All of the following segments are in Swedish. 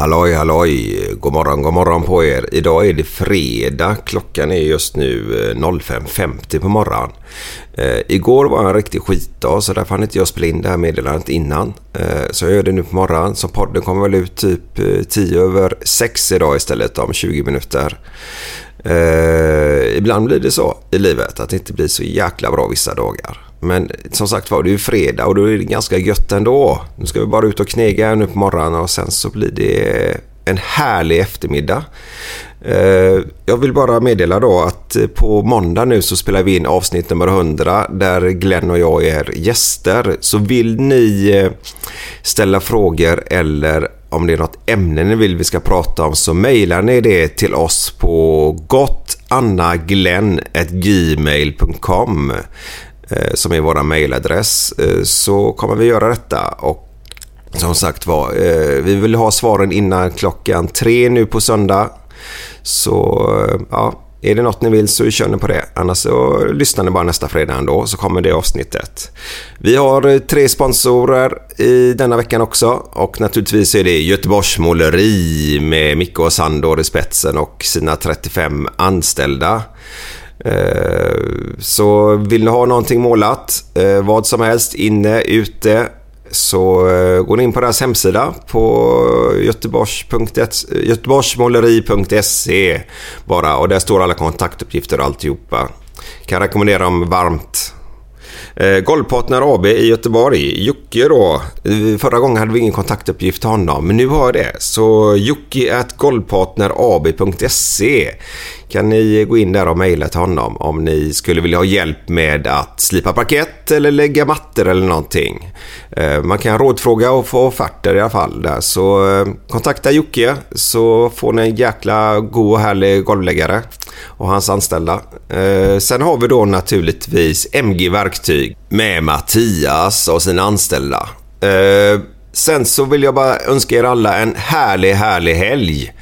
Halloj halloj, god morgon god morgon på er. Idag är det fredag, klockan är just nu eh, 05.50 på morgonen. Eh, igår var en riktig skitdag så därför hann inte jag spela in det här meddelandet innan. Eh, så jag gör det nu på morgonen så podden kommer väl ut typ eh, 10 över 6 idag istället om 20 minuter. Eh, ibland blir det så i livet att det inte blir så jäkla bra vissa dagar. Men som sagt var, det är ju fredag och då är det ganska gött ändå. Nu ska vi bara ut och knega här nu på morgonen och sen så blir det en härlig eftermiddag. Eh, jag vill bara meddela då att eh, på måndag nu så spelar vi in avsnitt nummer 100 där Glenn och jag är gäster. Så vill ni eh, ställa frågor eller om det är något ämne ni vill vi ska prata om så mejlar ni det till oss på gottannaglenn.gmail.com Eh, som är vår mejladress eh, så kommer vi göra detta och som sagt var, eh, vi vill ha svaren innan klockan tre nu på söndag. Så ja, är det något ni vill så kör ni på det. Annars så lyssnar ni bara nästa fredag ändå så kommer det avsnittet. Vi har tre sponsorer i denna veckan också och naturligtvis är det Göteborgs Måleri med Micke och Sandor i spetsen och sina 35 anställda. Eh, så vill ni ha någonting målat, eh, vad som helst, inne, ute, så eh, går ni in på deras hemsida på göteborgsmåleri.se bara och där står alla kontaktuppgifter och alltihopa. Kan rekommendera dem varmt. Golvpartner AB i Göteborg, Jocke då. Förra gången hade vi ingen kontaktuppgift till honom, men nu har jag det. Så jocke golvpartnerab.se kan ni gå in där och mejla till honom om ni skulle vilja ha hjälp med att slipa parkett eller lägga mattor eller någonting. Eh, man kan rådfråga och få offerter i alla fall där. Så eh, kontakta Jocke så får ni en jäkla god och härlig golvläggare och hans anställda. Eh, sen har vi då naturligtvis MG Verktyg med Mattias och sina anställda. Sen så vill jag bara önska er alla en härlig, härlig helg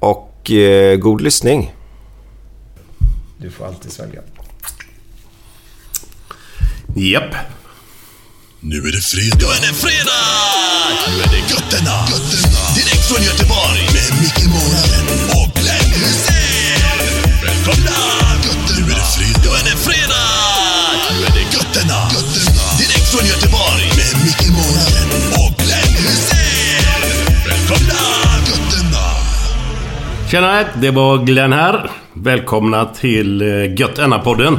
och god lyssning. Du får alltid svälja. Japp. Nu är det fredag. Nu är det fredag! Nu är det götterna. götterna. Direkt från Göteborg. Med Micke Månaden och Glenn Hysén. Välkomna! Götterna. Nu är det fredag. Nu är det fredag! Nu är det götterna. götterna. Direkt från Göteborg. Med Micke Månaden och Tjena, det var Glenn här. Välkomna till eh, Gött podden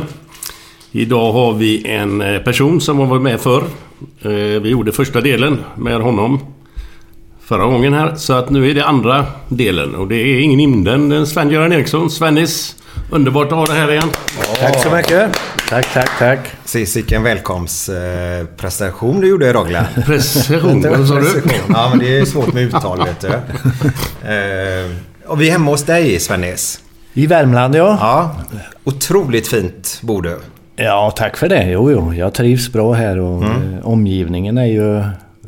Idag har vi en eh, person som har varit med förr. Eh, Vi gjorde första delen med honom förra gången här. Så att nu är det andra delen och det är ingen minden än Sven-Göran Eriksson. Svennis, underbart att ha dig här igen. Tack så mycket. Tack, tack, tack. Precis, vilken välkomstpresentation du gjorde idag Glenn. Precision, vad sa du? Ja, men det är svårt med uttal vet du. Och vi är hemma hos dig Svennis. I Värmland, ja. Ja, otroligt fint bor du. Ja, tack för det. Jo, jo. Jag trivs bra här och eh, omgivningen är ju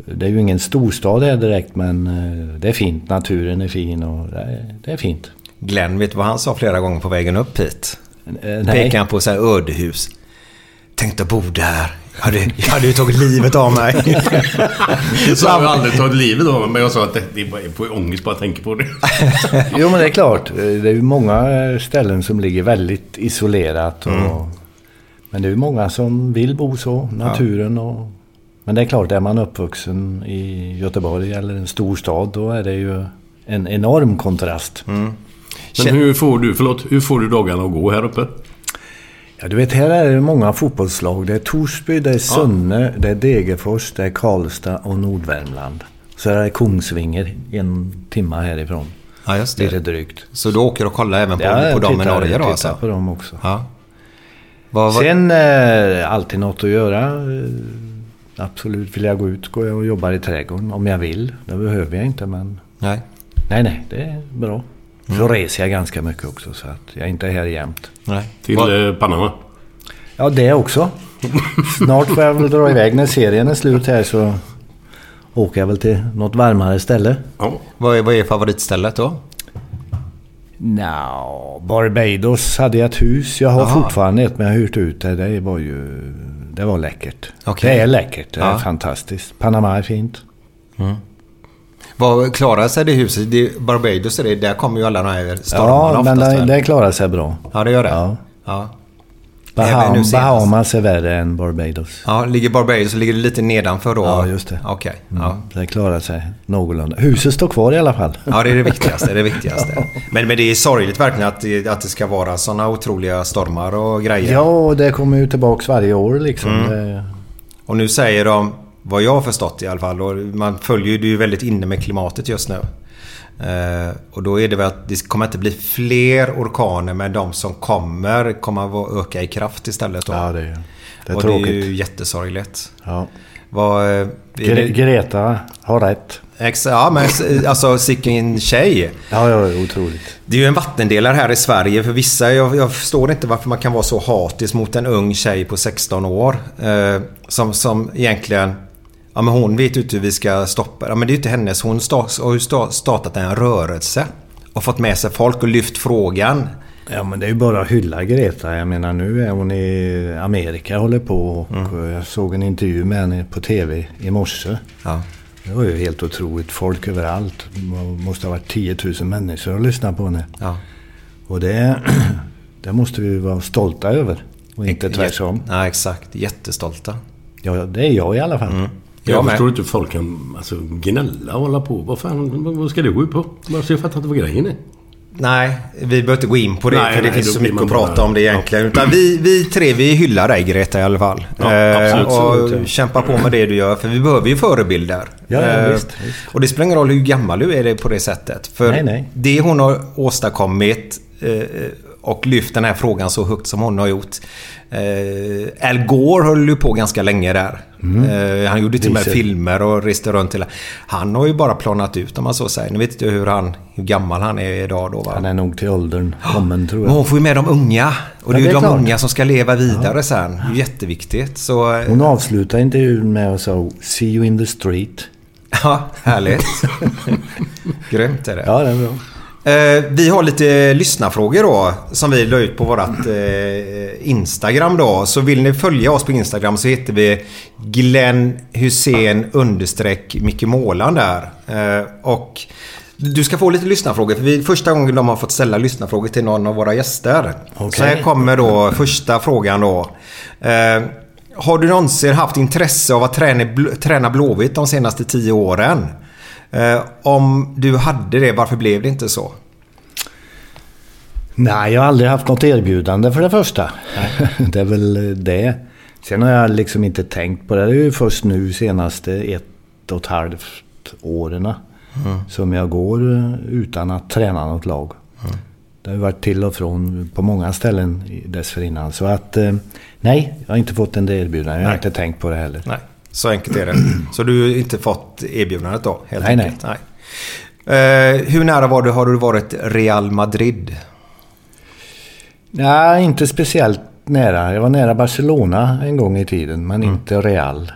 Det är ju ingen storstad här direkt men eh, det är fint. Naturen är fin och det är, det är fint. Glenn, vet du vad han sa flera gånger på vägen upp hit? Eh, Pekade han på så här ödehus. Tänkte bo där. Jag hade, jag hade ju tagit livet av mig. Så har jag aldrig tagit livet av mig, men jag sa att det, det är jag ångest bara jag tänker på det. Jo men det är klart. Det är ju många ställen som ligger väldigt isolerat. Och, Mm. Men det är ju många som vill bo så. Naturen och... Men det är klart, är man uppvuxen i Göteborg eller en stor stad då är det ju en enorm kontrast. Mm. Men hur får du, förlåt, hur får du dagarna att gå här uppe? Ja, du vet, här är det många fotbollslag. Det är Torsby, det är Sunne, det är Degerfors, det är Karlstad och Nordvärmland. Så är det Kongsvinger en timma härifrån. Ja, just det det. drygt. Så du åker och kollar även på, Ja, på dem i Norge då tittar alltså? på dem också. Ja. Vad, vad, Sen eh, alltid något att göra. Eh, Absolut, vill jag gå ut går jag och jobbar i trädgården om jag vill. Det behöver jag inte men... nej. Nej, nej, det är bra. Så reser jag ganska mycket också så att jag inte är här jämt. nej. Till Vad- eh, Panama? Ja, det också. Snart får jag väl dra iväg när serien är slut här så åker jag väl till något varmare ställe. Ja. Vad är, vad är favoritstället då? Nja, Barbados hade jag ett hus. Jag har Aha. fortfarande ett men jag har hyrt ut det. Det var ju... Det var läckert. Okej. Det är läckert. Det är Ja. fantastiskt. Panama är fint. Vad klarar sig det huset? Det, Barbados är det, där kommer ju alla de här stormarna Ja, men det, klarar sig bra. Ja, det gör det? Ja. ja. Baham. Bahamas är värre än Barbados. Ja, ligger Barbados ligger det lite nedanför då? Ja, just det. Okej. Mm. Ja. Det klarar sig någorlunda. Huset står kvar i alla fall. ja, det är det viktigaste. Det är det viktigaste. Men, men det är sorgligt verkligen att det, att det ska vara sådana otroliga stormar och grejer. Ja, och det kommer ju tillbaks varje år liksom. Mm. Det, Och nu säger de, vad jag har förstått i alla fall, och man följer det ju väldigt inne med klimatet just nu. Eh, och då är det väl att det kommer inte bli fler orkaner men de som kommer kommer att öka i kraft istället då. ja, det, är- det är och tråkigt. det är ju jättesorgligt. Ja. Vad, eh, Gre- Greta har rätt. ex, ja men alltså sicken tjej. Ja, ja, otroligt. Det är ju en vattendelare här i Sverige för vissa. Jag, jag förstår inte varför man kan vara så hatisk mot en ung tjej på 16 år. Eh, som, som egentligen... Ja men hon vet ju inte hur vi ska stoppa Ja men det är ju inte hennes. Hon har ju sta- startat en rörelse. Och fått med sig folk och lyft frågan. Ja, men det är ju bara att hylla Greta. Jag menar, nu är hon i Amerika och håller på. Och Mm. Jag såg en intervju med henne på TV i morse. Ja. Det var ju helt otroligt. Folk överallt. Det måste ha varit 10 000 människor och lyssnat på henne. ja. Och det, det måste vi vara stolta över. Och inte tvärtom. Ja exakt. Jättestolta. Ja, det är jag i alla fall. Jag, Jag förstår inte hur folk kan alltså, gnälla och hålla på. Vad fan, vad- ska det gå ut på? Alltså, jag fattar inte vad grejen är. Nej, vi behöver inte gå in på det Nej, för det nej, finns så mycket att bara- prata om det egentligen. Utan vi, vi tre, vi hyllar dig Greta i alla fall. Ja, Eh, och ja. kämpa på med det du gör. För vi behöver ju förebilder. Ja, ja, Eh, visst, visst. Och det spelar ingen roll hur gammal du är det på det sättet. För Nej, nej. det hon har åstadkommit eh, och lyft den här frågan så högt som hon har gjort. Eh, Al Gore höll ju på ganska länge där. Eh, han gjorde till och med filmer och reste runt hela... Han har ju bara planat ut om man så säger. Nu vet inte hur, han, hur gammal han är idag då va? Han är nog till åldern kommen tror Men jag. hon får ju med de unga. Och det är Ja, ju de klart. unga som ska leva vidare sen. Det är jätteviktigt. Så... eh, Hon avslutar intervjun med att säga “See you in the street”. Ja, härligt. Grymt är det. Ja, det är bra. Eh, vi har lite lyssnarfrågor då. Som vi la ut på vårat eh, Instagram då. Så vill ni följa oss på Instagram så heter vi Glenn Hussein understreck Micke Målan där. Eh, och du ska få lite lyssnarfrågor. För vi första gången de har fått ställa lyssnarfrågor till någon av våra gäster. Okej. Så här kommer då första frågan då. Eh, har du någonsin haft intresse av att träna, träna Blåvitt de senaste tio åren? Eh, om du hade det, varför blev det inte så? Nej, jag har aldrig haft något erbjudande för det första. det är väl det. Sen har jag liksom inte tänkt på det. Det är ju först nu senaste ett och ett halvt åren som jag går eh, utan att träna något lag. Det har ju varit till och från på många ställen dessförinnan. Så att eh, nej, jag har inte fått en erbjudande. Jag har Nej. inte tänkt på det heller. Nej, så enkelt är det. Så du har inte fått erbjudandet då? Helt Nej, enkelt. nej. Eh, hur nära var du, har du varit Real Madrid? Nej, inte speciellt nära. Jag var nära Barcelona en gång i tiden, men inte Real.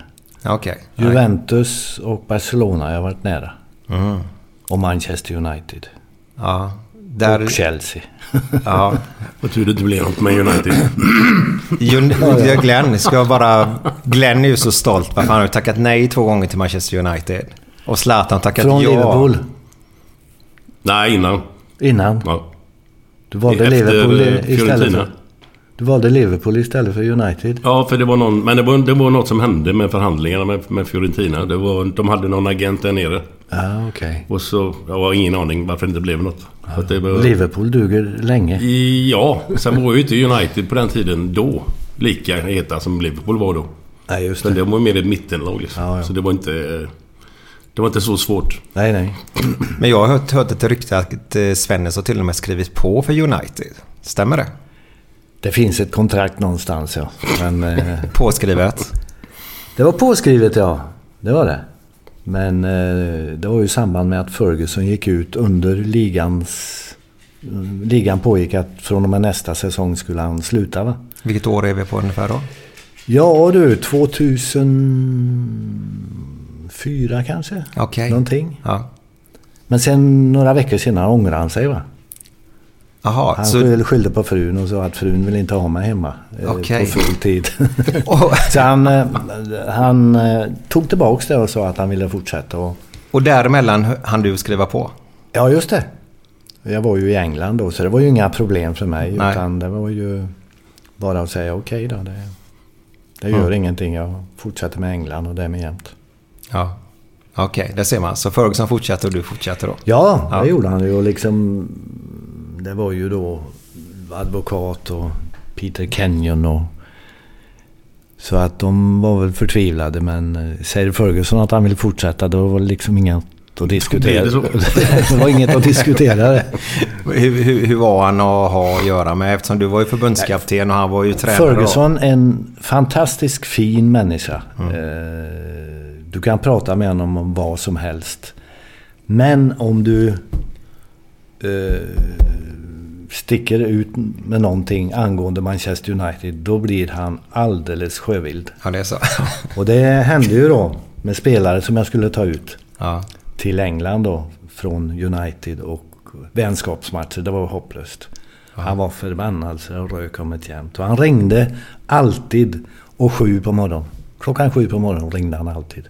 Okej. Juventus och Barcelona har jag varit nära. Och Manchester United. Ja. Där... Och Chelsea. Ja. Vad tur det inte blev något med United. Jun- Glenn ska bara... Glenn är ju så stolt. Varför han har ju tackat nej två gånger till Manchester United. Och Zlatan tackat Från ja. Liverpool. Nej, innan. Innan. Ja. Du valde Efter, Liverpool istället Fiorentina. för... Du valde Liverpool istället för United. Ja, för det var någon... Men det var, det var något som hände med förhandlingarna med, med Fiorentina. Det var, de hade någon agent där nere. Ja, okej. Och så... Jag har ingen aning varför det inte blev något. Det var, Liverpool duger länge. Ja, sen var ju inte United på den tiden då lika heta som Liverpool var då. Nej, just det. det var mer ett mittenlag liksom. Ja, ja. Så det var inte... Det var inte så svårt. Nej, nej. Men jag har hört, hört ett rykte att eh, Svennis har till och med skrivit på för United. Stämmer det? Det finns ett kontrakt någonstans, ja. Men... Eh, Påskrivet. det var påskrivet, ja. Det var det. Men eh, det var ju i samband med att Ferguson gick ut under ligans... Ligan pågick att från och med nästa säsong skulle han sluta, va? Vilket år är vi på ungefär då? Ja du, 2004 kanske? Okej. Någonting. Ja. Men sen några veckor senare ångrade han sig va? Jaha, Han så... skyll- skyllde på frun och sa att frun vill inte ha mig hemma. eh, Okej. På full tid. Så han, eh, han eh, tog tillbaks det och sa att han ville fortsätta. Och, och däremellan hann du skriva på? ja, just det. Jag var ju i England då, så det var ju inga problem för mig. Nej. Utan det var ju bara att säga okej då. Det, det gör Mm. ingenting. Jag fortsätter med England och det med jämt. Ja. Okej, där ser man. Så Ferguson fortsätter och du fortsätter då? Ja, Ja. det gjorde han ju. Och liksom, det var ju då advokat och Peter Kenyon och... Så att de var väl förtvivlade men eh, säger Ferguson att han vill fortsätta då var det liksom inget att diskutera. Då det det var inget att diskutera. Hur, hur, hur var han att ha att göra med? Eftersom du var ju förbundskapten och han var ju tränare. då. Ferguson en fantastiskt fin människa. Mm. Eh, Du kan prata med honom om vad som helst. Men om du eh, sticker ut med någonting angående Manchester United, då blir han alldeles sjövild. Ja, det är så. Och det hände ju då med spelare som jag skulle ta ut Ja. till England då från United och vänskapsmatcher. Det var hopplöst. Han var förbannad så jag rök om ett jämt. Och han ringde alltid och sju på morgonen. Klockan sju på morgonen ringde han alltid.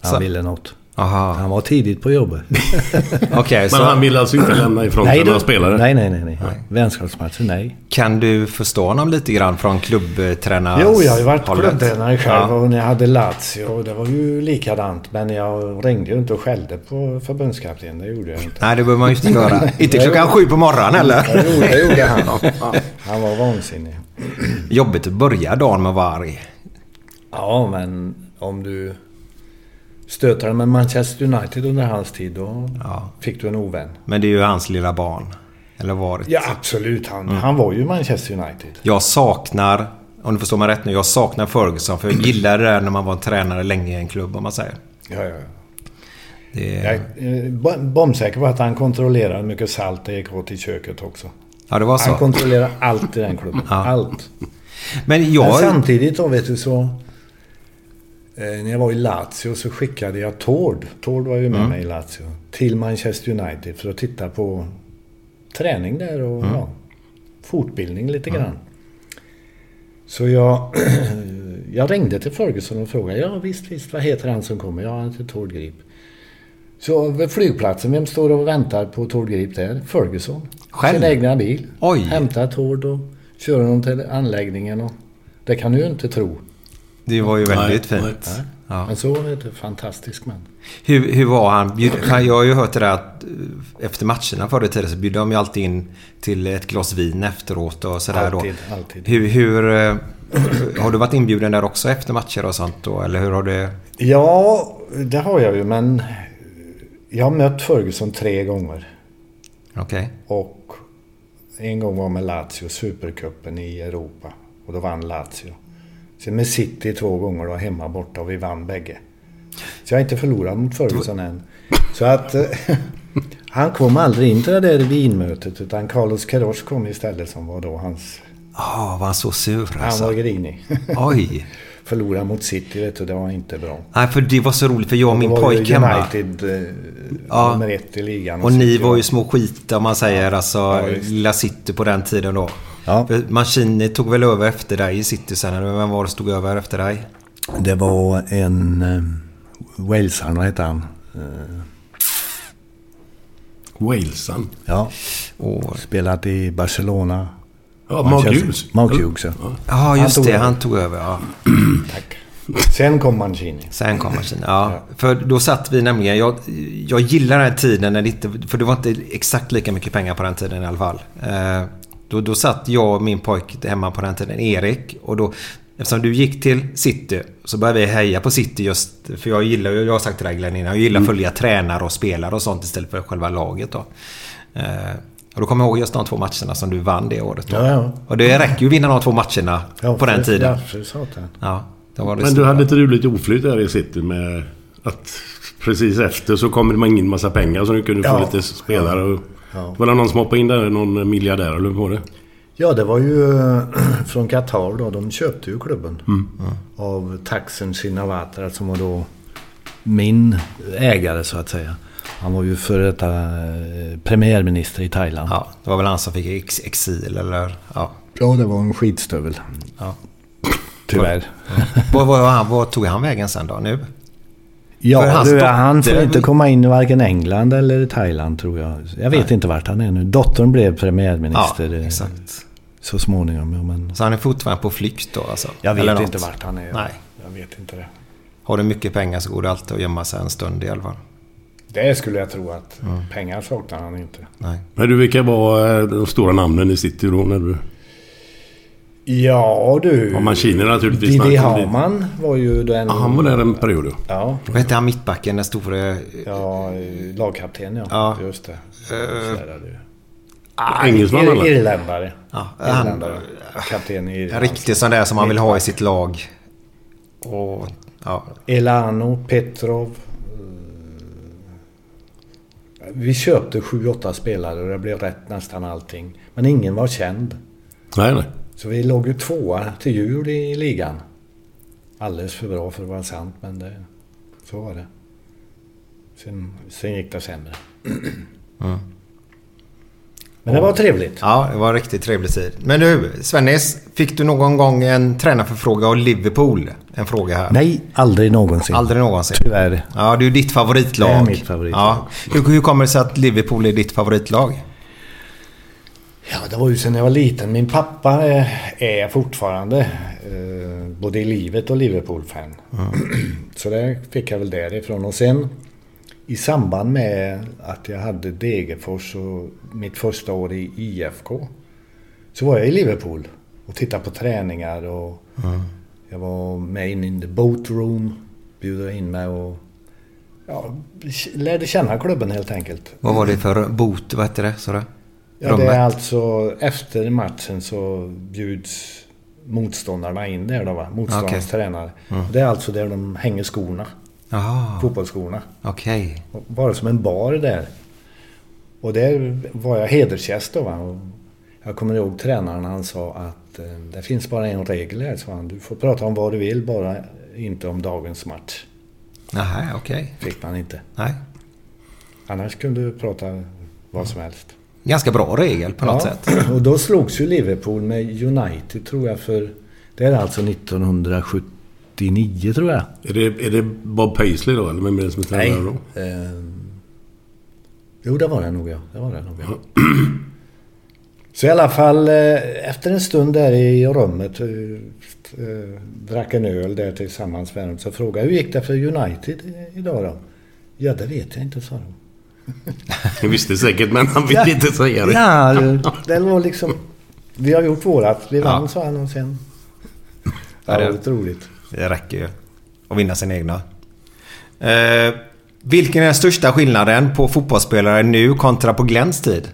Han Så- ville något. Aha. Han var tidigt på jobbet. Men så han ville alltså inte lämna ifrån sig några det- spelare? nej, nej, nej, nej. Vänskapsmatcher, nej. kan du förstå honom lite grann från klubbtränarhållet? Jo, jag har ju varit klubbtränare själv Ja. och när jag hade Lazio det var ju likadant. Men jag ringde ju inte och skällde på förbundskaptenen. Det gjorde jag inte. Nej, det behöver man ju inte göra. inte klockan sju på morgonen. Det gjorde, det gjorde han. Han var vansinnig. Jobbigt att börja dagen med att vara arg. Ja, men om du stöter med Manchester United under hans tid, då Ja. fick du en ovän. Men det är ju hans lilla barn. Eller varit. Ja, absolut. Han, han var ju Manchester United. Jag saknar, om du förstår mig rätt nu, jag saknar Ferguson. För jag gillade det där när man var tränare länge i en klubb, om man säger. Ja, ja. Det, Jag är eh, bo- bombsäker på att han kontrollerar hur mycket salt det gick åt i köket också. ja, det var så. Han kontrollerar allt i den klubben. Ja. Allt. Men Men jag... samtidigt då, vet du, så... Eh, när jag var i Lazio så skickade jag Tord. Tord var ju med Mm. mig i Lazio. Till Manchester United för att titta på träning där och Mm. ja, fortbildning lite grann. Så jag, jag ringde till Ferguson och frågade. Ja visst, visst. Vad heter han som kommer? Ja, han heter Tord Grip. Så vid flygplatsen, vem står och väntar på Tord Grip där? Ferguson. Själv? Sin egna bil. Oj. Hämtar Tord och kör honom till anläggningen. Och det kan du ju inte tro. Det var ju väldigt Nej, fint. Nej. Ja. Men så är det fantastisk man. Hur, hur var han? Jag har ju hört det där att eh, efter matcherna förr i tiden så bjöd de ju alltid in till ett glas vin efteråt och sådär Alltid, då. alltid. Hur, hur, eh, har du varit inbjuden där också efter matcher och sånt då? Eller hur har det... Ja, det har jag ju men jag har mött Ferguson tre gånger. Okej. Och en gång var med Lazio, Supercupen i Europa. Och då vann Lazio. Sen med City två gånger då, hemma borta och vi vann bägge. Så jag har inte förlorat mot Ferguson än. Så att eh, han kom aldrig in till det där vinmötet utan Carlos Queiroz kom istället som var då hans... Ja, var han så sur Han alltså? var grinig. Oj! Förlora mot City, vet du, det var inte bra. Nej, för det var så roligt för jag och min pojk hemma. United eh, Ja. nummer ett i ligan. Och ni City var ju små skit om man säger. Alltså, Ja, lilla City på den tiden då. Ja. Mancini tog väl över efter dig i City sen? Eller vem var det som tog över efter dig? Det var en... Eh, vad hette han? Eh, Walesan. ja, Och, spelat i Barcelona. Ja, Mark Hughes. Mark? Hughes, ja. ja, just det. över. Han tog över. Ja. Tack. Sen kom Mancini. Sen kom Mancini. Ja. För då satt vi nämligen... Jag, jag gillar den här tiden när det inte... För det var inte exakt lika mycket pengar på den tiden i alla fall. Eh, då, då satt jag och min pojk hemma på den tiden, Erik. Och då... Eftersom du gick till City så började vi heja på City just... För jag gillar ju... Jag har sagt till dig Glenn innan. Jag gillar att följa tränare och spelare och sånt istället för själva laget då. Eh, och då kommer jag ihåg just de två matcherna som du vann det året. Då. Ja, ja. Och det räcker ju att vinna de två matcherna Ja, på den tiden. Ja, då var det Men du hade du lite oflyt där i City med att precis efter så kommer man in massa pengar så nu kunde du få lite spelare. Och, Ja. Var det någon som hoppade in där? Någon miljardär eller hur var det? Ja, det var ju från Qatar då. De köpte ju klubben. Mm. Av Taxen Shinawatra som var då min ägare så att säga. Han var ju före detta eh, premiärminister i Thailand. Ja, det var väl han som fick ex exil eller... Ja. Ja, det var en skitstövel. ja. Tyvärr. Vad, vad, han, vad tog han vägen sen då nu? Ja, du, han får inte komma in i varken England eller Thailand tror jag. Jag vet inte vart han är nu. Dottern blev Ja, premiärminister eh, exakt. så småningom. ja, Men Så han är fortfarande på flykt då alltså? jag vet Eller något? inte vart han är. Nej. Jag vet inte det. Har du mycket pengar så går det alltid att gömma sig en stund i alla fall. Det skulle jag tro att pengar saknar han inte. Nej. Men du, vilka var eh, de stora namnen i City då när du... Ja du. Ja, Mancini naturligtvis. Didi. Hamann var ju den... Ja, han var där en period då. Ja, Vad hette han mittbacken, den store... ja lagkapten ja. Ja. Just det. Ju. Engelsman eller? Irländare. Ja, han, Irländare. Kapten i en Irland. riktig sån där som man vill ha i sitt lag. Och... Ja. Elano, Petrov. eh, Vi köpte 7-8 spelare och det blev rätt nästan allting. Men ingen var känd. Nej, nej. Så vi låg ju tvåa till jul i ligan. Alldeles för bra för att vara sant, men det, så var det. Sen, sen gick det sämre. Men det var trevligt. ja, det var riktigt trevlig tid. Men du, Svennis. Fick du någon gång en tränarförfråga av Liverpool? En fråga här. Nej, aldrig någonsin. Aldrig någonsin? Tyvärr. Ja, det är ju ditt favoritlag. Det är mitt favoritlag. Ja. Hur, hur kommer det sig att Liverpool är ditt favoritlag? Ja, det var ju sen jag var liten. Min pappa eh, är fortfarande eh, både i livet och Liverpool-fan. Så det fick jag väl därifrån. Och sen i samband med att jag hade Degerfors och mitt första år i IFK så var jag i Liverpool och tittade på träningar och jag var med in in the boat room, bjuder in mig och ja, lärde känna klubben helt enkelt. Vad var det för bot? Vad hette det? Så Ja, det är alltså efter matchen så bjuds motståndarna in där då va? Motståndarnas Okej. tränare. Det är alltså där de hänger skorna. Jaha, Fotbollsskorna. okej. Och Bara som en bar där. Och där var jag hedersgäst då va. Jag kommer ihåg tränaren han sa att eh, det finns bara en regel här sa han. Du får prata om vad du vill bara inte om dagens match. Jaha, okej. Fick man inte. Nej. Annars kunde du prata vad som helst. Ganska bra regel på något sätt. Och då slogs ju Liverpool med United tror jag för... Det är alltså 1979 tror jag. Är det, är det Bob Paisley då? Eller vem är det som är tränare då? Ehm, jo, det var det nog ja. Det var det nog ja. Så i alla fall eh, efter en stund där i rummet eh, eh, drack en öl där tillsammans med dem så frågade jag hur gick det för United idag då? Ja, det vet jag inte, sa de. Jag visste säkert men han vill inte säga det. Ja, det var liksom... Vi har gjort vårat. Vi vann, Ja. sa han och sen... Ja, Ja, det- var roligt. Det räcker ju. Att vinna sin egna. Eh, vilken är den största skillnaden på fotbollsspelare nu kontra på Glens tid?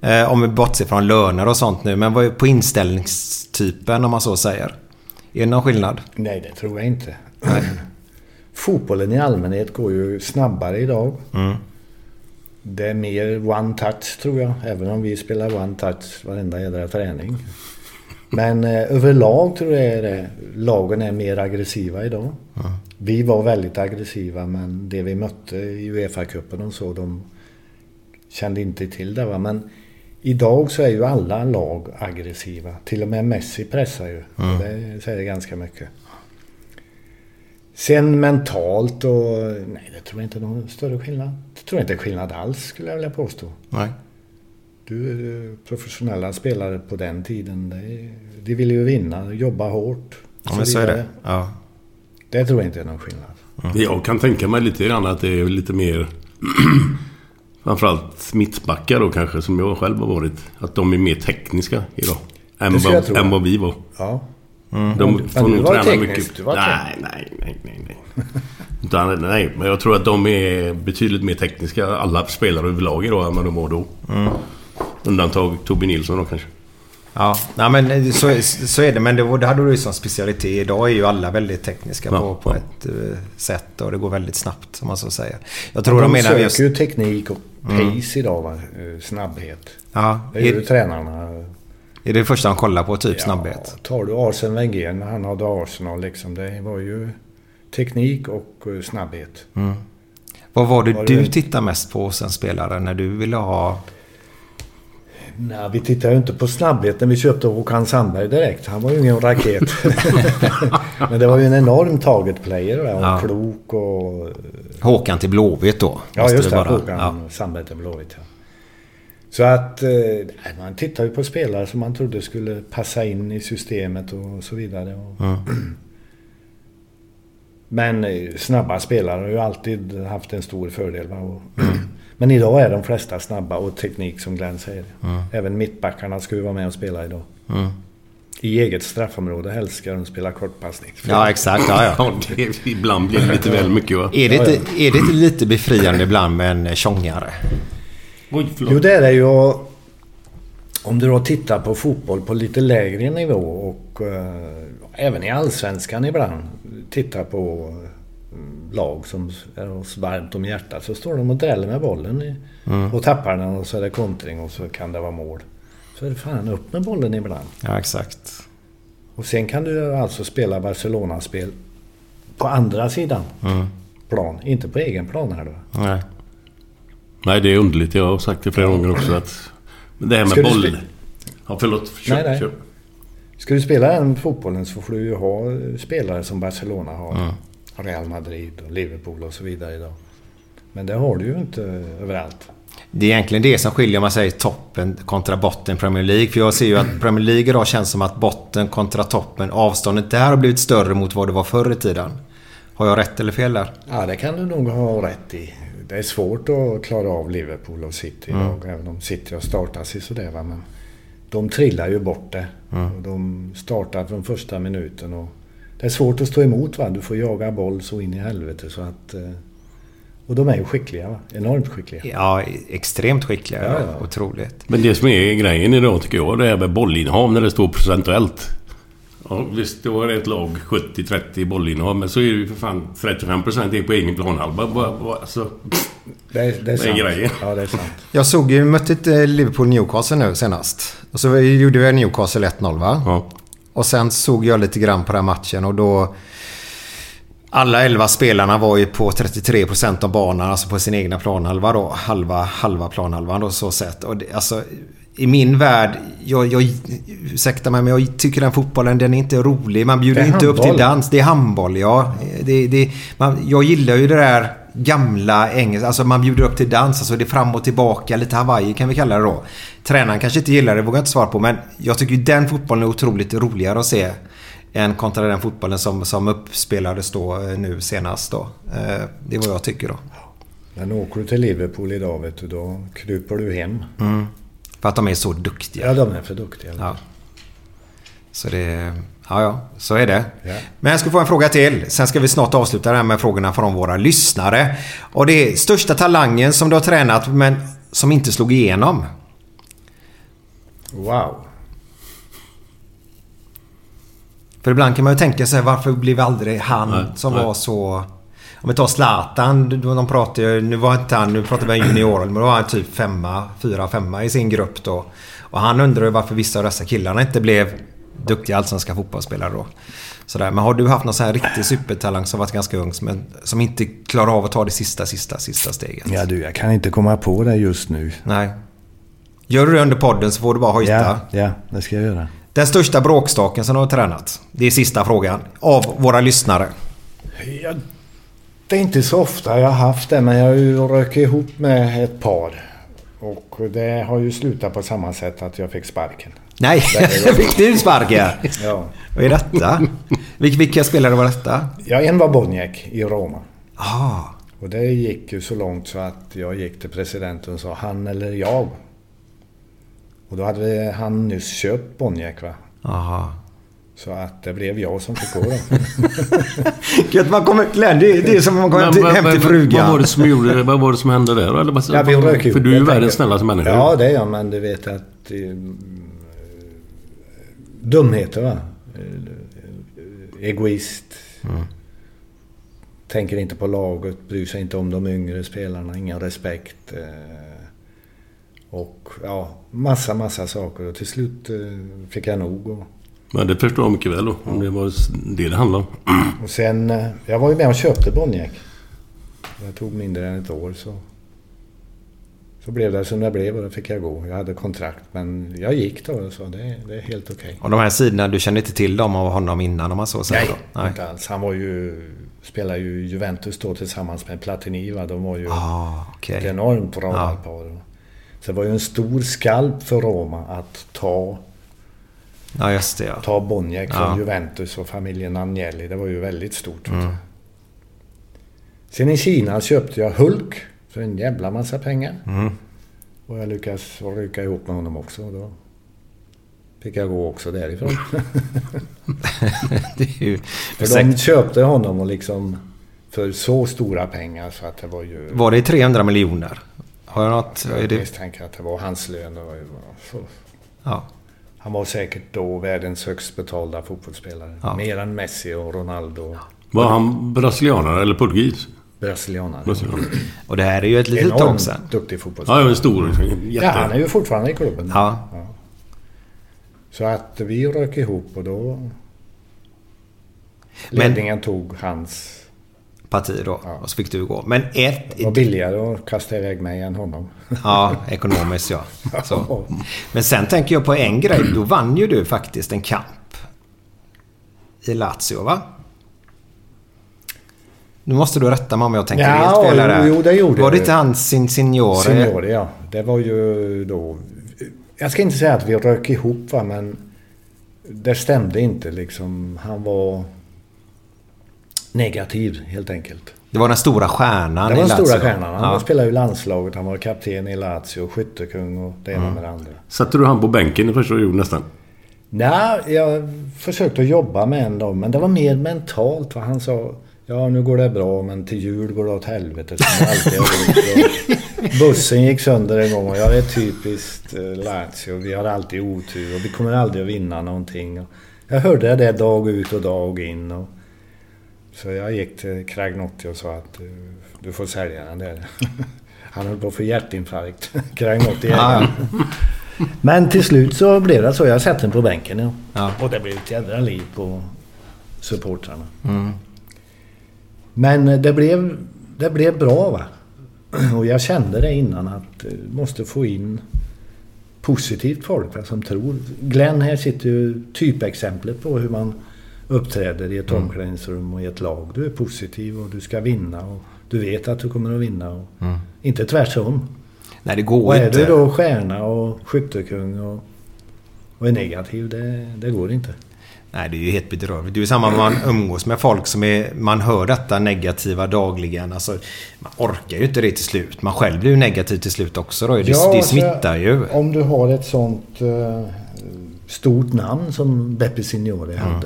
Eh, om vi bortser från löner och sånt nu. Men vad är på inställningstypen om man så säger? Är det någon skillnad? Nej, det tror jag inte. Fotbollen i allmänhet går ju snabbare idag. Mm. Det är mer one touch tror jag. Även om vi spelar one touch varenda jädra träning. Men eh, överlag tror jag det, lagen är mer aggressiva idag. Vi var väldigt aggressiva men det vi mötte i Uefa-cupen och så, de kände inte till det. Va? Men idag så är ju alla lag aggressiva. Till och med Messi pressar ju. Mm. Det säger ganska mycket. Sen mentalt och... Nej, det tror jag inte är någon större skillnad. Det tror jag inte är skillnad alls skulle jag vilja påstå. Nej. Du, professionella spelare på den tiden, det, de ville ju vinna, jobba hårt. Ja, men så är det. Ja. Det tror jag inte är någon skillnad. Jag kan tänka mig lite grann att det är lite mer... framförallt mittbackar då kanske, som jag själv har varit. Att de är mer tekniska idag. Än, vad, än vad vi var. Ja. De Men får nog träna teknisk, mycket. du var nej, nej, nej, nej, nej. Utan, nej, men jag tror att de är betydligt mer tekniska, alla spelare överlag idag, än vad de var då. Undantag Tobbe Nilsson då kanske. Ja, nej, men så, så är det. Men det, det hade du ju som specialitet. Idag är ju alla väldigt tekniska Ja, på, på ja. ett eh, sätt och det går väldigt snabbt som man så säger. Jag tror de de menar söker just... ju teknik och pace idag, va? Eh, snabbhet. Ja, Det är ju är, tränarna. Är det första de kollar på? Typ snabbhet? Ja, tar du Arsene Wenger när han hade Arsenal liksom. Det var ju teknik och eh, snabbhet. Vad var det Var du det- tittade mest på sen spelare när du ville ha... Nej, vi tittade ju inte på snabbheten. Vi köpte Håkan Sandberg direkt. Han var ju ingen raket. Men det var ju en enorm target player. Och Ja. klok och... Håkan till Blåvitt då? Ja, just det. vara. Håkan Ja. Sandberg till Blåvitt. Ja. Så att eh, man tittar ju på spelare som man trodde skulle passa in i systemet och så vidare. Och, Men eh, snabba spelare har ju alltid haft en stor fördel. Va? Och, Men idag är de flesta snabba och teknik som Glenn säger. Även mittbackarna ska ju vara med och spela idag. I eget straffområde helst ska de spela kortpassning. Ja, exakt. Ja, ja. Ja, det, ibland blir det lite väl mycket va? Är det, inte, är det inte lite befriande ibland med en tjongare? Oj, förlåt. Jo, det är det ju. Om du då tittar på fotboll på lite lägre nivå och eh, även i Allsvenskan ibland tittar på eh, lag som är oss varmt om hjärtat så står de och dräller med bollen i, och tappar den och så är det kontring och så kan det vara mål. Så är det fan upp med bollen ibland. Ja, exakt. Och sen kan du alltså spela Barcelona-spel på andra sidan plan, inte på egen plan här då. Nej. Nej, det är underligt. Jag har sagt det flera gånger också att... Det här med Ska boll... Ja, förlåt. Kör, Nej, nej. Kör. Ska du spela den fotbollen så får du ju ha spelare som Barcelona har. Real Madrid och Liverpool och så vidare idag. Men det har du ju inte överallt. Det är egentligen det som skiljer om man säger toppen kontra botten i Premier League. För jag ser ju att Premier League idag känns som att botten kontra toppen, avståndet där har blivit större mot vad det var förr i tiden. Har jag rätt eller fel där? Ja, det kan du nog ha rätt i. Det är svårt att klara av Liverpool och City idag. Även om City har startat sig sådär va. Men de trillar ju bort det. Och de startar från första minuten. Och det är svårt att stå emot va. Du får jaga boll så in i helvete så att... eh, Och de är ju skickliga va. Enormt skickliga. Ja, extremt skickliga. Ja, ja. Otroligt. Men det som är grejen idag tycker jag, det är med bollinnehav när det står procentuellt. Ja, visst, då är det ett lag 70-30 bollinnehav, men så är det ju för fan 35% är på egen planhalva. Alltså, Det är, det är sant. grejen. Ja, det är sant. Jag såg ju, mötte ett eh, Liverpool-Newcastle nu senast. Och så gjorde jag Newcastle 1-0 va? ja. Och sen såg jag lite grann på den här matchen och då... Alla 11 spelarna var ju på 33% av banan, alltså på sin egna planhalva då. Halva, halva planhalvan då så sett. Och det, alltså, i min värld, jag, jag, ursäkta mig men jag tycker den fotbollen den är inte rolig. Man bjuder inte upp till dans. Det är handboll ja. Det, det, man, jag gillar ju det där gamla engelska. Alltså man bjuder upp till dans. Alltså det är fram och tillbaka. Lite Hawaii kan vi kalla det då. Tränaren kanske inte gillar det, vågar jag inte svara på. Men jag tycker ju den fotbollen är otroligt roligare att se. Än kontra den fotbollen som, som uppspelades då eh, nu senast då. Eh, Det är vad jag tycker då. Men åker du till Liverpool idag vet du, då kryper du hem. För att de är så duktiga. Ja, de är för duktiga. Ja. Så det... Ja, ja. Så är det. Ja. Men jag ska få en fråga till. Sen ska vi snart avsluta det här med frågorna från våra lyssnare. Och det är största talangen som du har tränat men som inte slog igenom. Wow. För ibland kan man ju tänka sig varför blev aldrig han Nej, som nej. var så... Om vi tar Zlatan. de- pratar ju, nu var inte han... Nu pratar vi om junior. Men då var han typ femma, fyra, femma i sin grupp då. Och han undrar ju varför vissa av dessa killarna inte blev duktiga allsvenska fotbollsspelare då. Sådär. Men har du haft någon sån här riktig supertalang som varit ganska ung men som inte klarar av att ta det sista, sista, sista steget? Ja du, jag kan inte komma på det just nu. Nej. Gör du det under podden så får du bara hojta. Ja, ja, det ska jag göra. Den största bråkstaken som du har tränat? Det är sista frågan. Av våra lyssnare. Ja, det är inte så ofta jag har haft det, men jag har ju rökt ihop med ett par. Och det har ju slutat på samma sätt att jag fick sparken. Nej, fick du sparken? Ja. Vad är detta? Vil- Vilka spelare var detta? ja, en var Boniek i Roma. Ah, Och det gick ju så långt så att jag gick till presidenten och sa han eller jag. Och då hade vi, han nyss köpt Boniek va. aha. Så att det blev jag som fick gå då. Gött, man kommer, Glenn, det, är- det är som om man kommer hem till, hem frugan. Vad var det som gjorde, vad var det som hände där? Eller, Ja, vi rök för du är ju världens snällaste människa. Ja, det är jag, men du vet att... Eh, dumheter va. Eh, Egoist. Tänker inte på laget, bryr sig inte om de yngre spelarna, ingen respekt. Eh, och ja, massa, massa saker. Och till slut eh, fick jag nog. Och, Men det förstår jag mycket väl då. Om det var det det handlade om. och sen, eh, jag var ju med och köpte Boniek. Det tog mindre än ett år så... Så blev det som det blev och då fick jag gå. Jag hade kontrakt men jag gick då och sa det, det är helt okej. Och de här sidorna, du kände inte till dem av honom innan om man så säger Nej, då? inte alls. Han var ju... Spelade ju Juventus då tillsammans med Platini va. De var ju Ah, okej. ett enormt bra Ja. par. Så det var ju en stor skalp för Roma att ta, Ja, just det ja. ta Boniek från Ja. Juventus och familjen Agnelli. Det var ju väldigt stort. Mm. Sen i Kina köpte jag Hulk för en jävla massa pengar. Mm. Och jag lyckades rycka ihop med honom också. Och då fick jag gå också därifrån. det ju... För de köpte honom och liksom för så stora pengar så att det var ju... Var det 300 miljoner? Har jag något? Jag det... misstänker att det var hans lön. Det var ju så. Ja. Han var säkert då världens högst betalda fotbollsspelare. Ja. Mer än Messi och Ronaldo. Var han brasilianare eller portugis? Brasilianare. Brasilianare. Och det här är ju ett litet tag Enormt sedan. duktig Ja, fotbollsspelare. jag är stor. Jätte. Ja, han är ju fortfarande i klubben. Ja. Så att vi rök ihop och då... Men- Ledningen tog hans... Parti då. Ja. Och så fick du gå. Men ett... Det var billigare att kasta iväg mig än honom. Ja, ekonomiskt ja. Så. Men sen tänker jag på en grej. Då vann ju du faktiskt en kamp. I Lazio va? Nu måste du rätta mig om jag tänker Ja, fel spelare. jo, det gjorde Var det inte han sin signore? Signore, ja. Det var ju då... Jag ska inte säga att vi rök ihop va, men... Det stämde inte liksom. Han var negativ helt enkelt. Det var den stora stjärnan Det var den Lazio. stora stjärnan. Han Ja. spelade ju landslaget, han var kapten i Lazio, skyttekung och det ena Mm. med det andra. Satte du han på bänken i första perioden nästan? Nej, jag försökte jobba med en dag, men det var mer mentalt. Vad han sa, ja nu går det bra, men till jul går det åt helvete. Som alltid Bussen gick sönder en gång och jag är typiskt eh, Lazio. Vi har alltid otur och vi kommer aldrig att vinna någonting. Jag hörde det dag ut och dag in. Och så jag gick till Cragnotti och sa att eh, du får sälja den där. Han höll på att få hjärtinfarkt. Cragnotti Ja, ägaren. Men till slut så blev det så. Jag satte den på bänken. Ja. Ja. Och det blev ett jädra liv på supportrarna. Mm. Men eh, det blev, det blev bra va. Och jag kände det innan att eh, måste få in positivt folk va, som tror. Glenn här sitter ju typexemplet på hur man uppträder i ett Mm. omklädningsrum och i ett lag. Du är positiv och du ska vinna och du vet att du kommer att vinna. Och Mm. Inte tvärtom. Nej, det går Och är inte. du då stjärna och skyttekung och, och är negativ, det, det går inte. Nej, det är ju helt bedrövligt. Det är ju samma man umgås med folk som är... Man hör detta negativa dagligen. Alltså, man orkar ju inte det till slut. Man själv blir ju negativ till slut också då. Det, det alltså, smittar ju. Om du har ett sånt eh, stort namn som Beppe Signore Mm.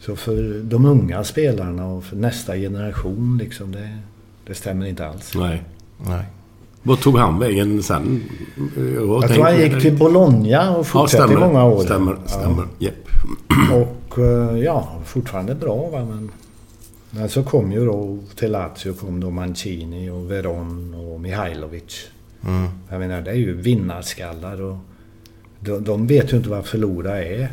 Så för de unga spelarna och för nästa generation liksom, det, det stämmer inte alls. Nej. Nej. Vad tog han vägen sen? Jag tror han gick till Bologna och Ja, fortsatte stämmer. i många år. Stämmer, Ja. stämmer. Japp. Och eh, ja, fortfarande bra va men... Men så kom ju då till Lazio kom då Mancini och Veron och Mihailovic. Mm. Jag menar det är ju vinnarskallar och... De, de vet ju inte vad förlora är.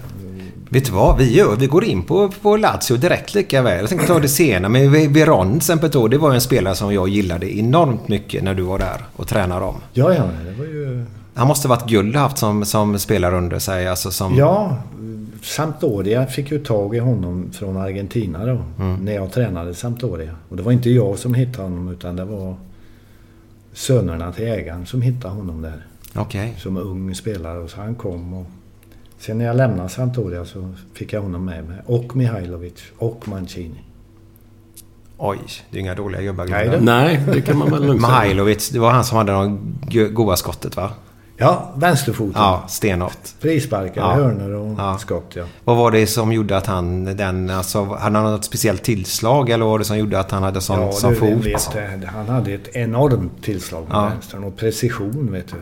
Vet du vad? Vi, gör, vi går in på, på Lazio direkt lika väl. Jag tänkte ta det senare. Men Veron till exempel då, det var ju en spelare som jag gillade enormt mycket när du var där och tränade dem. Ja, ja, det var ju... Han måste varit guld haft som, som spelare under sig. Alltså som... Ja, Sampdoria fick ju tag i honom från Argentina då. När jag tränade Sampdoria. Och det var inte jag som hittade honom utan det var sönerna till ägaren som hittade honom där. Okej. Som ung spelare. Och så han kom och... Sen när jag lämnade Sampdoria så fick jag honom med mig. Och Mihailovic och Mancini. Oj, det är inga dåliga gubbar. Nej, det- Nej, det kan man väl lugnt säga. Mihailovic, det var han som hade de go- goda skottet va? Ja, vänsterfoten. Ja, stenhårt. Frisparkar, Ja. hörnor och Ja. skott ja. Vad var det som gjorde att han, den, alltså, hade han något speciellt tillslag eller vad var det som gjorde att han hade sån, ja, sån du, fot? vet, det. han hade ett enormt tillslag med Ja. vänstern och precision vet du.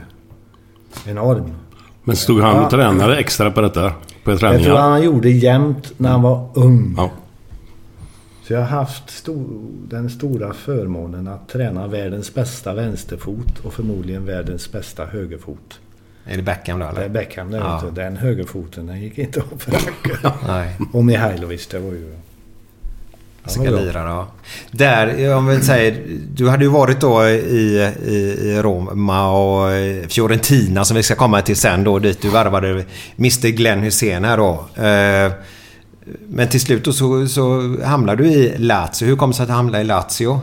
Enorm. Men stod han och Ja. tränade extra på detta? På Jag tror träningar? han gjorde jämt när han var ung. Ja. Så jag har haft stor, den stora förmånen att träna världens bästa vänsterfot och förmodligen världens bästa högerfot. Är det Beckham då Det är eller? Beckham där Ja. Den högerfoten den gick inte att förankra. Nej. Och Mihailovic det var ju... Ska var bra. lira då. Där, om vi säger, du hade ju varit då i, i, i Roma och Fiorentina som vi ska komma till sen då dit du värvade Mr Glenn Hussein här då. Eh, Men till slut då så, så hamnade du i Lazio. Hur kom det sig att du hamnade i Lazio?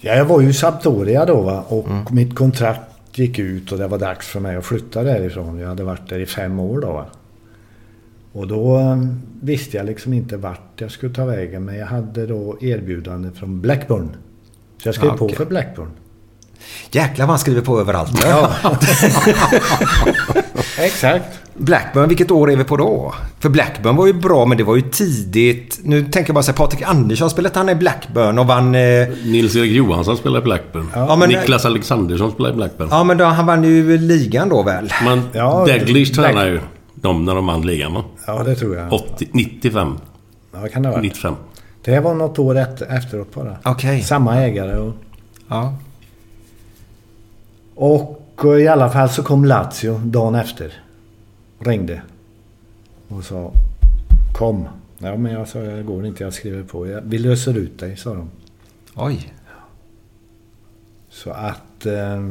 Ja, jag var ju i Sampdoria då va? och Mm. mitt kontrakt gick ut och det var dags för mig att flytta därifrån. Jag hade varit där i fem år då va? Och då eh, visste jag liksom inte vart jag skulle ta vägen men jag hade då erbjudande från Blackburn. Så jag skrev Ja, på okej. för Blackburn. Jäklar vad han skriver på överallt. Ja. Exakt. Blackburn, vilket år är vi på då? För Blackburn var ju bra men det var ju tidigt. Nu tänker jag bara säga Patrik Andersson spelade han i Blackburn och vann... Eh, Nils-Erik Johansson spelar i Blackburn. Ja, men- Niklas Alexandersson spelar i Blackburn. ja men då, han vann ju ligan då väl? Men Ja, Daglish Black- tränar ju dem när de vann ligan va? Ja, det tror jag. 80, 95. Ja, kan det varit. 95. Det var något år efter, efteråt bara. Okej. Samma ägare och... Ja. Och eh, i alla fall så kom Lazio dagen efter. Ringde. Och sa Kom. Ja men jag sa det går inte, jag skriver på. Jag- Vi löser ut dig, sa de. Oj. Så att eh,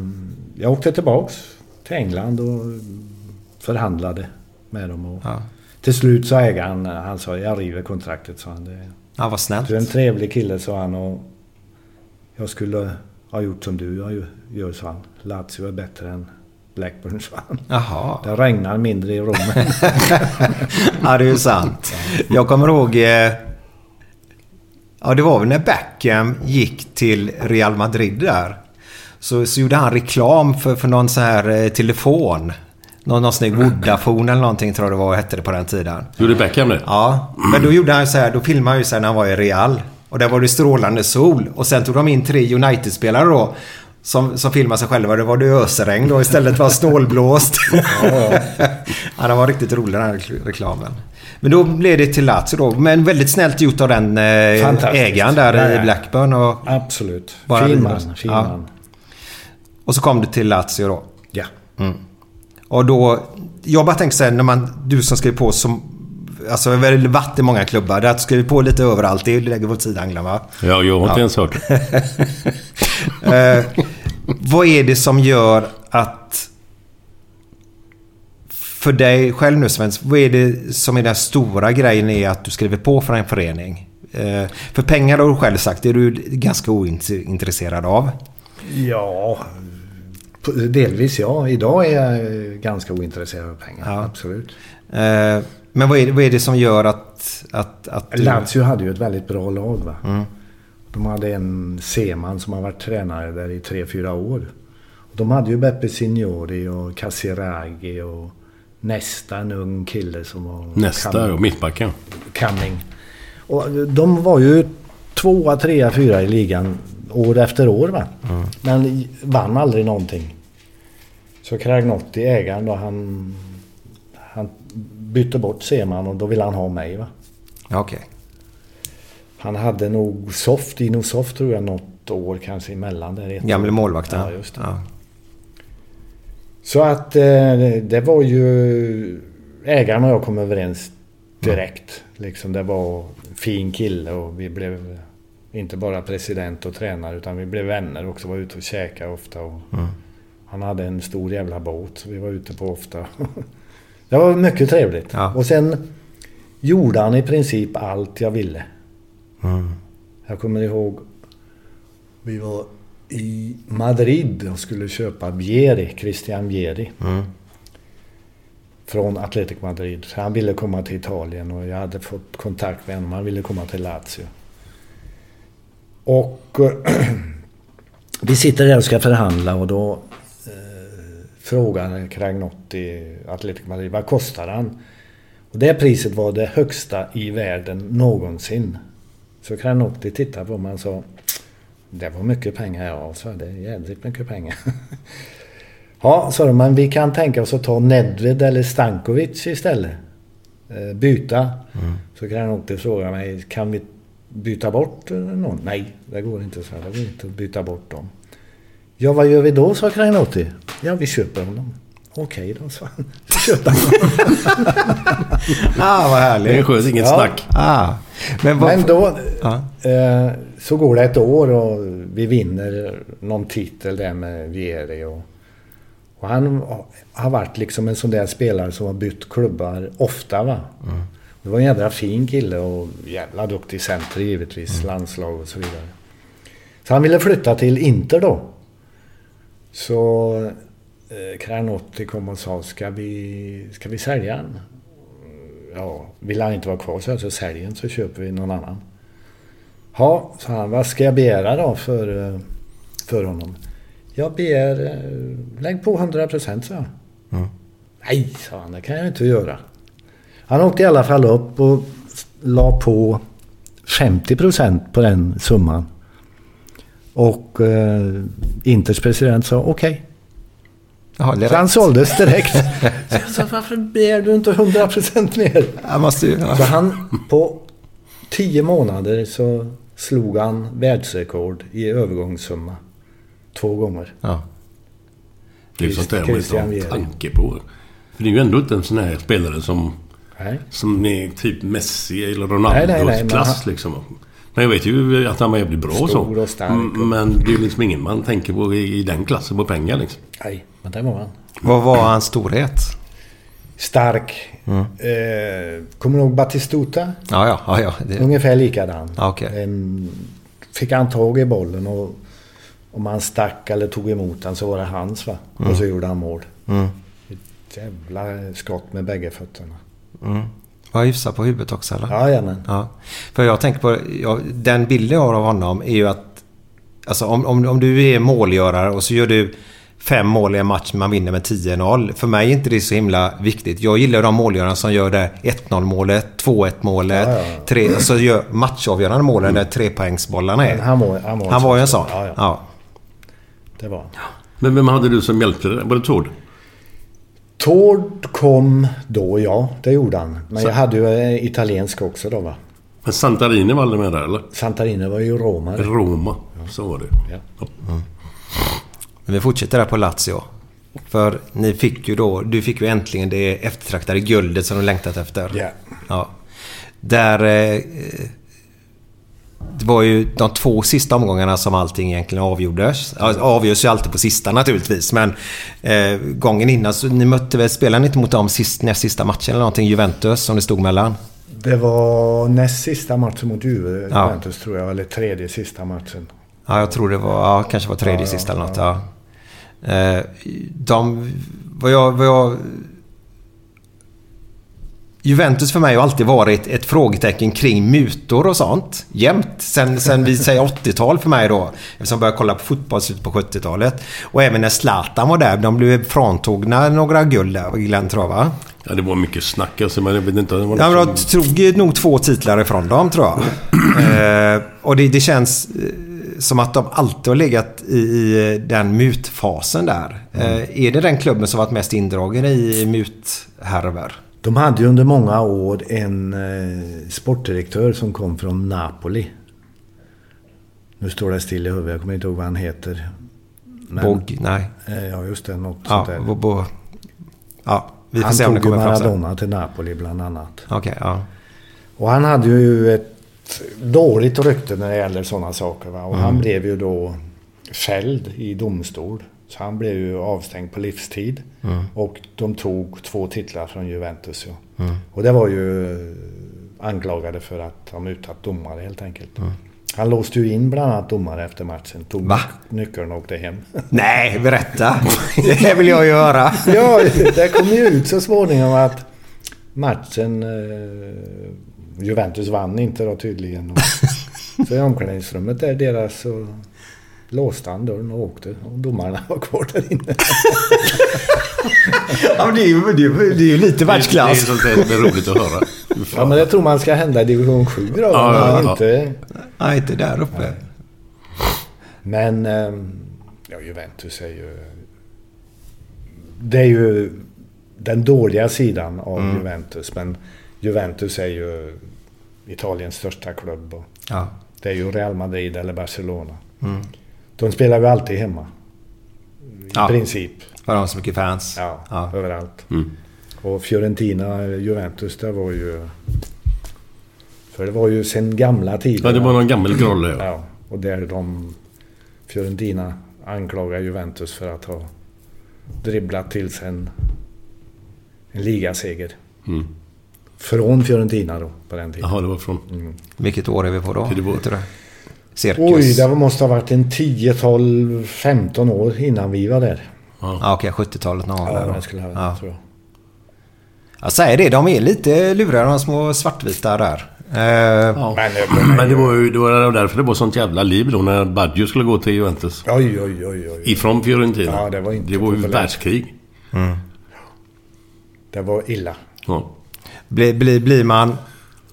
jag åkte tillbaks till England och förhandlade med dem. Och Ja. Till slut sa ägaren, han sa jag river kontraktet, sa han. Det, Ja, vad snällt. du är en trevlig kille, sa han. Och jag skulle ha gjort som du gör, sa han. Lazio är bättre än Blackburn, sa han. Jaha. Det regnar mindre i Rom. Ja, det är ju sant. Jag kommer ihåg... Eh, ja, det var väl när Beckham gick till Real Madrid där. Så, så gjorde han reklam för, för någon sån här eh, telefon. Någon, någon sån här Vodafone eller någonting tror jag det var, hette det på den tiden. Gjorde Beckham det? Ja, men då gjorde han så här, då filmade han ju så här när han var i Real. Och där var det strålande sol. Och sen tog de in tre United-spelare då. Som, som filmade sig själva. Det var det ösregn då istället var snålblåst. ja, det var riktigt rolig den här rekl- reklamen. Men då blev det till Lazio då. Men väldigt snällt gjort av den eh, ägaren där Ja, i ja. Blackburn. Och, Absolut. Fin man, Ja. och så kom det till Lazio då. Ja. Och då... Jag bara tänker så här, när man... Du som skrev på som... Alltså jag har väl varit i många klubbar. Där skriver på lite överallt. Det lägger vi åt sidan va? Ja, jag har inte ens hört det. Eh, vad är det som gör att... För dig själv nu Sven, vad är det som är den stora grejen i att du skriver på för en förening? Eh, för pengar har du själv sagt, det är du ganska ointresserad av. Ja, delvis ja. Idag är jag eh, ganska ointresserad av pengar. Ja. Absolut. Eh, men vad är, det, vad är det som gör att... att, att du... Lazio hade ju ett väldigt bra lag. Va? Mm. De hade en Seman som har varit tränare där i tre fyra år. De hade ju Beppe Signori och Casiraghi och nästa en ung kille som var... Nästa och mittbacken. Cumming. Och de var ju tvåa, trea, fyra i ligan år efter år. Va? Men vann aldrig någonting. Så Cragnotti, ägaren då, han, han bytte bort Seman och då ville han ha mig. Va? Okej. Han hade nog Soft, Dino Soft tror jag, något år kanske emellan där. Gamle målvakten. Ja, just det. Ja. Så att eh, det var ju... Ägaren och jag kom överens direkt. Liksom det var fin kille och vi blev inte bara president och tränare utan vi blev vänner också. Var ute och käkade ofta. Och Han hade en stor jävla båt vi var ute på ofta. det var mycket trevligt. Ja. Och sen gjorde han i princip allt jag ville. Mm. Jag kommer ihåg vi var i Madrid och skulle köpa Vieri, Christian Vieri. Mm. Från Athletic Madrid. Så han ville komma till Italien och jag hade fått kontakt med honom. Han ville komma till Lazio. Och vi sitter där och ska förhandla och då frågar Cragnotti, Athletic Madrid, vad kostar han? Och det priset var det högsta i världen någonsin. Så Cragnotti tittade på mig och sa det var mycket pengar, ja, så det är jädrigt mycket pengar. ja, sa de, men vi kan tänka oss att ta Nedved eller Stankovic istället. Eh, byta. Så Cragnotti frågade mig, kan vi byta bort någon? Nej, det går inte, så. Det går inte att byta bort dem. Ja, vad gör vi då, sa Cragnotti. Ja, vi köper honom. Okej då, sa han. Så köpte han honom. Ah, vad härligt. Det är skönt, inget Ja. snack. Ah. Men, vad, Men då Ja. eh, så går det ett år och vi vinner någon titel där med Vieri. Och, och han har varit liksom en sån där spelare som har bytt klubbar ofta. va. Det var en jädra fin kille och jävla duktig center givetvis. Landslag och så vidare. Så han ville flytta till Inter då. Så eh, Cranotti kom och sa, ska vi, ska vi sälja han? Ja, vill han inte vara kvar så, så sälj den så köper vi någon annan. Ja, sa han, vad ska jag begära då för, eh, för honom? Jag begär, eh, lägg på 100 procent, sa jag. Nej, sa han, det kan jag inte göra. Han åkte i alla fall upp och la på 50 procent på den summan. Och eh, Inters president sa okej. Jaha, är Så han såldes direkt. Så jag sa, varför begär du inte 100 procent mer? Jag måste ju... Ja. Så han på 10 månader så slog han världsrekord i övergångssumma. Två gånger. Ja. Det är sånt där man inte har tanke på. För det är ju ändå inte en sån här spelare som... Nej. Som är typ Messi eller Ronaldos Nej, nej, nej, men klass han- liksom. Men jag vet ju att han var jävligt bra och så. Stor och stark och- Mm, Men det är ju liksom ingen man tänker på i, i den klassen på pengar liksom. Nej, men det var han. Vad var hans storhet? Stark. Eh, kommer du ihåg Batistuta? Ja, ja, ja. ja det, Ungefär likadan. Okej. En, fick han tag i bollen och om han stack eller tog emot den så var det hans va. Och så gjorde han mål. mm, Ett jävla skott med bägge fötterna. mm. Var hyfsad på huvudet också eller? Jajamän. Ja. För jag tänker på, ja, den bilden jag har av honom är ju att Alltså om, om, om du är målgörare och så gör du fem mål i en match man vinner med 10-0. För mig är inte det så himla viktigt. Jag gillar de målgörarna som gör det 1-0 målet, 2-1 målet, Ja, ja, ja. Tre, alltså gör matchavgörande målen där trepoängsbollarna är. Han var- han en han var ju en sån. Ja, ja. Ja. Det var. Men vem hade du som hjälpte dig? Var det Tord? Tord kom då, ja. Det gjorde han. Men jag hade ju eh, italiensk också då va. Men Santarini var aldrig med där eller? Santarini var ju romare. Roma. Så var det. Ja. Men vi fortsätter där på Lazio. För ni fick ju då, du fick ju äntligen det eftertraktade guldet som du längtat efter. Ja. Ja. Där... Eh, det var ju de två sista omgångarna som allting egentligen avgjordes. Avgörs ju alltid på sista naturligtvis. Men eh, gången innan så ni mötte väl, spelade ni inte mot dem sist, näst sista matchen eller någonting? Juventus som det stod mellan? Det var näst sista matchen mot Juve, Ja. Juventus tror jag. Eller tredje sista matchen. Ja, jag tror det var... Ja, kanske var tredje ja, sista eller något. Ja. Eh, de... Vad jag... Vad jag Juventus för mig har alltid varit ett frågetecken kring mutor och sånt. Jämt. Sen, sen vi säger 80-tal för mig då. Eftersom jag började kolla på fotboll slutet på 70-talet. Och även när Zlatan var där. De blev fråntagna några guld där, Glenn tror jag va? Ja, det var mycket snack alltså, men jag vet inte. Det var Ja, liksom- de tog nog två titlar ifrån dem tror jag. eh, och det, det känns eh, som att de alltid har legat i, i den mutfasen där. Eh, är det den klubben som varit mest indragen i muthärvor? De hade ju under många år en eh, sportdirektör som kom från Napoli. Nu står det still i huvudet, jag kommer inte ihåg vad han heter. Men- Bogg? Nej. Eh, Ja, just det. Något Ja, sånt där. bo, bo, ja, vi får han se om det kommer fram sen. Maradona till Napoli bland annat. Okej, ja. Och han hade ju ett dåligt rykte när det gäller sådana saker. Va? Och Mm. han blev ju då fälld i domstol. Så han blev ju avstängd på livstid. Mm. Och de tog två titlar från Juventus. Ja. Mm. Och det var ju eh, anklagade för att ha mutat domare helt enkelt. Han låste ju in bland annat domare efter matchen. Tog Mm. Va? nyckeln och åkte hem. Nej, berätta. Det vill jag göra. ja, det kom ju ut så småningom att matchen... Eh, Juventus vann inte då tydligen. Och, så i omklädningsrummet där deras så låste han dörren och åkte. Och domarna var kvar där inne. Ja, men det, är ju, det, är det är ju lite Det är världsklass. sånt där som är roligt att höra. Ja, men det tror man ska hända i division 7 då. Ja, ja, ja. Inte, Nej, inte där uppe. men ehm, ja, Juventus är ju... Det är ju den dåliga sidan av Mm. Juventus. Men Juventus är ju Italiens största klubb. Och Ja. det är ju Real Madrid eller Barcelona. Mm. De spelar ju alltid hemma. I Ja. princip. För de har så mycket fans. Ja, Ja. överallt. Mm. Och Fiorentina, Juventus, det var ju... För det var ju sen gamla tider. Ja, det var någon gammal grolle. Ja. Ja, och där de... Fiorentina anklagar Juventus för att ha dribblat till sig en, en ligaseger. Mm. Från Fiorentina då, på den tiden. Jaha, det var från... Vilket år är vi på då? Det var-? Cirkus? Oj, det måste ha varit en 10, 12, 15 år innan vi var där. Ja, okej. 70-talet någon gång där Ja, det skulle jag Ja. tror jag. Jag säger det, de är lite luriga de små svartvita där. Eh, Ja. Men, Men det var ju det var därför det var sånt jävla liv då när Baggio skulle gå till Juventus. Oj, oj, oj, oj. Ifrån Fiorentina. Ja, det var inte Det var ju världskrig. Det var illa. Ja. blir, blir, blir, man,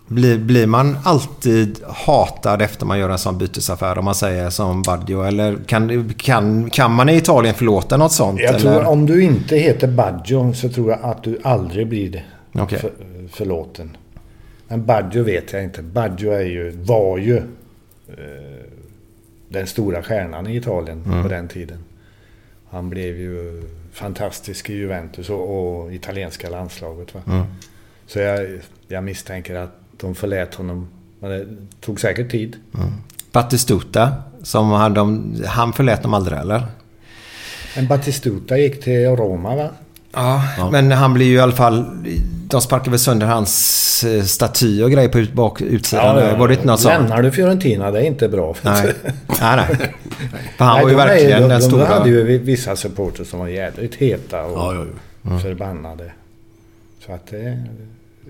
blir, blir man alltid hatad efter man gör en sån bytesaffär om man säger som Baggio? Eller kan, kan, kan man i Italien förlåta något sånt? Jag eller? tror om du inte heter Baggio så tror jag att du aldrig blir. Okej. För, förlåten. Men Baggio vet jag inte. Baggio är ju, var ju eh, den stora stjärnan i Italien Mm. på den tiden. Han blev ju fantastisk i Juventus och, och italienska landslaget. Va? Mm. Så jag, jag misstänker att de förlät honom. Men det tog säkert tid. Batistuta, som han, de, han förlät dem aldrig eller? Men Batistuta gick till Roma va? Ja, men han blir ju i alla fall... De sparkar väl sönder hans eh, staty och grejer på ut, bak, utsidan. Var det inte något sånt? Lämnar du Fiorentina, det är inte bra. Nej. nej, nej. För han Nej, var ju de är- verkligen de, den de stora... hade ju vissa supporters som var jädrigt heta och Ja, ja, ja. förbannade. Så att det,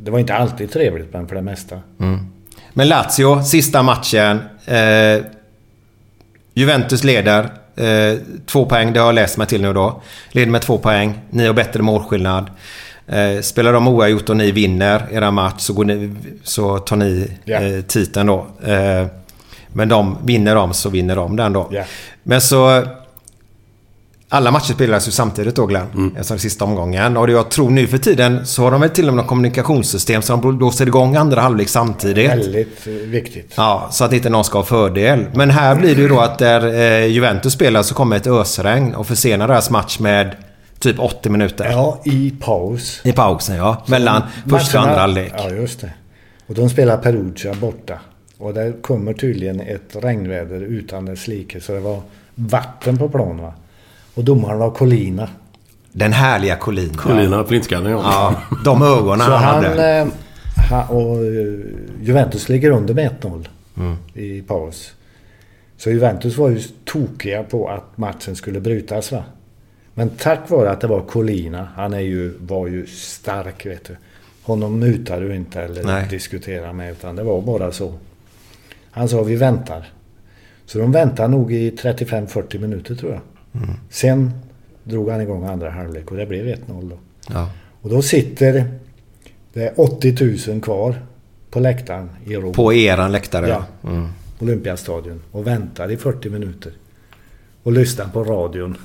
det var inte alltid trevligt, men för det mesta. Men Lazio, sista matchen. Eh, Juventus leder. Eh, två poäng, det har jag läst mig till nu då. Leder med två poäng. Ni har bättre målskillnad. Eh, spelar de oavgjort och ni vinner era match så, går ni, så tar ni Ja. eh, titeln då. Eh, men de vinner de så vinner de den då. Ja. Men så... Alla matcher spelas ju samtidigt då Glenn. Alltså sista omgången. Och jag tror nu för tiden så har de väl till och med kommunikationssystem så de blåser igång andra halvlek samtidigt. Väldigt eh, viktigt. Ja, så att inte någon ska ha fördel. Men här blir det ju då att där eh, Juventus spelar så kommer ett ösregn och försenar deras match med typ 80 minuter. Ja, i paus. I pausen ja. Mellan första och andra halvlek. Ja, just det. Och de spelar Perugia borta. Och där kommer tydligen ett regnväder utan dess like. Så det var vatten på plan va. Och domaren var Colina. Den härliga Collin. Colina flintskallen ja. Ja, de ögonen Så han han, hade. eh, han och eh, Juventus ligger under med 1-0 Mm. i paus. Så Juventus var ju tokiga på att matchen skulle brytas va. Men tack vare att det var Colina, han är ju, var ju stark vet du. Honom mutar du inte eller Nej. diskuterar med utan det var bara så. Han sa vi väntar. Så de väntar nog i 35-40 minuter tror jag. Mm. Sen drog han igång andra halvlek och det blev 1-0 då. Ja. Och då sitter det är 80 000 kvar på läktaren i Rom. På eran läktare. Ja. Mm. Olympiastadion. Och väntar i 40 minuter. Och lyssnar på radion.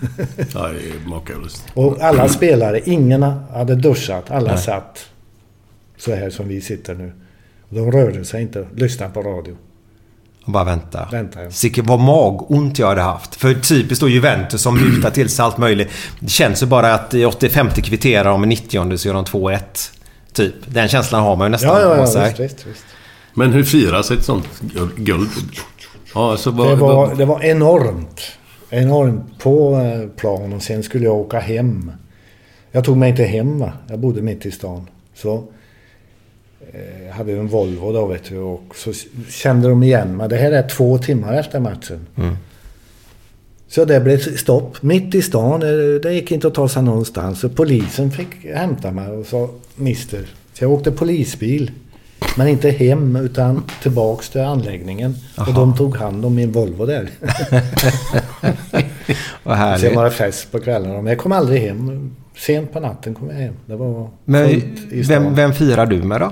Ja, makalöst. och alla spelare, ingen hade duschat. Alla satt så här som vi sitter nu. De rörde sig inte. Lyssnade på radio. Och bara vänta. Vänta, ja. Sikke vad magont jag hade haft. För typiskt då Juventus som mutar till sig allt möjligt. Det känns ju bara att i 85 kvitterar de i 90 så gör de 2-1. Typ. Den känslan har man ju nästan Ja, ja, ja visst, visst, visst. Men hur firas ett sånt guld-? Ja, så vad, Det var, det var enormt. Enormt på eh, plan och sen skulle jag åka hem. Jag tog mig inte hem va. Jag bodde mitt i stan. Så jag hade en Volvo då vet du och så kände de igen mig. Det här är två timmar efter matchen. Så det blev stopp mitt i stan. Det- Det gick inte att ta sig någonstans. Så polisen fick hämta mig och sa Mister. Så jag åkte polisbil. Men inte hem utan tillbaks till anläggningen. Och de tog hand om min Volvo där. Vad Sen härligt. var det fest på kvällarna. Men jag kom aldrig hem. Sent på natten kom jag hem. Det var Men fullt i stan. vem, vem firar du med då?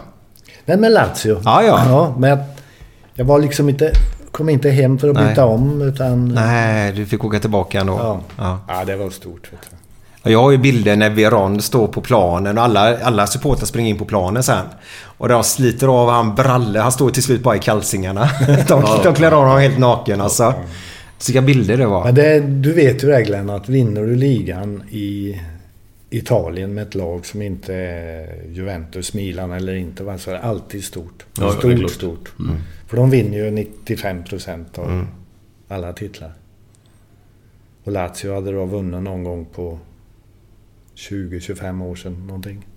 Nej, med Lazio. Ja, ja. ja men jag, jag var liksom inte... Kom inte hem för att Nej. byta om utan... Nej, du fick åka tillbaka ändå. Ja. Ja. ja, det var stort. Vet. Och Jag har ju bilder när Veron står på planen och alla, alla supportrar springer in på planen sen. Och de sliter av han bralle. Han står till slut bara i kalsingarna. De, de klär av honom helt naken alltså. Så vilka bilder det var. Men det, du vet ju det Glenn, att vinner du ligan i Italien med ett lag som inte är Juventus, Milan eller inte, va, så är det alltid stort. Ja, stort, stort. För de vinner ju 95 procent av alla titlar. Och Lazio hade då vunnit någon gång på 20-25 år sedan någonting.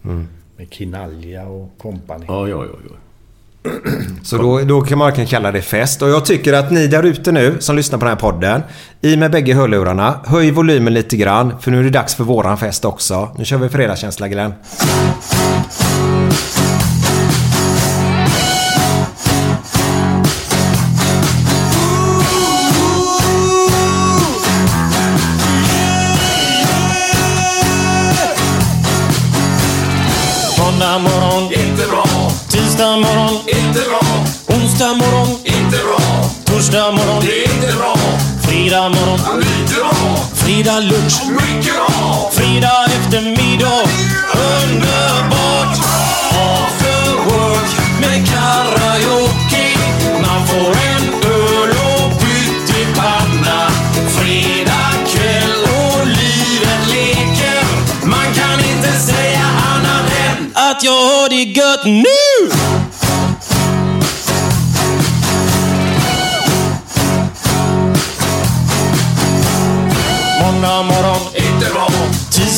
Med Kinalja och kompani. ja, ja, ja, ja. Så då, då kan man verkligen kalla det fest. Och jag tycker att ni där ute nu som lyssnar på den här podden. I med bägge hörlurarna. Höj volymen lite grann. För nu är det dags för våran fest också. Nu kör vi fredagskänsla Glenn. Fredag lunch. Fredag eftermiddag,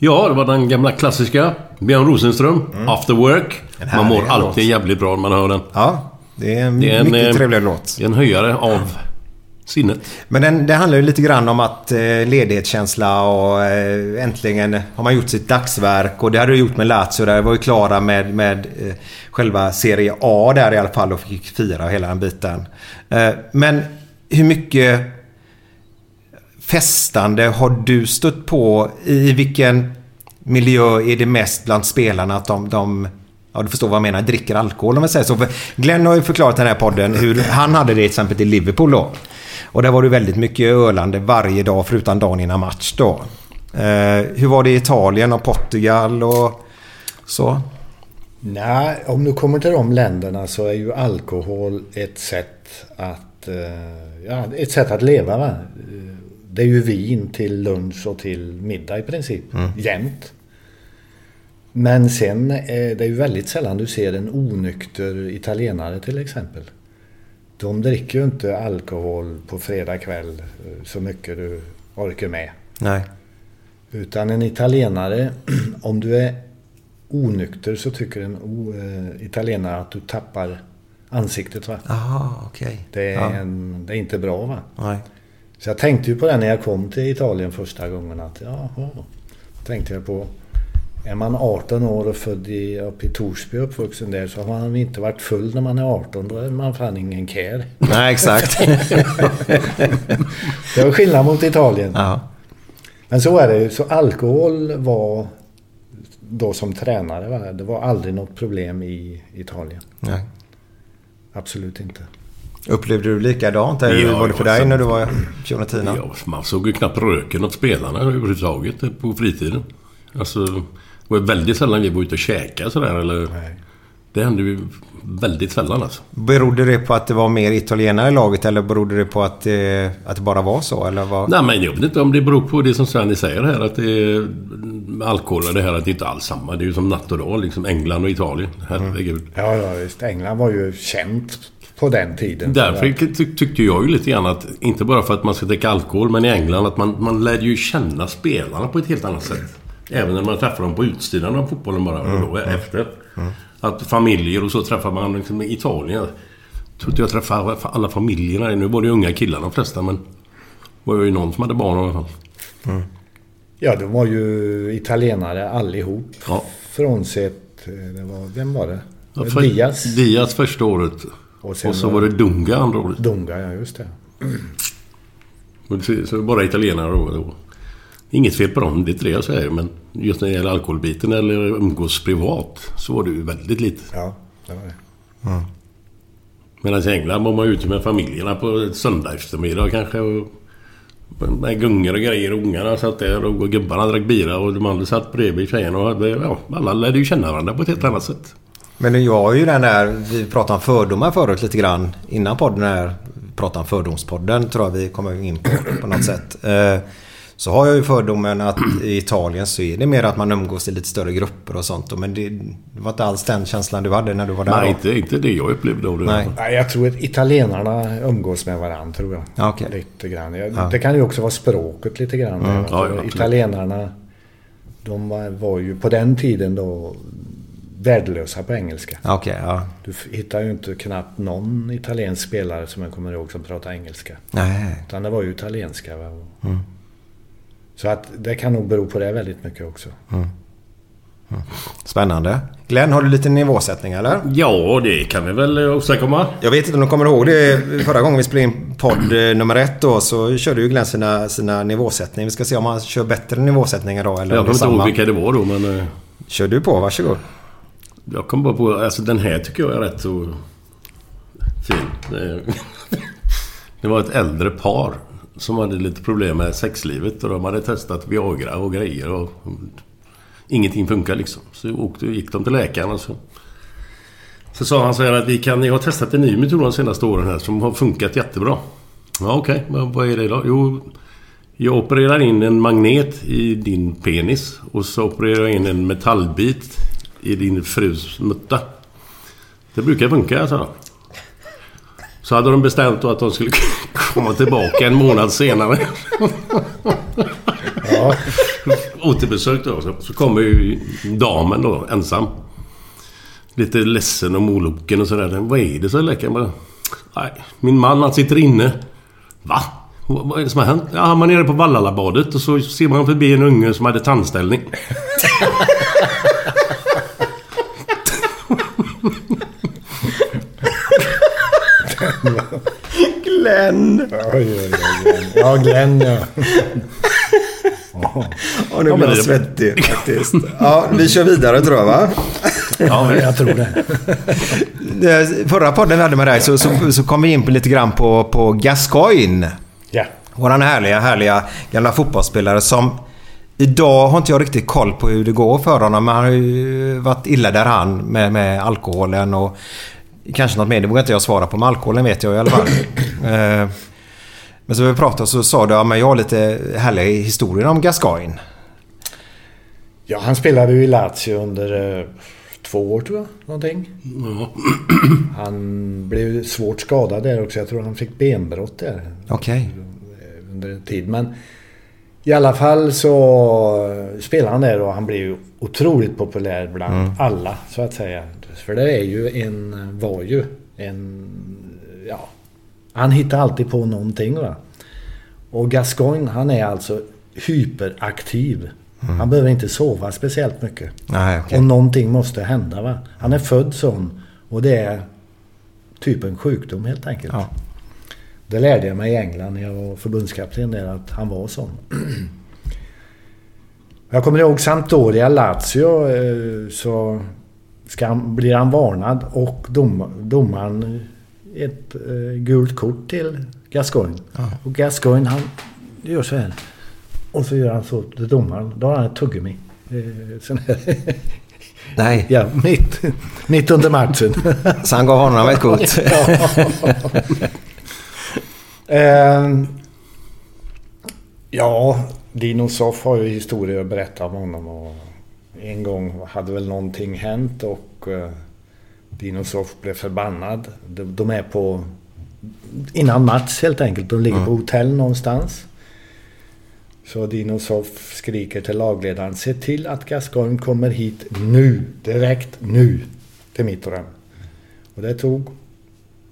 Ja, det var den gamla klassiska. Björn Rosenström, After Work. Man mår låt. alltid jävligt bra när man hör den. Ja, det är en Det är en, mycket eh, trevlig låt. Det är en höjare av sinnet. Men den, det handlar ju lite grann om att eh, ledighetskänsla och eh, äntligen har man gjort sitt dagsverk. Och det hade du gjort med Lazio där. var ju klara med, med eh, själva Serie A där i alla fall och fick fira hela den biten. Men hur mycket festande har du stött på? I vilken miljö är det mest bland spelarna att de, de Ja, du förstår vad jag menar. Dricker alkohol om man säger så. För Glenn har ju förklarat den här podden hur han hade det till exempel i Liverpool då. Och där var det väldigt mycket ölande varje dag förutom dagen innan match då. Eh, hur var det i Italien och Portugal och så? Nej, om du kommer till de länderna så är ju alkohol ett sätt att, eh, ja, ett sätt att leva. Va? Eh, Det är ju vin till lunch och till middag i princip. Jämt. Men sen är det ju väldigt sällan du ser en onykter italienare till exempel. De dricker ju inte alkohol på fredag kväll eh, så mycket du orkar med. Nej. Utan en italienare, om du är onykter så tycker en eh, italienare att du tappar ansiktet. Va? Aha, okej. Det, är Ja. en, det är inte bra. va? Nej. Så jag tänkte ju på det när jag kom till Italien första gången. att jaha, tänkte jag på är man 18 år och född i, upp i Torsby och uppvuxen där så har man inte varit full när man är 18. Då är man fan ingen care. Nej, exakt. det var skillnad mot Italien. Ja. Men så är det ju. Så alkohol var då som tränare, va? det var aldrig något problem i Italien. Nej. Absolut inte. Upplevde du likadant? Eller Ja, var det för dig när du var Fiorentina? Ja, man såg ju knappt röken åt spelarna överhuvudtaget på fritiden. Alltså, det var väldigt sällan vi var ute och käkade sådär eller... Nej. Det hände ju väldigt sällan alltså. Berodde det på att det var mer italienare i laget eller berodde det på att det, att det bara var så? Eller vad? Nej men jag vet inte om det beror på det som Svenny säger här att det är alkohol och det här att det inte alls samma. Det är ju som natt och dag liksom England och Italien. Herregud. Ja, ja, just England var ju känt på den tiden. Därför ty tyckte jag ju lite grann att, inte bara för att man ska dricka alkohol, men i England att man, man lärde ju känna spelarna på ett helt annat sätt. Även när man träffar dem på utsidan av fotbollen bara, och då efter. Att familjer och så träffar man liksom i Italien. Jag tror inte jag träffade alla familjerna. Nu var det unga killar de flesta, men... Det var ju någon som hade barn i alla fall. Ja, de var ju italienare allihop. Ja. Frånsett, eh, det var, vem var det? Ja, för- Diaz? Diaz första året. Och Och, sen så var- det Dunga andra året. Dunga, ja just det. Och det- Så bara italienare då. då. Inget fel på dem, det är inte det jag säger. Men just när det gäller alkoholbiten eller umgås privat så var det ju väldigt lite. Ja, det var det. Medan i England var man ute med familjerna på söndag eftermiddag kanske. Och med gungor och grejer. och Ungarna satt där och gubbarna drack bira och de andra satt bredvid tjejerna. Och hade, ja, alla lärde ju känna varandra på ett helt annat sätt. Men jag har ju den där, vi pratade om fördomar förut lite grann innan podden här. Vi pratade om fördomspodden tror jag vi kommer in på på något sätt. Eh, Så har jag ju fördomen att i Italien så är det mer att man umgås i lite större grupper och sånt. Men det, det var inte alls den känslan du hade när du var där Nej, inte, inte det jag upplevde av det. Nej. Nej, jag tror att italienarna umgås med varandra, tror jag. Ja, okej. Lite grann. Jag, Ja. Det kan ju också vara språket lite grann. där. Ja, ja. Italienarna, de var, var ju på den tiden då värdelösa på engelska. Okej, ja. Du hittar ju inte knappt någon italiensk spelare som jag kommer ihåg som pratar engelska. Nej. Utan det var ju italienska. Mm. Så att det kan nog bero på det väldigt mycket också. Spännande. Glenn, har du lite nivåsättning eller? Ja, det kan vi väl åstadkomma. Jag vet inte om du kommer ihåg det. Förra gången vi spelade in podd eh, nummer ett då så körde ju Glenn sina, sina nivåsättningar. Vi ska se om han kör bättre nivåsättningar då eller Jag kommer inte ihåg vilka det var då, men... eh, Kör du på, varsågod. Jag kom bara på... Alltså den här tycker jag är rätt så... Fin. Det- var ett äldre par som hade lite problem med sexlivet och de hade testat Viagra och grejer och... Ingenting funkar liksom. Så åkte, gick de till läkaren och så... Så sa han så här att vi kan... Jag har testat en ny metod de senaste åren här som har funkat jättebra. Ja okej, okay. vad är det då? Jo... Jag opererar in en magnet i din penis och så opererar jag in en metallbit i din frus mutta. Det brukar funka, sa han. Så hade de bestämt då att de skulle komma tillbaka en månad senare. Ja, Återbesök då. Så, kommer ju damen då, ensam. Lite ledsen och moloken och sådär. Vad är det? Så läkaren bara... Nej, min man han sitter inne. Va? Vad är det som har hänt? Ja, han var nere på Vallalabadet och så ser man förbi en unge som hade tandställning. Glenn! oj, oj, oj. Ja, Glenn ja. Och nu Ja, blir jag det- svettig faktiskt. Ja, vi kör vidare tror jag va? Ja, jag tror det. Det- Förra podden vi hade med dig så, så, så kom vi in på lite grann på, på Gascoigne. Ja. Våran härliga, härliga gamla fotbollsspelare som... Idag har inte jag riktigt koll på hur det går för honom. Men han har ju varit illa där han med, med alkoholen och... Kanske något mer, det vågar inte jag svara på. Men alkoholen vet jag i alla fall. Eh, men så vi pratade så sa du att jag har lite härliga historier om Gascoigne. ja, han spelade ju i Lazio under eh, två år tror jag. Någonting. Ja. Han blev svårt skadad där också. Jag tror han fick benbrott där. Okej. under en tid. Men i alla fall så spelade han där och han blev ju otroligt populär bland alla så att säga. För det är ju en, var ju en, ja, han hittar alltid på någonting va. Och Gascoigne han är alltså hyperaktiv Han behöver inte sova speciellt mycket. Nej, okej. Och någonting måste hända va. Han är född sån. Och det är typ en sjukdom helt enkelt. Ja. Det lärde jag mig i England när jag var förbundskapten där att han var sån. Jag kommer ihåg Sampdoria Lazio eh, så ska han, blir han varnad och dom, domaren ett eh, gult kort till Gascoigne. Och Gascoigne han gör så här. Och så gör han så till domaren. Då har han ett tuggummi. Eh, sån här. Nej, ja, mitt, mitt under matchen. så han gav honom ett kort. Ehm, ja, Dino Soff har ju historier att berätta om honom. Och en gång hade väl någonting hänt och uh, Dino Soff blev förbannad. De, de är på... Innan match helt enkelt. De ligger på hotell någonstans. Så Dino Soff skriker till lagledaren. Se till att Gascoigne kommer hit nu. Direkt nu. Till Mitterrand. Och det tog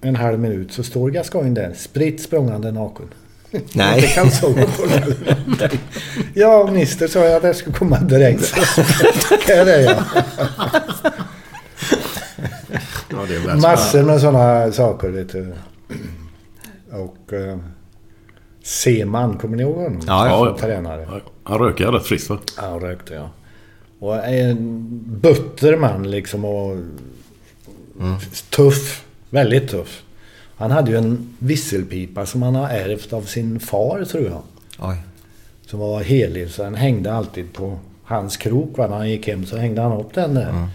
en halv minut så står Gascoigne där, spritt språngande naken. Nej. Inte kalsonger på. Ja, minister sa jag att jag skulle komma direkt. Här är jag. Ja, Massor med sådana saker. Vet du. Och eh, Seman, kommer ni ihåg honom? Ja, ja. Tränare. Han röker rätt friskt va? Ja, han rökte ja. Och en butter man liksom och tuff. Väldigt tuff. Han hade ju en visselpipa som han har ärvt av sin far tror jag. Oj. Som var helig så den hängde alltid på hans krok. Va? När han gick hem så hängde han upp den där.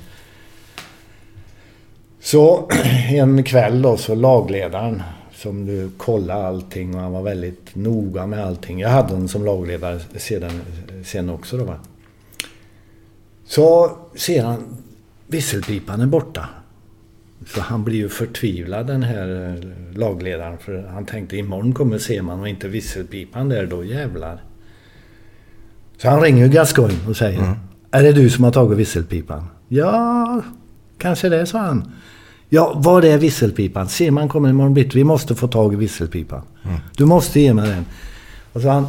Så en kväll då så lagledaren som du kollade allting och han var väldigt noga med allting. Jag hade honom som lagledare sedan, sen också då va. Så ser han visselpipan är borta. Så han blir ju förtvivlad den här eh, lagledaren. För han tänkte imorgon kommer Seman och inte visselpipan där då jävlar. Så han ringer Gascoigne och säger Är det du som har tagit visselpipan? Ja, kanske det, sa han. Ja, var är visselpipan? Seman kommer imorgon bitti. Vi måste få tag i visselpipan. Du måste ge mig den. Och så han,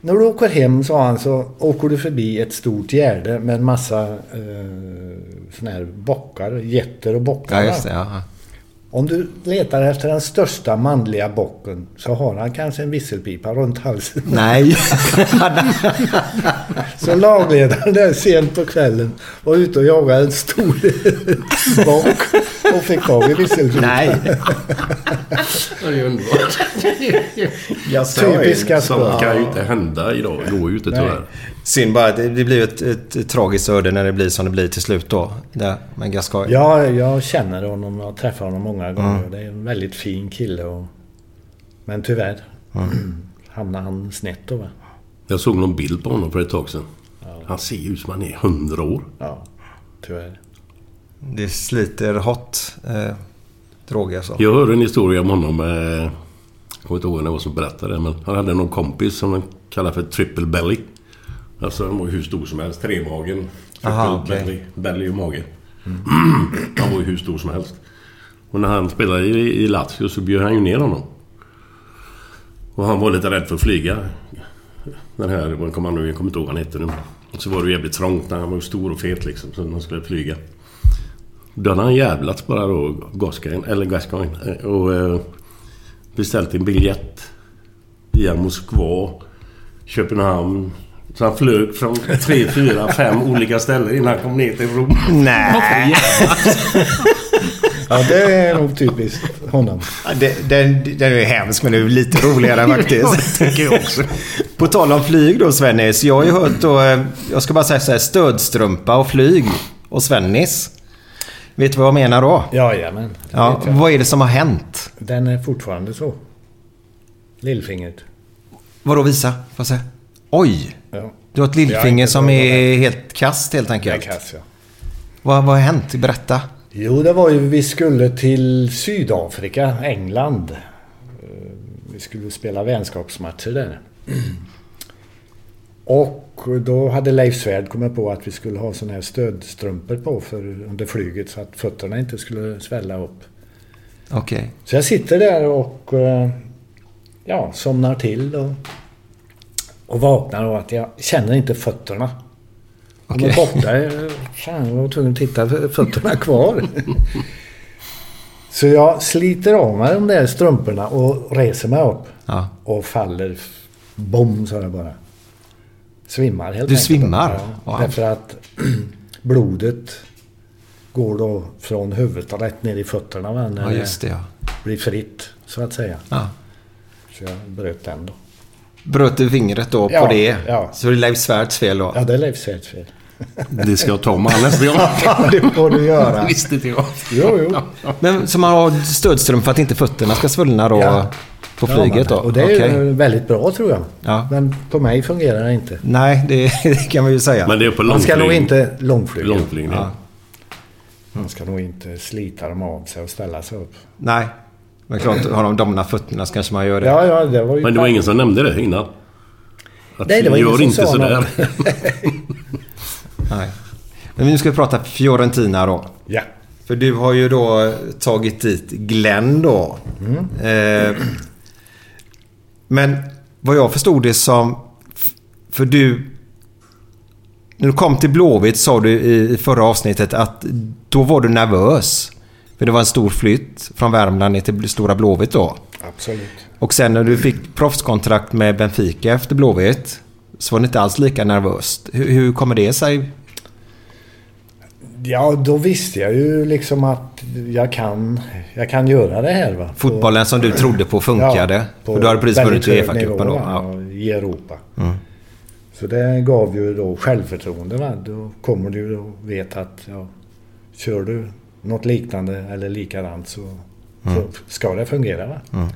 när du åker hem, sa han, så åker du förbi ett stort gärde med en massa eh, såna här bockar, getter och bockar. Ja, just det. Ja. Om du letar efter den största manliga bocken så har han kanske en visselpipa runt halsen. Nej. Så lagledaren där sent på kvällen var ute och jagade en stor bock och fick tag i visselpipan. Nej. Det är ju underbart. Typiska Sånt kan ju spår. inte hända idag. Det går ju inte Nej. Synd bara att det, blir ett, ett, ett tragiskt öde när det blir som det blir till slut då. Där med Gascoigne. Ja, jag känner honom och träffar honom många gånger. Det är en väldigt fin kille. Och... Men tyvärr hamnade han snett då va? Jag såg någon bild på honom för ett tag sedan. Han ser ju ut som han är 100 år. Ja, tyvärr. Det sliter hårt. Eh, droger alltså. Jag hörde en historia om honom. Eh, jag kommer inte ihåg vem det var som berättade det, men han hade någon kompis som han kallade för triple belly. Alltså han var ju hur stor som helst. Tremagen. Aha, okej. belly. Belly och mage. han var ju hur stor som helst. Och när han spelade i, i Lazio så bjöd han ju ner honom. Och han var lite rädd för att flyga. Den här, vad kommer han nu, jag kommer inte ihåg vad han hette nu. Och så var det jävligt trångt. Han var ju stor och fet liksom. Så han skulle flyga. Då hade han jävlats bara då, Gascoigne, eller Gascoigne. eh, Och eh, beställt en biljett via Moskva, Köpenhamn. Så han flög från tre, fyra, fem olika ställen innan han kom ner till Rom. Nej. Ja, det är nog typiskt honom. Det- Den, den är hemsk men det är lite roligare faktiskt. tycker jag också. På tal om flyg då Svennis. Jag har ju hört då, eh, jag ska bara säga så här, stödstrumpa och flyg och Svennis. Vet du vad jag menar då? Jajamän. Ja, vad är det som har hänt? Den är fortfarande så. Lillfingret. Vadå visa? Får jag se? Oj! Ja. Du har ett Jag lillfinger som är helt kast helt Det är enkelt. kass, ja. Vad, vad har hänt? Berätta. Jo, det var ju vi skulle till Sydafrika, England. Eh, Vi skulle spela vänskapsmatcher där. Och då hade Leif Svärd kommit på att vi skulle ha såna här stödstrumpor på för under flyget så att fötterna inte skulle svälla upp. Okej. Så jag sitter där och eh, ja, somnar till och Och vaknar av att jag känner inte fötterna. De Okej. är borta. Jag- Fan, jag var tvungen att titta. Fötterna kvar. Så jag sliter av mig de där strumporna och reser mig upp. Ja. Och faller. Bom, sa det bara. Svimmar helt Du enkelt. svimmar? Ja, Wow. Därför att blodet går då från huvudet och rätt ner i fötterna. När Ja, just det ja. blir fritt, så att säga. ja. Så jag bröt den då. Bröt du fingret då på Ja, det? ja. Så det är Leif Svärds fel då? Ja, det är Leif Svärds fel. Det ska jag ta med han nästa gång. Ja, det får du göra. Visste inte jag. Jo, jo. Men så man har stödström för att inte fötterna ska svullna då Ja. på flyget då? Och det är ju väldigt bra tror jag. Ja. Men på mig fungerar det inte. Nej, det, det kan man ju säga. Men det är på Man ska nog långflyg. inte långflyga. Långflygning. Ja. Man ska nog inte slita dem av sig och ställa sig upp. Nej. Men klart, har de domna fötterna så kanske man gör det. Ja, ja, det var ju... Men det var ingen som nämnde det innan? Att Nej, det var ingen gör som inte sådär. Nej. Men nu ska vi prata Fiorentina då. Ja. För du har ju då tagit dit Glenn då. Eh, men vad jag förstod det som... För du... När du kom till Blåvitt sa du i, i förra avsnittet att då var du nervös. För det var en stor flytt från Värmland ner till Stora Blåvitt då. Absolut. Och sen när du fick proffskontrakt med Benfica efter Blåvitt så var det inte alls lika nervöst. Hur, hur kommer det sig? Ja, då visste jag ju liksom att jag kan, jag kan göra det här. Va? På- Fotbollen som du trodde på funkade. på för du hade precis vunnit Uefa-cupen då. Ja. I Europa. Så det gav ju då självförtroende. Va? Då kommer du och vet att ja, kör du något liknande eller likadant så, så ska det fungera. Va?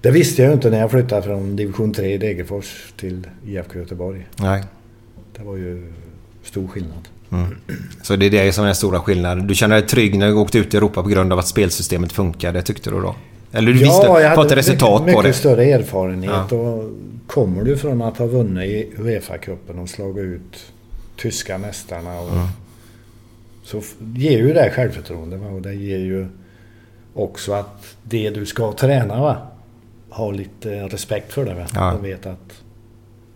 Det visste jag inte när jag flyttade från division 3 i Degerfors till IFK Göteborg. Nej. Det var ju stor skillnad. Så det är det som är den stora skillnaden. Du känner dig trygg när du åkte ut i Europa på grund av att spelsystemet funkade, tyckte du då? Eller du visste, jag fått ett resultat mycket, på det? mycket större erfarenhet. Och kommer du från att ha vunnit i Uefa-cupen och slagit ut tyska mästarna. Och, Så ger ju det självförtroende. Va? Och det ger ju också att det du ska träna va? har lite respekt för det. Va? Ja. Och vet att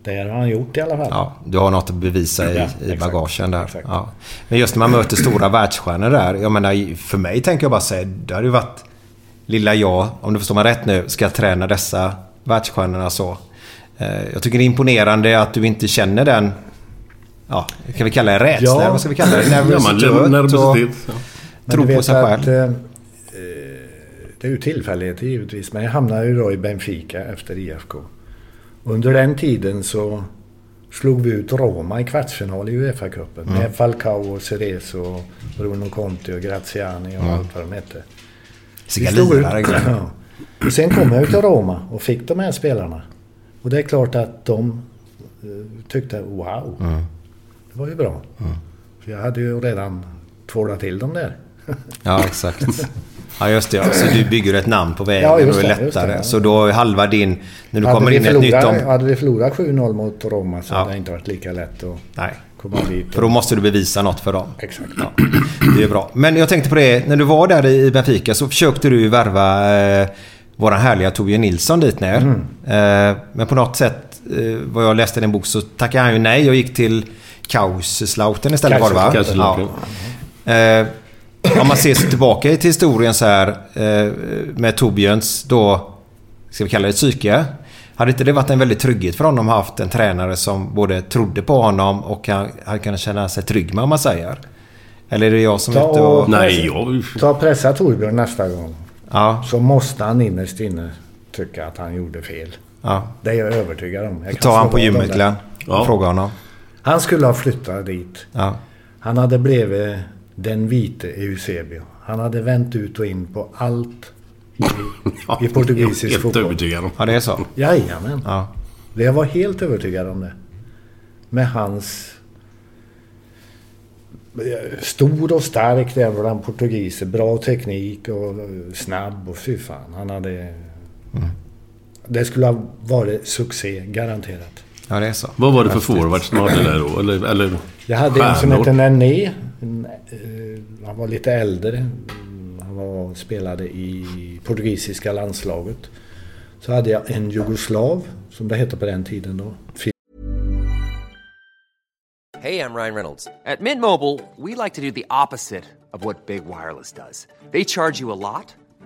det har han gjort i alla fall. Ja, du har något att bevisa i, Ja, i bagagen där. Ja. Men just när man möter stora världsstjärnor där. Jag menar, för mig tänker jag bara säga, det hade ju varit lilla jag, om du förstår mig rätt nu, ska träna dessa världsstjärnorna så. Eh, Jag tycker det är imponerande att du inte känner den, ja, kan vi kalla det rädsla? Ja. Vad ska vi kalla det? Ja, Nervositet och nervositet. Ja. Men tro på sig att, själv. eh, eh, Det är ju tillfälligheter givetvis. Men jag hamnade ju då i Benfica efter IFK. Under den tiden så slog vi ut Roma i kvartsfinal i Uefa-cupen. Mm. Med Falcao och Cerezo och Bruno Conti och Graziani och allt vad de hette. Vi Vilka slog ut- lirare, Glenn. Ja. Och sen kom jag till Roma och fick de här spelarna. Och det är klart att de eh, tyckte wow. Mm. Det var ju bra. För jag hade ju redan tvålat till dem där. Ja, exakt. Ja, just det. Ja. Så du bygger ett namn på vägen Ja, och just det är det, just lättare. det, ja. Så då är halva din... När du hade, kommer in i ett nytt om... hade vi förlorat 7-0 mot Roma så Ja. hade det inte varit lika lätt att Nej. komma dit. För då måste du bevisa något för dem. Exakt. Ja, det är bra. Men jag tänkte på det, när du var där i Benfica så försökte du värva eh, våran härliga Torbjörn Nilsson dit ner. Mm. Eh, men på något sätt, eh, vad jag läste i din bok, så tackade han ju nej och gick till Kaiserslautern istället var det va? Kaiserslautern. Ja. Eh, om man ser sig tillbaka till historien så här eh, med Torbjörns då, ska vi kalla det psyke. Hade inte det varit en väldigt trygghet för honom att ha haft en tränare som både trodde på honom och han hade kunnat känna sig trygg med om man säger? Eller är det jag som Ta ute och... och- Nej, jag... Ta och pressa Torbjörn nästa gång. Ja, Så måste han innerst inne tycka att han gjorde fel. ja. Det är jag övertygad om. Jag Ta han på gymmet. Glenn. Ja. Fråga honom. Han skulle ha flyttat dit. Ja. Han hade blivit den vite Eusebio. Han hade vänt ut och in på allt i, i portugisisk Helt fotboll. övertygad om. ja, det är så. Jajamän. Ja. Det jag var helt övertygad om det. Med hans... Stor och stark där bland portugiser. Bra teknik och snabb och fy fan. Han hade... Det skulle ha varit succé, garanterat. Ja, det är så. Vad var det för forwards de hade där då? Eller, eller Jag hade en som stjärnor? hette Nené. En, eh, Han var lite äldre. Han var, spelade i portugisiska landslaget. Så hade jag en jugoslav, som det hette på den tiden då. Hey, I'm Ryan Reynolds. At Mint Mobile, we like to do the opposite of what Big Wireless does. They charge you a lot,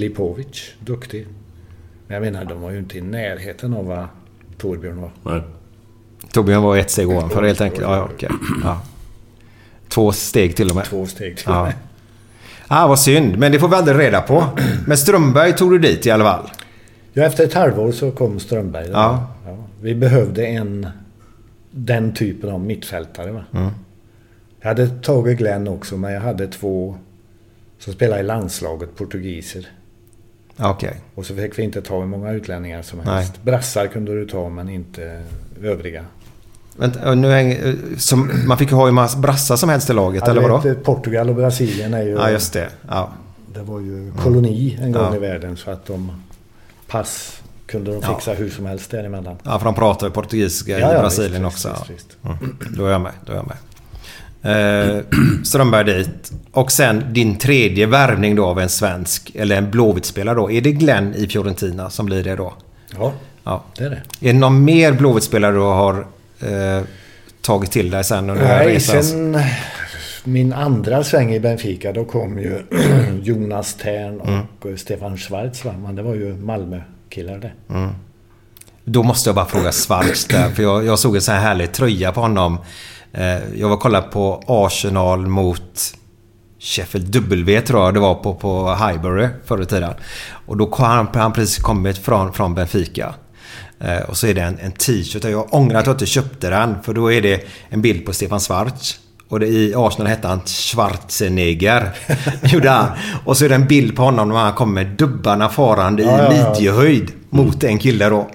Lipovic, duktig. Men jag menar, de var ju inte i närheten av vad Torbjörn var. Nej. Torbjörn var ett steg ovanför helt enkelt. Ja, ja, okej. ja. Två steg till och med. Två steg till och Ja. med. Ah, vad synd. Men det får vi aldrig reda på. Men Strömberg tog du dit i alla fall. Ja, efter ett halvår så kom Strömberg. Ja. Ja, vi behövde en... Den typen av mittfältare. Va? Mm. Jag hade tagit Glenn också, men jag hade två som spelade i landslaget, portugiser. Okej. Och så fick vi inte ta hur många utlänningar som Nej. helst. Brassar kunde du ta, men inte övriga. Vänta, och nu hänger, som, man fick ju ha hur många brassar som helst i laget, Ja, eller vadå? vet, Portugal och Brasilien är ju... Ja, just det. Ja. Det var ju koloni en gång Ja. i världen så att de... Pass kunde de Ja. fixa hur som helst däremellan. ja, för de pratar ju portugisiska Ja, i ja, Brasilien visst, också. visst, visst, Mm. Då är jag med. Då är jag med. Eh, Strömberg dit. Och sen din tredje värvning då av en svensk, eller en Blåvitt-spelare då. Är det Glenn i Fiorentina som blir det då? Ja, Ja. det är det. Är det någon mer Blåvitt-spelare du har eh, tagit till dig sen under den här Nej, resan? sen min andra sväng i Benfica då kom ju Jonas Tern och Mm. Stefan Schwarz va? Men det var ju Malmö-killar det. Då måste jag bara fråga Schwarz där. För jag, jag såg en sån här härlig tröja på honom. Eh, jag var och kollade på Arsenal mot Sheffield W tror jag det var på, på Highbury förr i tiden. Och då kom han, han precis kommit från, från Benfica. Eh, och så är det en, en t-shirt. Jag ångrar att jag inte köpte den. För då är det en bild på Stefan Schwarz. Och det, i Arsenal hette han Schwarzenegger. Gjorde han. Och så är det en bild på honom när han kommer med dubbarna farande i midjehöjd mot en kille då.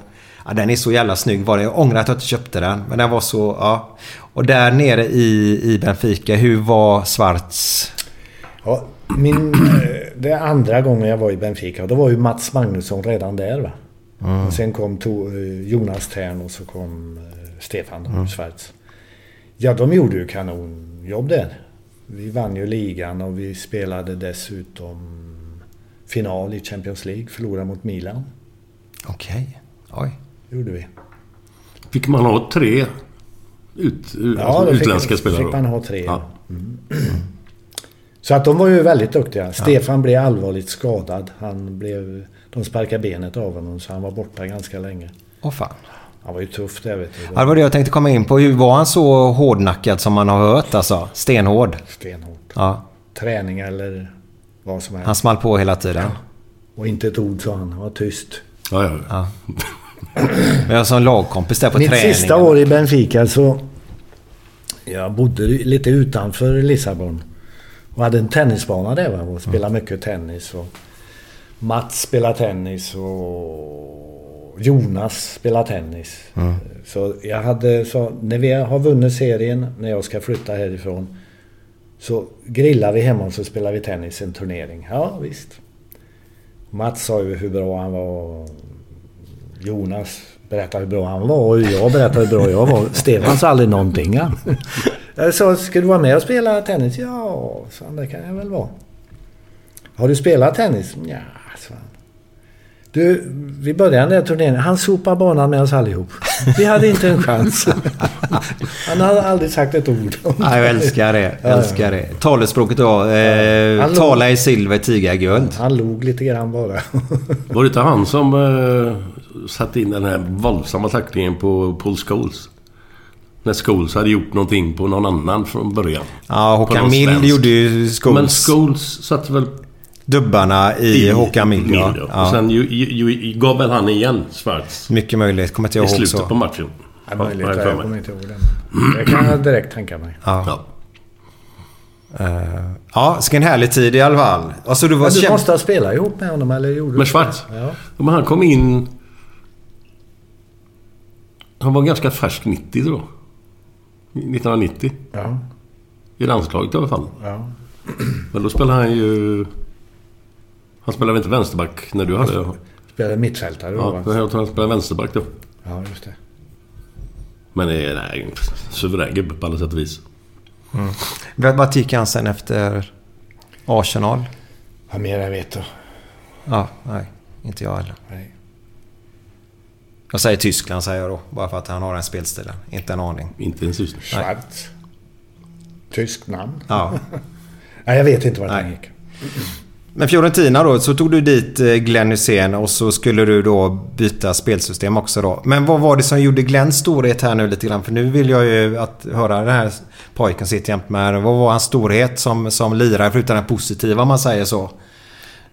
Ja, den är så jävla snygg var det. Jag ångrar att jag inte köpte den. Men den var så, ja. Och där nere i, i Benfica, hur var Schwarz? Ja, min, eh, det andra gången jag var i Benfica. Då var ju Mats Magnusson redan där va. Och sen kom to, eh, Jonas Tern och så kom eh, Stefan Schwarz. Ja, de gjorde ju kanonjobb där. Vi vann ju ligan och vi spelade dessutom final i Champions League. Förlorade mot Milan. Okej. Oj. Gjorde vi. Fick man ha tre ut, Ja, alltså då fick- utländska spelare? fick då? man ha tre. Ja. Så att de var ju väldigt duktiga. Stefan blev allvarligt skadad. Han blev... De sparkade benet av honom så han var borta ganska länge. Åh fan. Han var ju tuff där vet du. Ja, det var det jag tänkte komma in på. Hur var han så hårdnackad som man har hört alltså? Stenhård? Stenhårt. Ja. Träning eller vad som helst. Han small på hela tiden. Och inte ett ord sa han. Han var tyst. Ja, ja. Ja. Men jag som lagkompis där på Mitt träningen. sista år i Benfica så... Jag bodde lite utanför Lissabon. Och hade en tennisbana där va? och spelade mycket tennis. Och Mats spelade tennis och Jonas spelade tennis. Så jag hade... Så när vi har vunnit serien, när jag ska flytta härifrån. Så grillar vi hemma och så spelar vi tennis en turnering. Ja, visst. Mats sa ju hur bra han var. Jonas berättade hur bra han var och jag berättade hur bra jag var. Stefan sa aldrig någonting. Jag sa, ska du vara med och spela tennis? Ja, han, det kan jag väl vara. Har du spelat tennis? Ja, sa han. Du, vi började den där turneringen. Han sopade banan med oss allihop. Vi hade inte en chans. Han hade aldrig sagt ett ord. Ja, jag älskar det. Ja, älskar det. Talespråket då. Eh, låg- tala i silver, tiga i guld. Han log lite grann bara. Var det inte han som eh, satte in den här våldsamma tacklingen på Paul Scholes? När Scholes hade gjort någonting på någon annan från början. Ja, Håkan Mild svensk. gjorde ju Scholes. Men Scholes satte väl Dubbarna i, Håkan Mild, ja. Mild, Och ja. sen ju, ju, ju, gav väl han igen Schwarz. Mycket möjligt. Kommer inte jag I ihåg slutet så. på matchen. Ja, möjligt. jag kommer inte ihåg det. Det kan jag direkt tänka mig. Ja. Ja. Eh, ja, ska en härlig tid i alla fall. Alltså du var Men du känd... måste ha spelat ihop med honom, eller gjorde du Med? Schwarz? Ja. Men han kom in... Han var ganska färsk 90 tror jag. 1990. Ja. I landslaget i alla fall. ja. Men då spelade han ju... Han spelade väl inte vänsterback när du hade... Spelade mittfältare då, Ja, jag tror han spelade vänsterback då. Ja, just det. Men eh, nej, suverän gubbe på alla sätt och vis. Vad vad gick han sen efter Arsenal? Vad mer jag vet då. Ja, nej. Inte jag heller. Nej. Jag säger Tyskland säger jag då. Bara för att han har den spelstilen. Inte en aning. Inte ens just Schwarz. Tysk namn. Ja. Nej, jag vet inte vart han gick. Men Fiorentina då, så tog du dit eh, Glenn Hysén och så skulle du då byta spelsystem också då. Men vad var det som gjorde Glenns storhet här nu lite grann? För nu vill jag ju att höra den här pojken sitta jämt med. Vad var hans storhet som, som lirare, förutom den positiva om man säger så?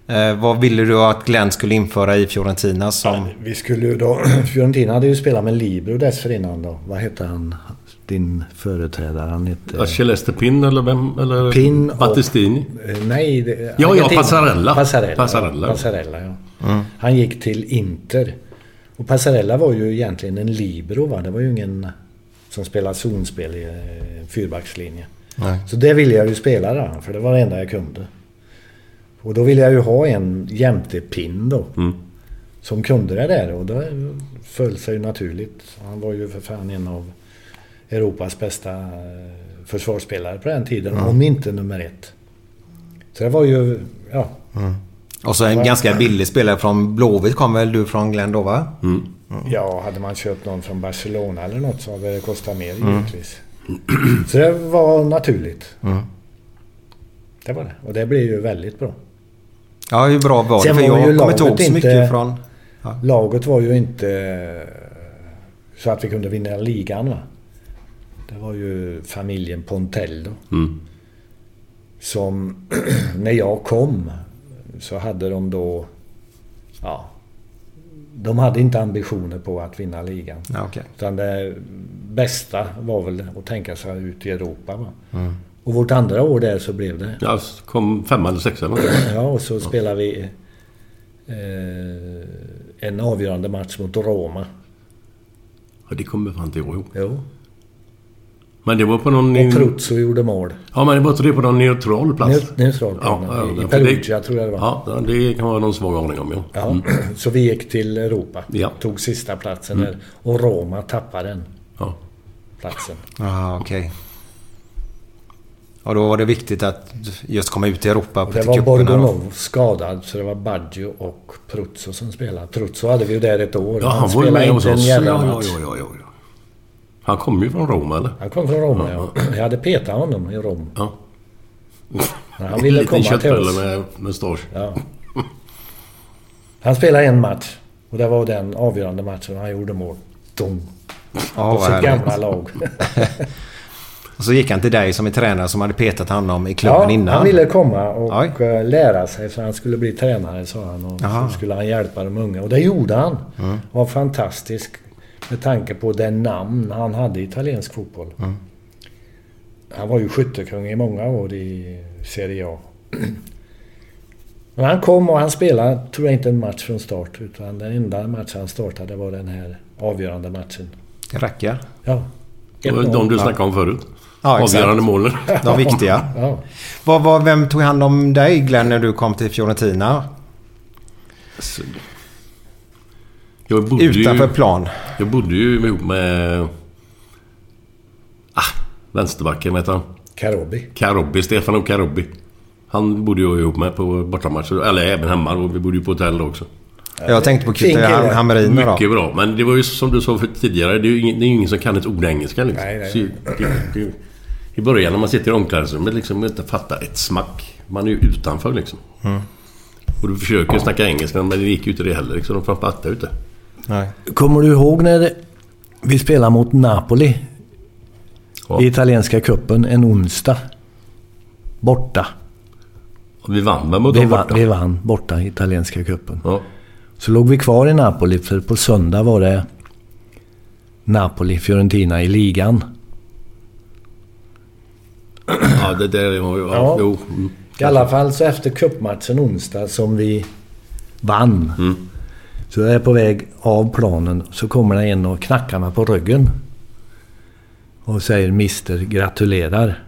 Eh, vad ville du att Glenn skulle införa i Fiorentina som... Vi skulle ju då... Fiorentina hade ju spelat med Libro dessförinnan då. Vad hette han? Din företrädare? Han hette... Achilles Pin eller vem? Eller Pin och- Battistini? Eh, Nej, det, Ja, ja. Passarella. Passarella. Passarella. Ja, Passarella, ja. Mm. Han gick till Inter. Och Passarella var ju egentligen en libero, va? Det var ju ingen som spelade zonspel i eh, fyrbackslinje. Nej. Så det ville jag ju spela då, för det var det enda jag kunde. Och då ville jag ju ha en jämte pin då. Mm. Som kunde det där och det föll sig ju naturligt. Han var ju för fan en av Europas bästa eh, försvarsspelare på den tiden. Mm. Om inte nummer ett. Så det var ju, ja. Och så en ganska billig spelare från Blåvitt kom väl du från Glenn då va? Ja, hade man köpt någon från Barcelona eller något så hade det kostat mer Mm. givetvis. Så det var naturligt. Mm. Det var det. Och det blev ju väldigt bra. Ja, hur bra var det? Sen För var ju jag kommer inte ihåg laget så mycket inte- från... Laget var ju inte så att vi kunde vinna ligan va. Det var ju familjen Pontello. Mm. Som när jag kom så hade de då... Ja. De hade inte ambitioner på att vinna ligan. Ja, okej. Utan det bästa var väl att tänka sig ut i Europa. Va? Mm. Och vårt andra år där så blev det. Ja, kom femma eller sexa. Ja, och så spelade vi eh, en avgörande match mot Roma. Ja, det kommer fan inte ihåg. Jo. Men det var på någon... Och Pruzzo gjorde mål. Ja, men det var det på någon neutral plats? Neu- neutral plan, i för Perugia tror jag det var. Ja, det kan vara någon svag aning om, ja. Ja, Mm. Så vi gick till Europa. Ja. Tog sista platsen Mm. där. Och Roma tappade den Ja. platsen. Ja, okej. Och då var det viktigt att just komma ut i Europa Och på det var. Borgonov skadad så det var Baggio och Pruzzo som spelade. Pruzzo hade vi ju där ett år. Ja, han var ju med hos inte en oss. Ja, ja, ja, ja, ja. Han kom ju från Rom, eller? Han kom från Roma, ja. Jag hade petat honom i Rom. Ja. Men han ville Liten komma till oss. med mustasch. Ja. Han spelade en match. Och det var den avgörande matchen han gjorde mål. Dum. Ja, på sitt härligt. gamla lag. Och så gick han till dig som är tränare som hade petat honom i klubben ja, innan. han ville komma och Oj. eh, lära sig för han skulle bli tränare sa han. Och Jaha. så skulle han hjälpa de unga. Och det gjorde han. Mm. var fantastisk. Med tanke på den namn han hade i italiensk fotboll. Mm. Han var ju skyttekung i många år i Serie A. Men han kom och han spelade, tror jag inte en match från start. Utan den enda matchen han startade var den här avgörande matchen. Det räcker. Ja. Det de du snackade om förut. Ja. Avgörande målen. De viktiga. Ja. Vad, vad, vem tog hand om dig Glenn när du kom till Fiorentina? Så- Jag bodde Utanför ju, plan. Jag bodde ju ihop med... Ah, vänsterbacken, heter han? Karobi. Karobi, Stefano Karobi. Han bodde jag ihop med på bortamatcher. Eller även hemma. Och vi bodde ju på hotell då också. Jag tänkte på. Hammerina då. Mycket bra. Men det var ju som du sa för tidigare. Det är ju ingen, det är ingen som kan ett ord engelska liksom. Nej, nej. Så det, det, I början när man sitter i omklädningsrummet liksom och inte fattar ett smack. Man är ju utanför liksom. Mm. Och du försöker snacka engelska men det gick ju inte det heller liksom. De fattar ju inte. Nej. Kommer du ihåg när vi spelade mot Napoli? Ja. I italienska cupen en onsdag. Borta. Och vi vann med mot Vi, dem borta. vi vann borta i italienska cupen. Ja. Så låg vi kvar i Napoli för på söndag var det Napoli-Fiorentina i ligan. ja, det där... Ja, ja, Ja. Jo. Mm. I alla fall så efter cupmatchen onsdag som vi vann. Mm. Så jag är på väg av planen så kommer det en och knackar mig på ryggen. Och säger Mister gratulerar.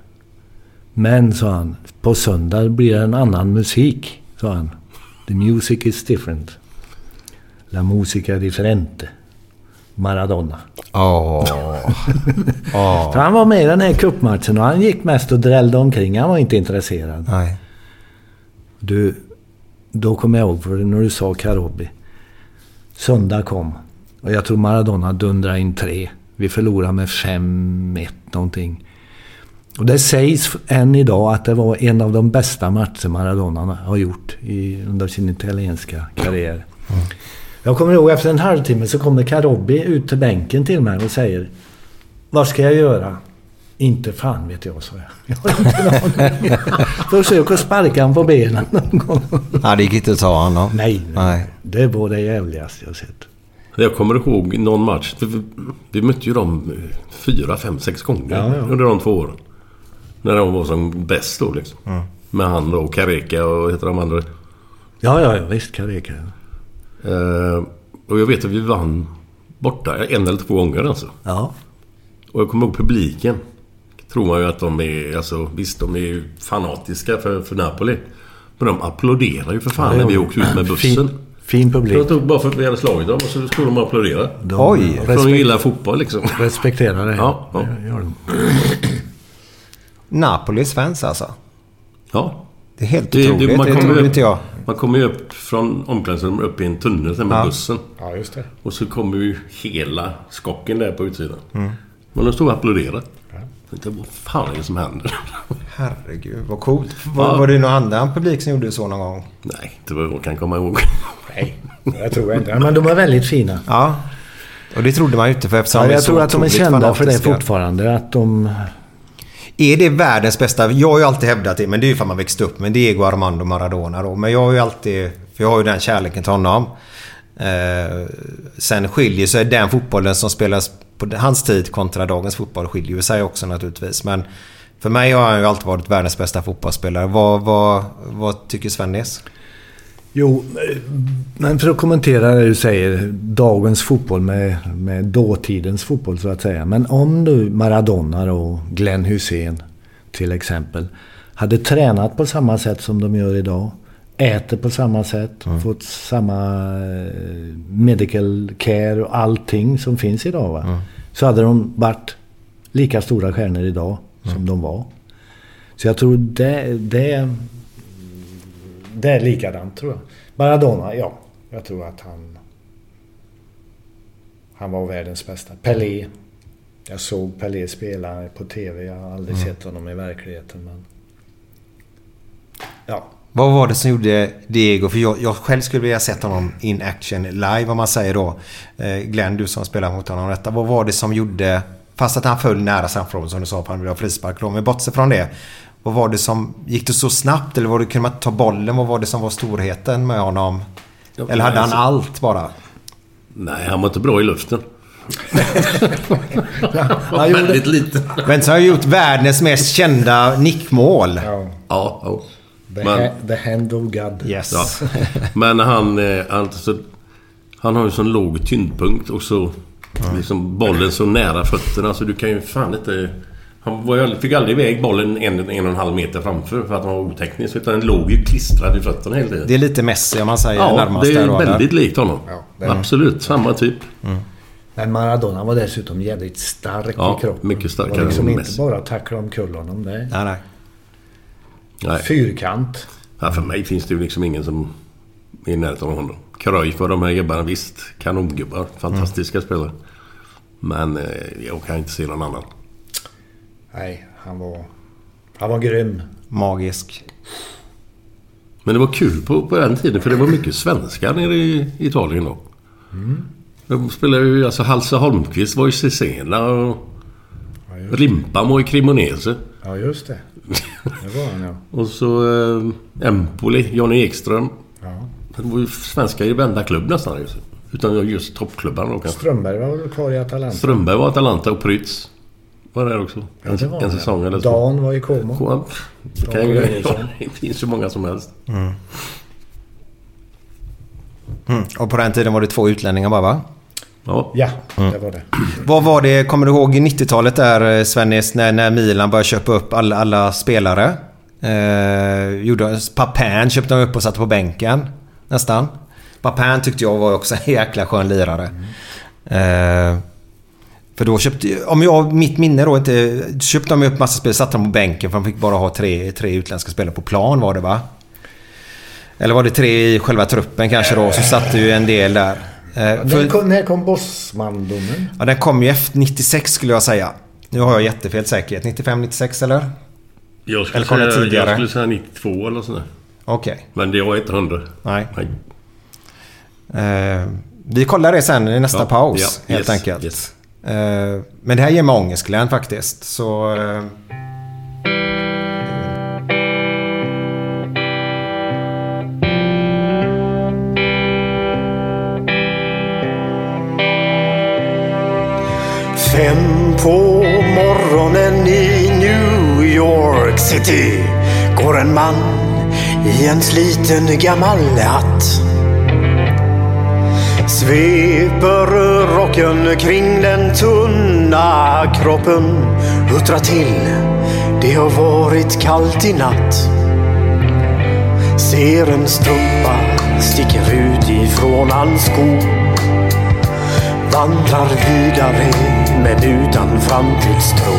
Men, sa han, på söndag blir det en annan musik, sa han. The music is different. La musica differente. Maradona. Åh. För han var med i den här cupmatchen och han gick mest och drällde omkring. Han var inte intresserad. Nej. Du, då kommer jag ihåg för när du sa Karobi. Söndag kom. Och jag tror Maradona dundrade in tre. Vi förlorade med 5-1 någonting. Och det sägs än idag att det var en av de bästa matcher Maradona har gjort i, under sin italienska karriär. Jag kommer ihåg efter en halvtimme så kommer Karobi ut till bänken till mig och säger Vad ska jag göra? Inte fan vet jag, sa jag. jag har inte. Försök att sparka honom på benen någon gång. Nej, det gick inte att ta honom. Nej, Nej. det var det jävligaste jag sett. Jag kommer ihåg någon match. Vi, mötte ju dem eh, fyra, fem, sex gånger Ja, ja. under de två åren. När de var som bäst då liksom. Med han och Kareka och heter de andra. Ja, ja, ja visst Kareka. Eh, och jag vet att vi vann borta en eller två gånger alltså. Ja. Och jag kommer ihåg publiken. Tror man ju att de är, alltså visst de är fanatiska för, för Napoli. Men de applåderar ju för fan när vi åkte ut med bussen. Fin, fin publik. Jag tog bara för att vi hade slagit dem och så skulle de applådera. De Oj. För de gillar fotboll liksom. respekterar det. Ja, ja. Det gör de. Napolis fans alltså. Ja. Det är helt Det, otroligt. det, man, det kommer trodde ju inte jag. Man kommer ju upp från omklädningsrummet upp i en tunnel sen med Ja. bussen. Ja, just det. Och så kommer ju hela skocken där på utsidan. Men de stod och applåderade. Jag tänkte, vad fan är det som händer? Herregud, vad coolt. Var, Ja. var det någon annan publik som gjorde så någon gång? Nej, inte vad jag kan komma ihåg. Nej, jag tror inte. Men de är väldigt fina. Ja. Och det trodde man ju inte för eftersom Ja, de är jag tror att de är kända för det fortfarande. Att de... Är det världens bästa? Jag har ju alltid hävdat det, men det är ju för att man växte upp med Diego Armando Maradona då. Men jag har ju alltid... För jag har ju den kärleken till honom. Eh, sen skiljer sig den fotbollen som spelas på hans tid kontra dagens fotboll skiljer sig också naturligtvis. Men för mig har han ju alltid varit världens bästa fotbollsspelare. Vad, vad, vad tycker Svennis? Jo, men för att kommentera det du säger. Dagens fotboll med, med dåtidens fotboll så att säga. Men om nu Maradona och Glenn Hussein till exempel hade tränat på samma sätt som de gör idag. Äter på samma sätt. Fått samma eh, medical care och allting som finns idag. Va? Så hade de varit lika stora stjärnor idag som de var. Så jag tror det, det, det är likadant tror jag. Maradona, ja. Jag tror att han... Han var världens bästa. Pelé. Jag såg Pelé spela på TV. Jag har aldrig sett honom i verkligheten. Men... Ja. Vad var det som gjorde Diego? För jag, jag själv skulle vilja sett honom in action live om man säger då. Eh, Glenn, du som spelar mot honom detta. Vad var det som gjorde... Fast att han föll nära straffområdet som du sa på han ville ha frispark. då. Men bortsett från det. Vad var det som... Gick det så snabbt? Eller var det, kunde man ta bollen? Vad var det som var storheten med honom? Eller hade han allt bara? Nej, han var inte bra i luften. Han gjorde- Väldigt liten. Men så har han gjort världens mest kända nickmål. ja. Ja, ja. The, Men- ha- the hand of God. Yes. Ja. Men han, alltså, han har ju sån låg tyngdpunkt och så liksom bollen så nära fötterna så du kan ju fan inte... Han fick aldrig iväg bollen en, en och en halv meter framför för att han var oteknisk. Utan den låg ju klistrad i fötterna hela tiden. Det är lite Messi om man säger Ja, närmast det är där väldigt likt honom. det är det. Absolut, samma typ. Men Maradona var dessutom jävligt stark Ja, i kroppen. mycket Det starkare liksom än inte Messi. bara tackla omkull honom. Det är Nej, nej. Nej. fyrkant. Ja, för mig finns det ju liksom ingen som är i närheten av honom. Cruyff och de här gubbarna, visst. Kanongubbar. Fantastiska spelare. Men eh, jag kan inte se någon annan. Nej, han var... Han var grym. Magisk. Men det var kul på, på den tiden för det var mycket svenskar nere i Italien då. De spelade ju, alltså Halse Holmqvist var ju Cesena och Rimpan var ju Cremonese. Ja, just det. Det var han ja. Och så eh, Empoli, Johnny Ekström. ja. Det var ju svenskar i varenda klubb nästan. Utan just toppklubbarna då kanske. Strömberg var väl kvar i Atalanta? Strömberg var Atalanta och Prytz var där också. Ja, En, det var en säsong ja. eller så. Dan var i Como. Ja, Det, kan Dan ju, Börjesson. det finns ju många som helst. Mm. Och på den tiden var det två utlänningar bara va? Ja. Ja, det var det. Vad var det, kommer du ihåg i 90-talet där eh, Svennis, när, när Milan började köpa upp alla, alla spelare? Eh, gjorde, Papin köpte de upp och satte på bänken. Nästan. Papin tyckte jag var också en jäkla skön lirare. Eh, för då köpte, om jag, mitt minne då inte, köpte de upp massa spelare, satte dem på bänken för de fick bara ha tre, tre utländska spelare på plan var det va? Eller var det tre i själva truppen kanske då? Så satt ju en del där. Eh, När för- kom, när kom Bosman-domen? Ja, den kom ju efter 96 skulle jag säga. Nu har jag jättefel säkerhet. 95, 96 eller? Jag skulle, Eller kom säga, tidigare? jag skulle säga 92 eller sådär. Okej. Men det var inte 100. Nej. Nej. Eh, vi kollar det sen i nästa Ja, paus. ja, helt yes, enkelt. yes. Eh, men det här ger mig ångest Glenn faktiskt. Så... Eh, Fem på morgonen i New York City går en man i en sliten gammal hatt. Sveper rocken kring den tunna kroppen, huttrar till. Det har varit kallt i natt. Ser en strumpa sticker ut ifrån hans sko vandrar vidare men utan framtidstro.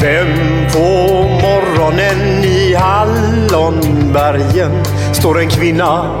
Fem på morgonen i Hallonbergen står en kvinna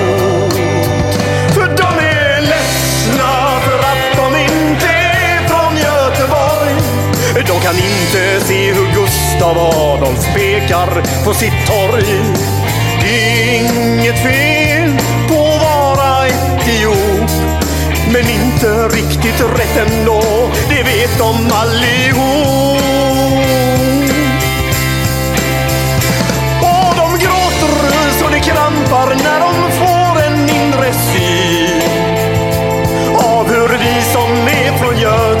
De kan inte se hur Gustav Adolf pekar på sitt torg. Inget fel på att vara etiop. Men inte riktigt rätt ändå, det vet de allihop. Och de gråter så det krampar när de får en inre syn av hur vi som är från Göteborg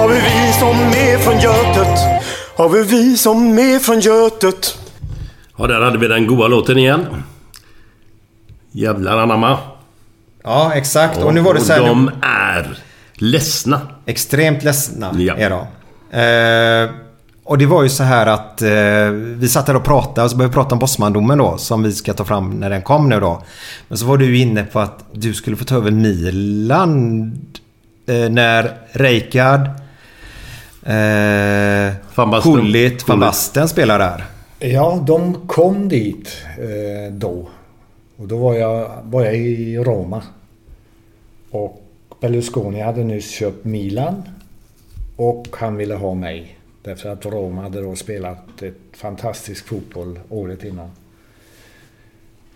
från Götet? Har vi vi som är från Götet? Ja, där hade vi den goa låten igen. Jävlar anamma. Ja, exakt. Och nu var det så här... Och de är ledsna. Extremt ledsna Ja. är de. Eh, och det var ju så här att eh, vi satt här och pratade och så började vi prata om Bosmandomen då som vi ska ta fram när den kom nu då. Men så var du inne på att du skulle få ta över Milan eh, när Rijkaard, eh, Van Basten. Gullit, Van Basten spelar där. Ja, de kom dit eh, då. Och då var jag, var jag i Roma. Och Berlusconi hade nyss köpt Milan. Och han ville ha mig. Därför att Roma hade då spelat ett fantastisk fotboll året innan.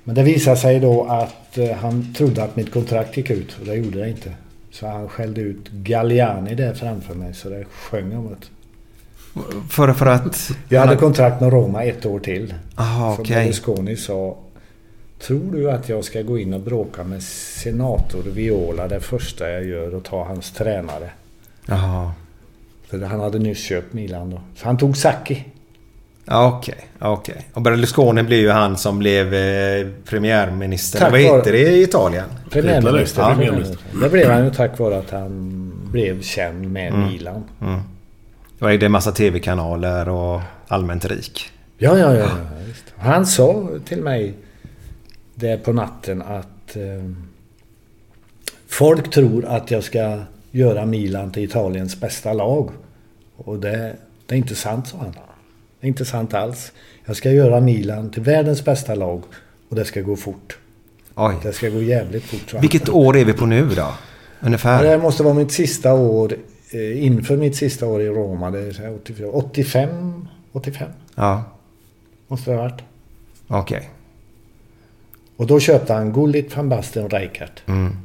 Men det visade sig då att eh, han trodde att mitt kontrakt gick ut och det gjorde det inte. Så han skällde ut Galliani där framför mig så det sjöng om det. För, för att... Jag hade kontrakt med Roma ett år till. Aha, Så okej. Berlusconi sa Tror du att jag ska gå in och bråka med senator Viola det första jag gör och ta hans tränare? Jaha. För han hade nyss köpt Milan då. Så han tog Sacchi. Okej. okej. Och Berlusconi blev ju han som blev eh, premiärminister. Tack Vad heter det i Italien? Premiärminister. Ja. premiärminister. Det blev han ju tack vare att han blev känd med Mm. Milan. Mm. Och ägde en massa tv-kanaler och allmänt rik. Ja, ja, ja. ja visst. Han sa till mig där på natten att eh, folk tror att jag ska göra Milan till Italiens bästa lag. Och det, det är inte sant, sa han. Det är inte sant alls. Jag ska göra Milan till världens bästa lag och det ska gå fort. Oj. Det ska gå jävligt fort. Vilket år är vi på nu då? Ungefär? Det måste vara mitt sista år eh, inför mitt sista år i Roma. Det är så här 84, 85, 85 Ja, måste det ha varit. okej. Och då köpte han Gullit, van Basten och Rijkaard. Mm.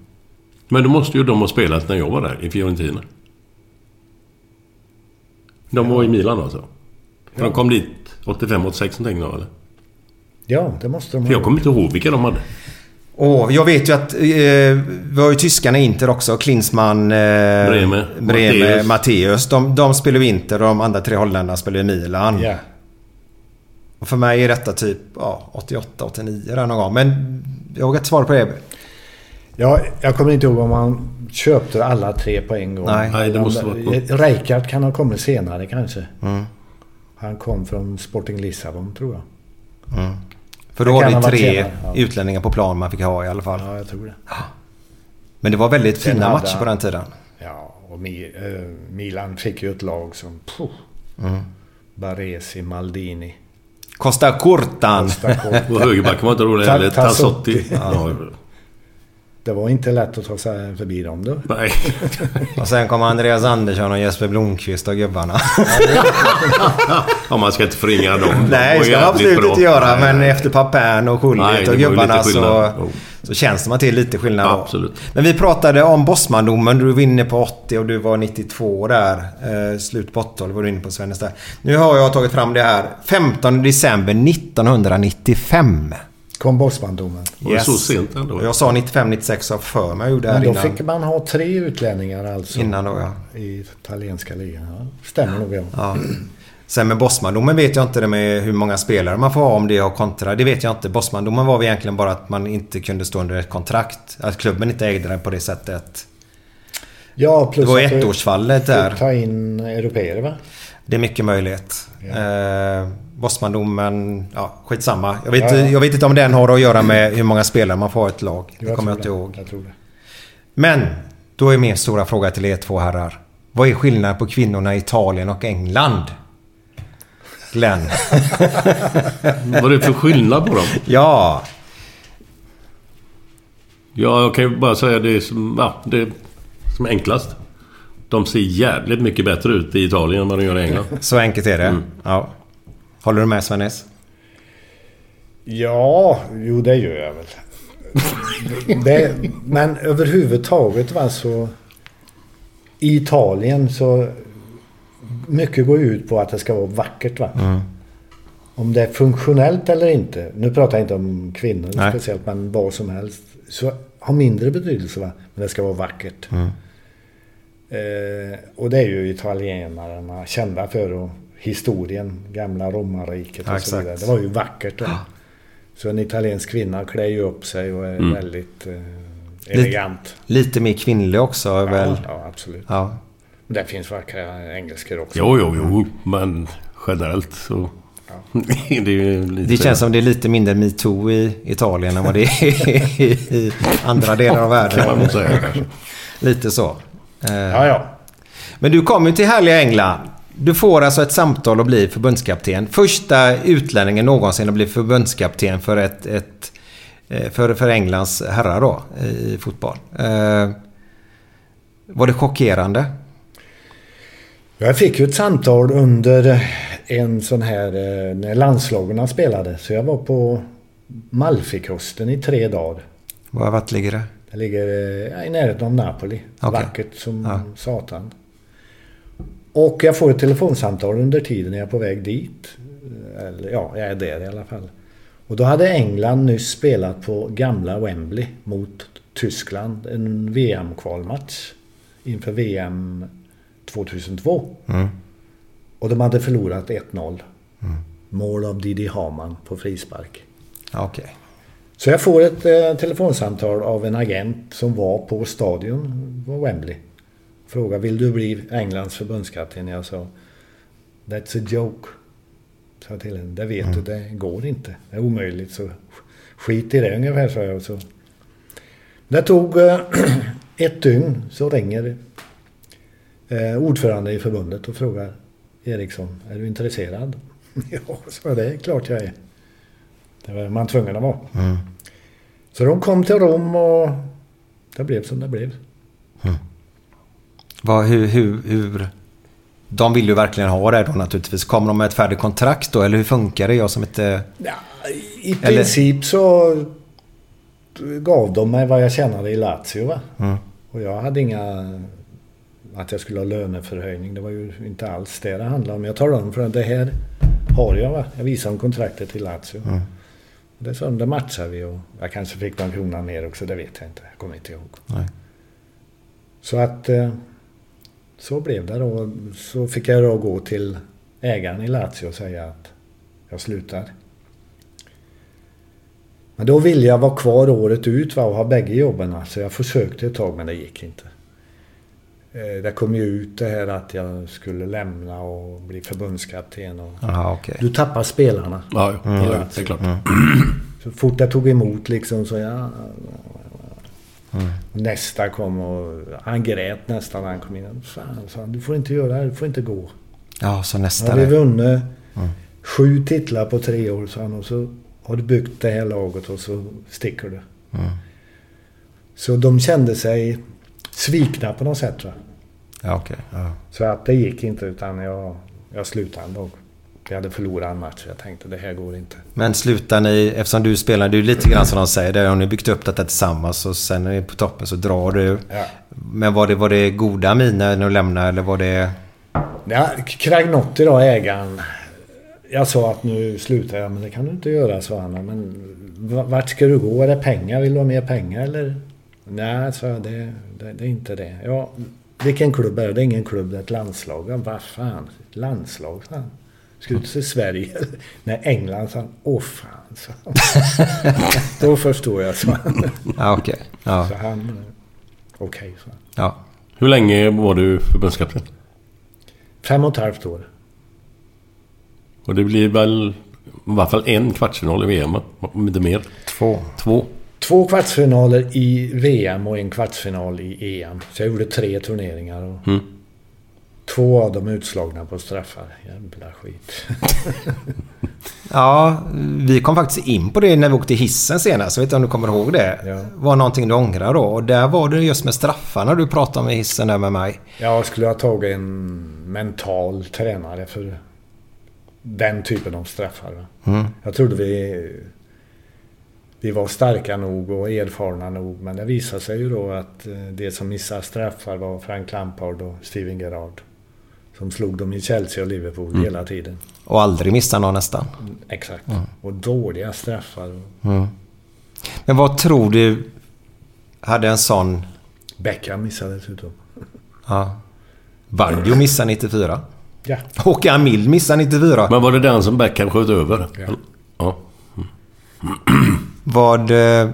Men då måste ju de ha spelat när jag var där, i Fiorentina. De var i Milan alltså? För de kom dit 85-86 någonting då eller? Ja, det måste de För jag kommer inte ihåg vilka de hade. Och jag vet ju att eh, vi har ju tyskarna i Inter också. Klinsmann, eh, Breme, Breme. Matteus. De, de spelar ju Inter och de andra tre holländarna spelar i Milan. Ja. Och för mig är detta typ ja, 88, 89 där någon gång. Men jag vågar inte svara på det. Ja, jag kommer inte ihåg om han köpte alla tre på en gång. Nej. Nej, det måste vara... Rijkaard kan ha kommit senare kanske. Mm. Han kom från Sporting Lissabon tror jag. Mm. För då Det var det tre senare, ja. utlänningar på plan man fick ha i alla fall. Ja, jag tror det. Men det var väldigt Sen fina hade matcher på den tiden. Ja, och eh, Milan fick ju ett lag som... Puh, Mm. Baresi, Maldini. Costa Curtan. Costa Curtan. Och högerbacken var inte rolig heller. Tassotti. Ja. Det var inte lätt att ta sig förbi dem då. Nej. Och sen kom Andreas Andersson och Jesper Blomqvist och gubbarna. ja, man ska inte förringa dem. De Nej, det ska man absolut bra. inte göra. Nej. Men efter Papin och Schullit och gubbarna så. Jo. så känns det man till lite skillnad då. Absolut. Men vi pratade om Bosmandomen. Du var inne på 80 och du var 92 där. Eh, slut på 80 var du inne på Svennes där. Nu har jag tagit fram det här. 15 december 1995. Kom Bosmandomen. Var det så sent ändå? Jag sa 95-96 av för mig. Men då innan. fick man ha tre utlänningar alltså. Innan då, ja. I italienska ligan. Ja, stämmer nog ja. Ja. Sen med Bosmandomen vet jag inte det med hur många spelare man får ha om det har kontra. Det vet jag inte. Bosmandomen var väl egentligen bara att man inte kunde stå under ett kontrakt. Att klubben inte ägde den på det sättet. Ja, plus Det var ettårsfallet där. ta in europeer va? Det är mycket möjligt. Eh, Bosmandomen, ja skitsamma. Jag vet, Ja, ja. jag vet inte om den har att göra med hur många spelare man får i ett lag. Det Jag kommer jag inte ihåg. Jag tror det. Men, då är min stora fråga till er två herrar. Vad är skillnaden på kvinnorna i Italien och England? Glenn. Vad är det för skillnad på dem? Ja. Ja, jag kan ju bara säga det som, ja, det som är enklast. De ser jävligt mycket bättre ut i Italien än vad de gör i England. Så enkelt är det. Mm. Ja. Håller du med Svennis? Ja, jo det gör jag väl. det, men överhuvudtaget va så... I Italien så... Mycket går ut på att det ska vara vackert va. Mm. Om det är funktionellt eller inte. Nu pratar jag inte om kvinnor Nej. speciellt men vad som helst. Så har mindre betydelse va. Men det ska vara vackert. Mm. Eh, och det är ju italienarna kända för. Och historien, gamla romarriket och Ja, så vidare. Det var ju vackert då. Så en italiensk kvinna klär ju upp sig och är Mm. väldigt eh, elegant. Lite mer kvinnlig också Ja, väl? ja, absolut. Ja. Det finns vackra engelskor också. Jo, jo, jo. Men generellt så... det är ju lite... Det känns som det är lite mindre metoo i Italien än vad det är i andra delar av världen. Kan man nog säga kanske. Lite så. Eh, Ja, ja. Men du kommer ju till härliga England. Du får alltså ett samtal och blir förbundskapten. Första utlänningen någonsin att bli förbundskapten för ett, ett eh, för, för Englands herrar då i fotboll. Eh, var det chockerande? Jag fick ju ett samtal under en sån här, eh, när landslagen spelade. Så jag var på Malfikusten i tre dagar. Var, vart ligger det? Det ligger eh, i närheten av Napoli. Okej. Vackert som Ja. satan. Och jag får ett telefonsamtal under tiden när jag är på väg dit. Eller ja, jag är där i alla fall. Och då hade England nyss spelat på gamla Wembley mot Tyskland. En VM-kvalmatch inför VM 2002. Mm. Och de hade förlorat 1-0. Mm. Mål av Didi Hamann på frispark. Okej. Så jag får ett eh, telefonsamtal av en agent som var på stadion på Wembley. Frågar vill du bli Englands förbundskapten? Jag sa That's a joke. Sa till henne. Det vet du, det går inte. Det är omöjligt. Så skit i det ungefär, sa jag. Så. Det tog eh, ett dygn så ringer eh, ordförande i förbundet och frågar Eriksson, är du intresserad? ja, så det är klart jag är. Det var man tvungen att vara. Mm. Så de kom till Rom och det blev som det blev. Vad, hur, hur, hur... De vill ju verkligen ha det då naturligtvis. Kommer de med ett färdigt kontrakt då? Eller hur funkar det? Jag som inte... Ja, I Eller- princip så gav de mig vad jag tjänade i Lazio. Mm. Och jag hade inga... Att jag skulle ha löneförhöjning. Det var ju inte alls det det handlade om. Jag talade om för att det här har jag. Va? Jag visade om kontraktet till Lazio. Mm. Och det sa de, det matchar vi. Och jag kanske fick någon krona mer också. Det vet jag inte. Jag kommer inte ihåg. Nej. Så att... Så blev det då. Så fick jag då gå till ägaren i Lazio och säga att jag slutar. Men då ville jag vara kvar året ut va, och ha bägge jobben. Så jag försökte ett tag men det gick inte. Eh, Det kom ju ut det här att jag skulle lämna och bli förbundskapten. Och... Aha, okej. Du tappar spelarna. Ja, ja, Lazio. det är klart. Så fort jag tog emot liksom så ja... Mm. Nästa kom och han grät nästan när han kom in. Fan, sa han, du får inte göra det, du får inte gå. Ja, så nästa vi vunnit Mm. sju titlar på tre år, sa han. Och så har du byggt det här laget och så sticker du. Mm. Så de kände sig svikna på något sätt. Va? Ja, okej. Ja. Så att det gick inte utan jag, jag slutade dag. Vi hade förlorat en match. Jag tänkte det här går inte. Men slutar ni, eftersom du spelar, du är lite grann som de säger, där har ni byggt upp detta tillsammans och sen när ni är på toppen så drar du. Ja. Men var det, var det goda miner när du lämnade eller var det... Ja, Kragnotti då, ägaren. Jag sa att nu slutar jag, men det kan du inte göra, sa han. Men vart ska du gå? Är det pengar? Vill du ha mer pengar eller? Nej, sa jag, det, det, det är inte det. Ja, vilken klubb är det? Det är ingen klubb, det är ett landslag. Ja, vad fan, ett landslag, sa han. Ska du till Sverige? Nej, England, sa han. Åh fan, sa han. Då förstår jag, sa han. Ja, okej. Ja. Så han... eh, Okej, sa han. Ja. Hur länge var du förbundskapten? Fem och ett halvt år. Och det blir väl i alla fall en kvartsfinal i VM, om inte mer. Två. Två. Två kvartsfinaler i VM och en kvartsfinal i EM. Så jag gjorde tre turneringar. Och Mm. Två av dem utslagna på straffar. Jävla skit. Ja, vi kom faktiskt in på det när vi åkte hissen senast. Jag vet inte om du kommer ihåg det. Ja. Var någonting du ångrar då? Och där var det just med straffarna du pratade om i hissen där med mig. Jag skulle ha tagit en mental tränare för den typen av straffar. Mm. Jag trodde vi, vi var starka nog och erfarna nog. Men det visade sig ju då att eh, det som missade straffar var Frank Lampard och Steven Gerrard. Som slog dem i Chelsea och Liverpool Mm. hela tiden. Och aldrig missade någon nästan. Exakt. Mm. Och dåliga straffar. Mm. Men vad tror du hade en sån... Beckham missade dessutom. Ja. Baggio missar 94. Ja. Håkan Mild missar 94. Men var det den som Beckham sköt över? Ja. ja. Vad, eh,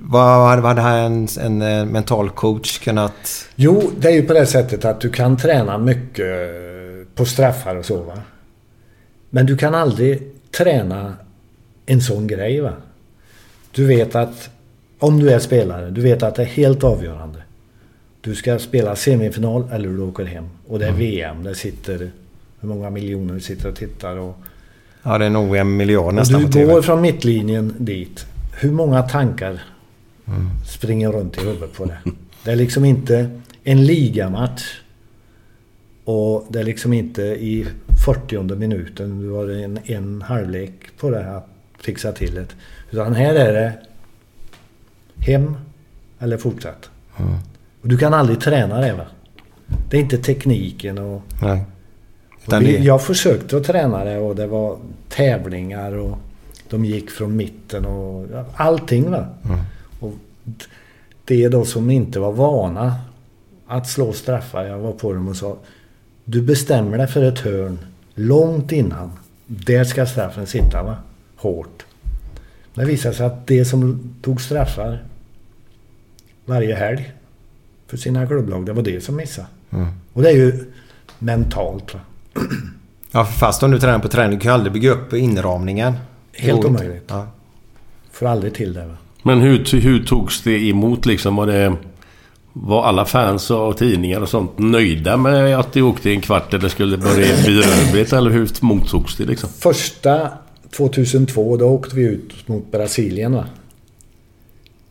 vad hade, en, en eh, mental coach kunnat... Jo, det är ju på det sättet att du kan träna mycket på straffar och så va. Men du kan aldrig träna en sån grej va. Du vet att om du är spelare, du vet att det är helt avgörande. Du ska spela semifinal eller du åker hem. Och det är Mm. VM. Där sitter hur många miljoner sitter och tittar. Och, Ja, det är nog en miljard och nästan du på TV. går från mittlinjen dit. Hur många tankar Mm. springer runt i huvudet på det? Det är liksom inte en ligamatch. Och det är liksom inte i 40 minuten. Du har en, en halvlek på det att fixa till det. Utan här är det hem eller fortsätt. Mm. Och du kan aldrig träna det va? Det är inte tekniken och... Nej. och vi, Jag försökte att träna det och det var tävlingar och de gick från mitten och allting va. Mm. Det då som inte var vana att slå straffar. Jag var på dem och sa Du bestämmer dig för ett hörn långt innan. Där ska straffen sitta va. Hårt. Det visade sig att det som tog straffar varje helg för sina klubblag, det var det som missade. Mm. Och det är ju mentalt va. Ja, fast om du tränar på träning, du kan ju aldrig bygga upp inramningen. Helt omöjligt. Ja. Får aldrig till det va. Men hur, hur togs det emot liksom? Var det... Var alla fans och tidningar och sånt nöjda med att det åkte en kvart eller skulle börja bli bedrövligt? Eller hur mottogs det liksom? Första 2002, då åkte vi ut mot Brasilien va.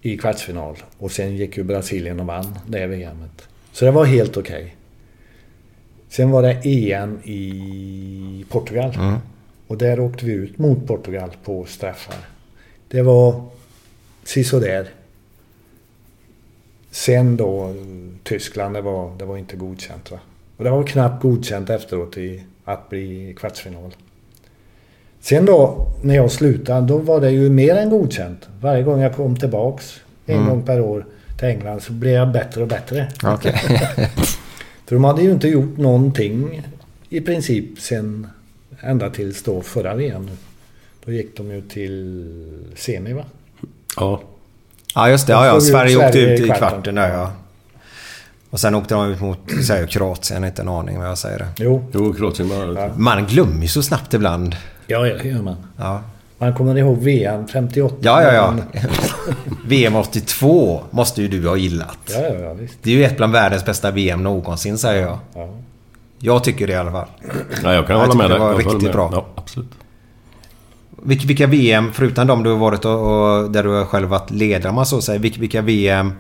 I kvartsfinal. Och sen gick ju Brasilien och vann det VMet. Så det var helt okej. Sen var det EM i Portugal. Mm. Och där åkte vi ut mot Portugal på straffar. Det var sisådär. Sen då Tyskland, det var, det var inte godkänt va. Och det var knappt godkänt efteråt i att bli kvartsfinal. Sen då, när jag slutade, då var det ju mer än godkänt. Varje gång jag kom tillbaks, en Mm. gång per år, till England så blev jag bättre och bättre. Okej. För de hade ju inte gjort någonting i princip sen ända tills då förra VM. Då gick de ju till semi va? Ja. Ja, just det. De Ja, ja. ut Sverige åkte Sverige ut i kvarten. kvarten där, ja. Och sen åkte de ut mot säger jag, Kroatien, inte en aning vad jag säger det. Jo. Jo, Kroatien bara... Man glömmer ju så snabbt ibland. Ja, det gör man. Ja. Man kommer ihåg VM 58. Ja, ja, ja. VM 82 måste ju du ha gillat. Ja, ja, ja, visst. Det är ju ett bland världens bästa VM någonsin, säger jag. Ja. Jag tycker det i alla fall. Ja, jag kan Jag hålla tycker med det dig. var Jag håller riktigt med. bra. Ja, absolut. Vilka, vilka VM, förutom de du har varit och, och där du har själv varit ledare man så säger. Vilka, vilka VM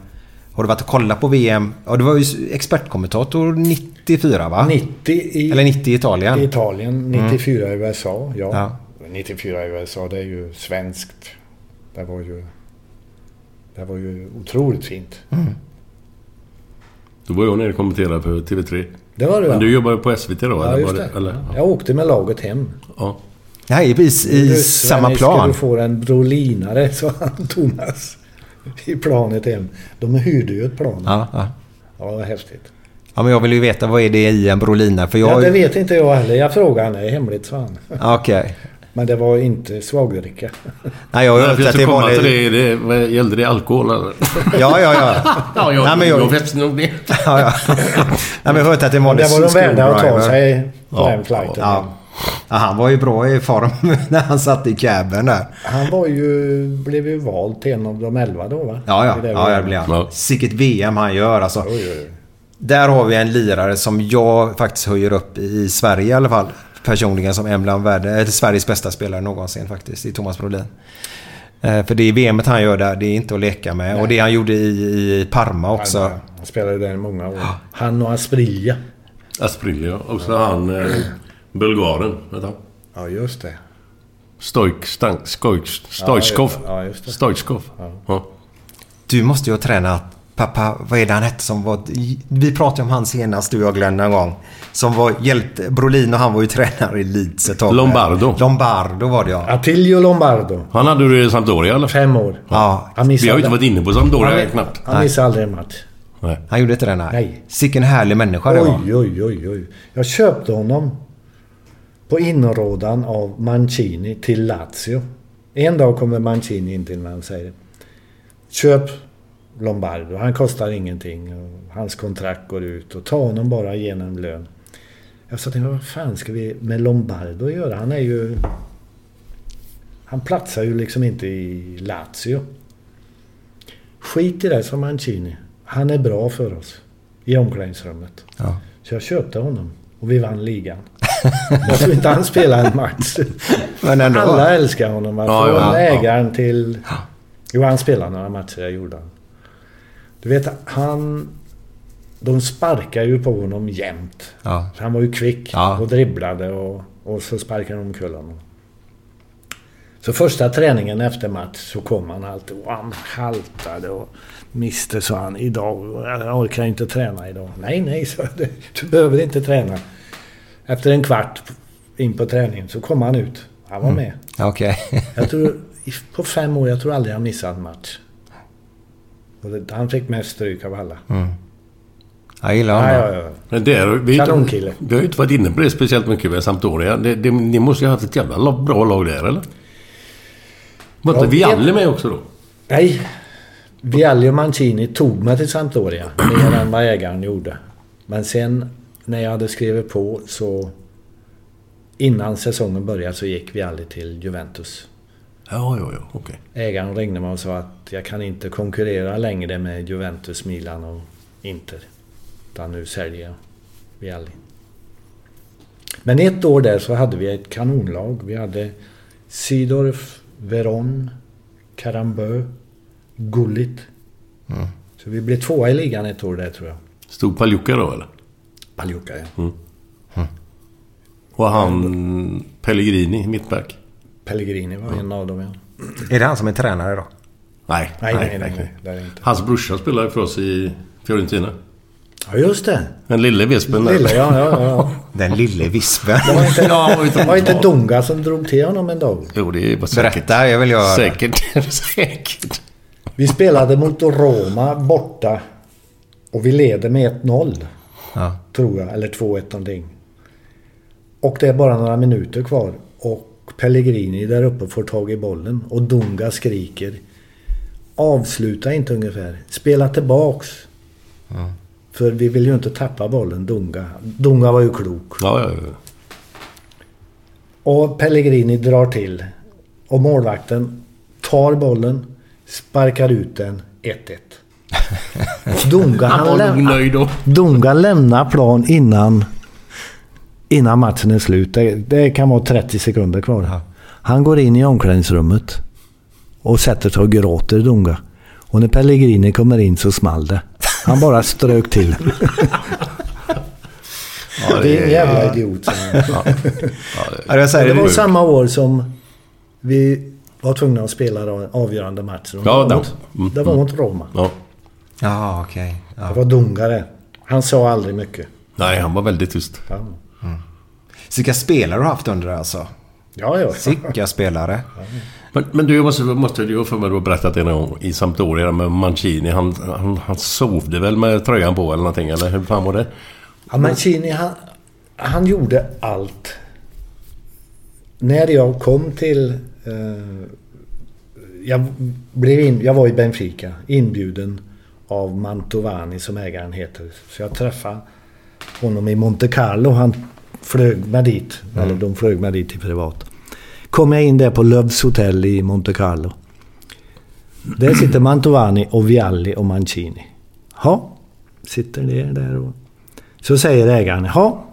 har du varit och kollat på VM? Ja, du var ju expertkommentator 94 va? 90 i, Eller 90 i Italien. i Italien, 94 i USA. Ja. Ja. 94 i USA, det är ju svenskt. Det var ju... Det var ju otroligt fint. Då var jag nere och kommenterade på TV3. Det var det Men ja. du jobbar ju på SVT då? Ja, eller just var det. Eller? Jag åkte med laget hem. Ja. Nej, i, i, samma plan. Ska du få en brolinare, sa han Thomas. I planet hem. De hyrde ju ett plan. Ja, ja. Ja, det var häftigt. ja, men jag vill ju veta vad är det i en Brolina? För jag... Ja, det vet inte jag heller. Jag frågade han. Det är hemligt, sa han. Ja, Okej. Men det var inte svagdricka. Nej, jag har hört att det var... till det, det. vad- Gällde det alkohol eller? Ja, ja, ja. ja, jag, Nej, men jag- jag fäste nog det. ja, ja. Nej, men jag har hört att det var... Det var de värda att ta sig på Ja, den flighten. Ja. Ja, han var ju bra i form när han satt i caben där. Han var ju, blev ju vald till en av de elva då va? Ja, ja. Det ja det blir han. Sicket VM han gör alltså. Oj, oj, oj. Där har vi en lirare som jag faktiskt höjer upp i Sverige i alla fall. Personligen som en bland eller Sveriges bästa spelare någonsin faktiskt. I Thomas Brolin. Eh, För det VMet han gör där, det är inte att leka med. Nej. Och det han gjorde i, i Parma också. Han, han spelade där i många år. Han och Asprilla. Asprilla och så han eh, bulgaren. Vet han? Ja, just det. Stojk, stank, skojk, Stojkov. Ja, just det. Stojkov. Ja. Du måste ju ha tränat pappa, vad är det han hette som var... Vi pratade om han senast du och Glenn en gång. Som var hjälte... Brolin och han var ju tränare i Leeds ett tag. Lombardo. Lombardo var det ja. Attilio Lombardo. Han hade du i Sampdoria eller? Fem år. Ja. Han Vi har ju inte varit inne på Sampdoria han, knappt. han missade aldrig en match. Nej. Han gjorde inte det? Nej. Nej. Sicken härlig människa det var. Oj, oj, oj, oj. Jag köpte honom på inrådan av Mancini till Lazio. En dag kommer Mancini in till mig och säger Köp Lombardo. Han kostar ingenting. Och hans kontrakt går ut. Och ta honom bara genom lön. Jag sa till honom, vad fan ska vi med Lombardo göra? Han är ju... Han platsar ju liksom inte i Lazio. Skit i det, sa Mancini. Han är bra för oss. I omklädningsrummet. Ja. Så jag köpte honom. Och vi vann ligan. Jag tror inte han spelade en match. Men ändå. Alla älskar honom. Ja, Från ja, ja. ägaren till... Jo, han spelade några matcher, jag gjorde han. Du vet, han... De sparkar ju på honom jämt. Ja. Han var ju kvick Ja. och dribblade och, och så sparkade de omkull honom. Så första träningen efter match så kom han alltid och han haltade och Mister sa han idag, jag orkar inte träna idag. Nej, nej, så du, du behöver inte träna. Efter en kvart in på träningen så kom han ut. Han var Mm. med. Okej. Jag tror, på fem år, jag tror aldrig han missat en match. Och det, han fick mest stryk av alla. Mm. Jag gillar Ja, honom. ja, ja. Men det är, vi, Kanonkille. vi har ju inte varit inne på det speciellt mycket med Sampdoria. Det, det, ni måste ju ha haft ett jävla bra lag där, eller? Var inte Ja, Vialli med också då? Nej. Vialli och Mancini tog mig till Sampdoria mer än vad ägaren gjorde. Men sen när jag hade skrivit på så... Innan säsongen började så gick Vialli till Juventus. Ja, ja, ja. Okej. Ägaren ringde mig och sa att jag kan inte konkurrera längre med Juventus, Milan och Inter. Utan nu säljer jag Vialli. Men ett år där så hade vi ett kanonlag. Vi hade Sidorf, Veron, Karambö, Gullit. Mm. Så vi blev tvåa i ligan ett år där tror jag. Stod Paljuka då, eller? Paljuka ja. Mm. Och han Pellegrini, mittback? Pellegrini var en av dem ja. Är det han som är tränare då? Nej, Nej, nej, nej. nej, det är det inte. Hans brorsa spelade för oss i Fiorentina. Ja, just det. Den lille Vespen där. Lille, ja, ja, ja. Den lille vispen. Det var inte, Ja, var inte- det var inte Dunga som drog till honom en dag. Jo, det var säkert. Berätta, jag vill göra Säkert. säkert. Vi spelade mot Roma borta. Och vi leder med 1-0. Ja. Tror jag. Eller 2-1 någonting. Och det är bara några minuter kvar. Och Pellegrini där uppe får tag i bollen. Och Dunga skriker. Avsluta inte ungefär. Spela tillbaks. Ja. För vi vill ju inte tappa bollen, Dunga. Dunga var ju klok. Ja, ja, ja. Och Pellegrini drar till. Och målvakten tar bollen, sparkar ut den 1-1. Dunga, Han läm-. Dunga lämnar plan innan, innan matchen är slut. Det, det kan vara 30 sekunder kvar. Han går in i omklädningsrummet och sätter sig och gråter, Dunga. Och när Pellegrini kommer in så small det. Han bara strök till. Ja, det är en jävla ja. idiot. Ja. Ja, Ja, säger det var det. samma år som vi var tvungna att spela avgörande matcher. Ja, det, det- var mot, mm, det var mot Roma. Ja. Ja, okej. Ja. Det var Dungare. Han sa aldrig mycket. Nej, han var väldigt tyst. Ja, Vilka spelare du har haft under det alltså? ja. ja. Vilka spelare? Men, men du måste, måste du för mig då berättat det någon gång i Sampdoria med Mancini. Han, han, han sovde väl med tröjan på eller någonting? Eller hur fan var det? Ja, Mancini, han, han gjorde allt. När jag kom till... Eh, jag, blev in, jag var i Benfica, inbjuden av Mantovani som ägaren heter. Så jag träffade honom i Monte Carlo. Han flög med dit. Eller de flög med dit i privat. Kom jag in där på Loves Hotel i Monte Carlo. Där sitter Mantovani och Vialli och Mancini. Ja, sitter ner där och... Så säger ägaren, ja,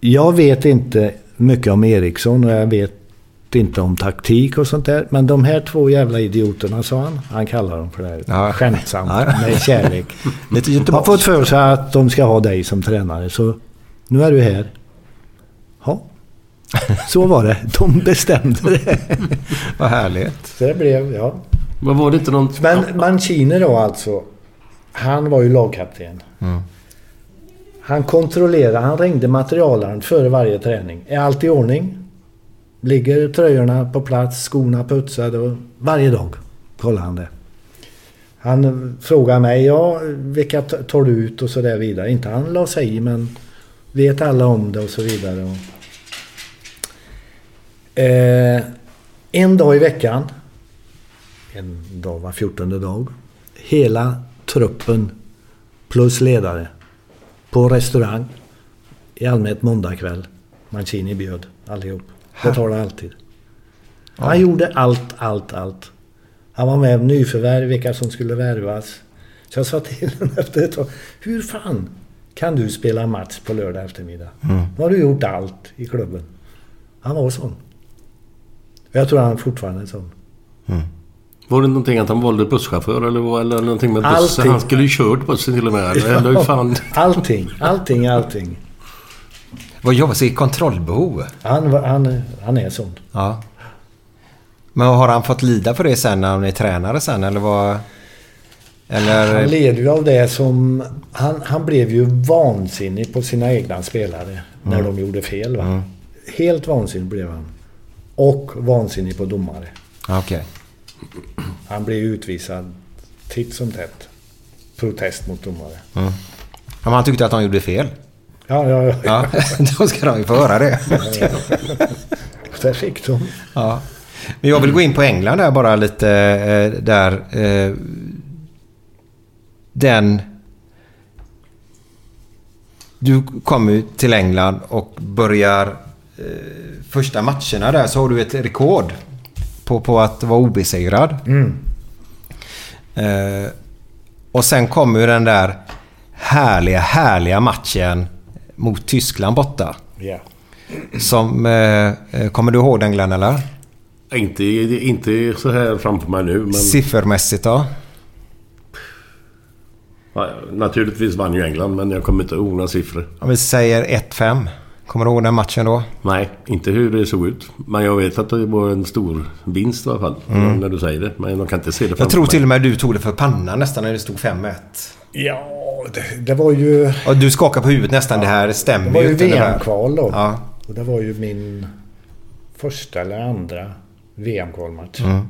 jag vet inte mycket om Eriksson och jag vet inte om taktik och sånt där. Men de här två jävla idioterna, sa han. Han kallar dem för det. Ja. Skämtsamt, Ja. med kärlek. Lite Har fått för sig att de ska ha dig som tränare. Så nu är du här. Ja. Så var det. De bestämde det. Vad härligt. Så det blev, ja. Men var det inte någon... Men Mancini då alltså. Han var ju lagkapten. Mm. Han kontrollerade, han ringde materialaren före varje träning. Är allt i ordning? Ligger tröjorna på plats, skorna putsade och varje dag kollade han det. Han frågar mig, ja vilka tar du ut och så där vidare. Inte han la sig i men vet alla om det och så vidare. Och, eh, en dag i veckan, en dag var fjortonde dag, hela truppen plus ledare på restaurang i allmänhet måndagkväll. Mancini bjöd allihop. Betalade alltid. Han gjorde allt, allt, allt. Han var med om nyförvärv, vilka som skulle värvas. Så jag sa till honom efter ett tag. Hur fan kan du spela match på lördag eftermiddag? Mm. Nu har du gjort allt i klubben. Han var sån. Jag tror han fortfarande är sån. Var det någonting att han valde busschaufför eller, eller någonting med bussen? Allting. Han skulle ju kört bussen till och med. Eller, fan... Allting, allting, allting. Vad jobbar sig i kontrollbehov? Han, han, han är sån. Ja. Men har han fått lida för det sen när han är tränare sen eller vad? Eller... Han led ju av det som... Han, han blev ju vansinnig på sina egna spelare när Mm. de gjorde fel. Va? Mm. Helt vansinnig blev han. Och vansinnig på domare. Okej. Han blev utvisad titt som tätt. Protest mot domare. Mm. Men han tyckte att han gjorde fel. Ja, ja, ja. Ja, då ska de ju få höra det. Där fick de. Ja. Men jag vill gå in på England där bara lite eh, där. Eh, den... Du kommer till England och börjar eh, första matcherna där så har du ett rekord på, på att vara obesegrad. Mm. Och sen kommer den där härliga, härliga matchen mot Tyskland borta. Ja. Som... Eh, eh, kommer du ihåg den Glenn eller? Inte, inte så här framför mig nu men... Siffermässigt då? Ja, naturligtvis vann ju England men jag kommer inte ihåg några siffror. Om vi säger 1-5. Kommer du ihåg den matchen då? Nej, inte hur det såg ut. Men jag vet att det var en stor vinst i alla fall. Mm. När du säger det. Men jag kan inte se det Jag tror mig. till och med du tog det för pannan nästan när det stod 5-1. Ja, det, det var ju... Och du skakar på huvudet nästan. Det här stämmer Det var ju. VM-kval då. Ja. Och det var ju min första eller andra VM-kvalmatch. Mm.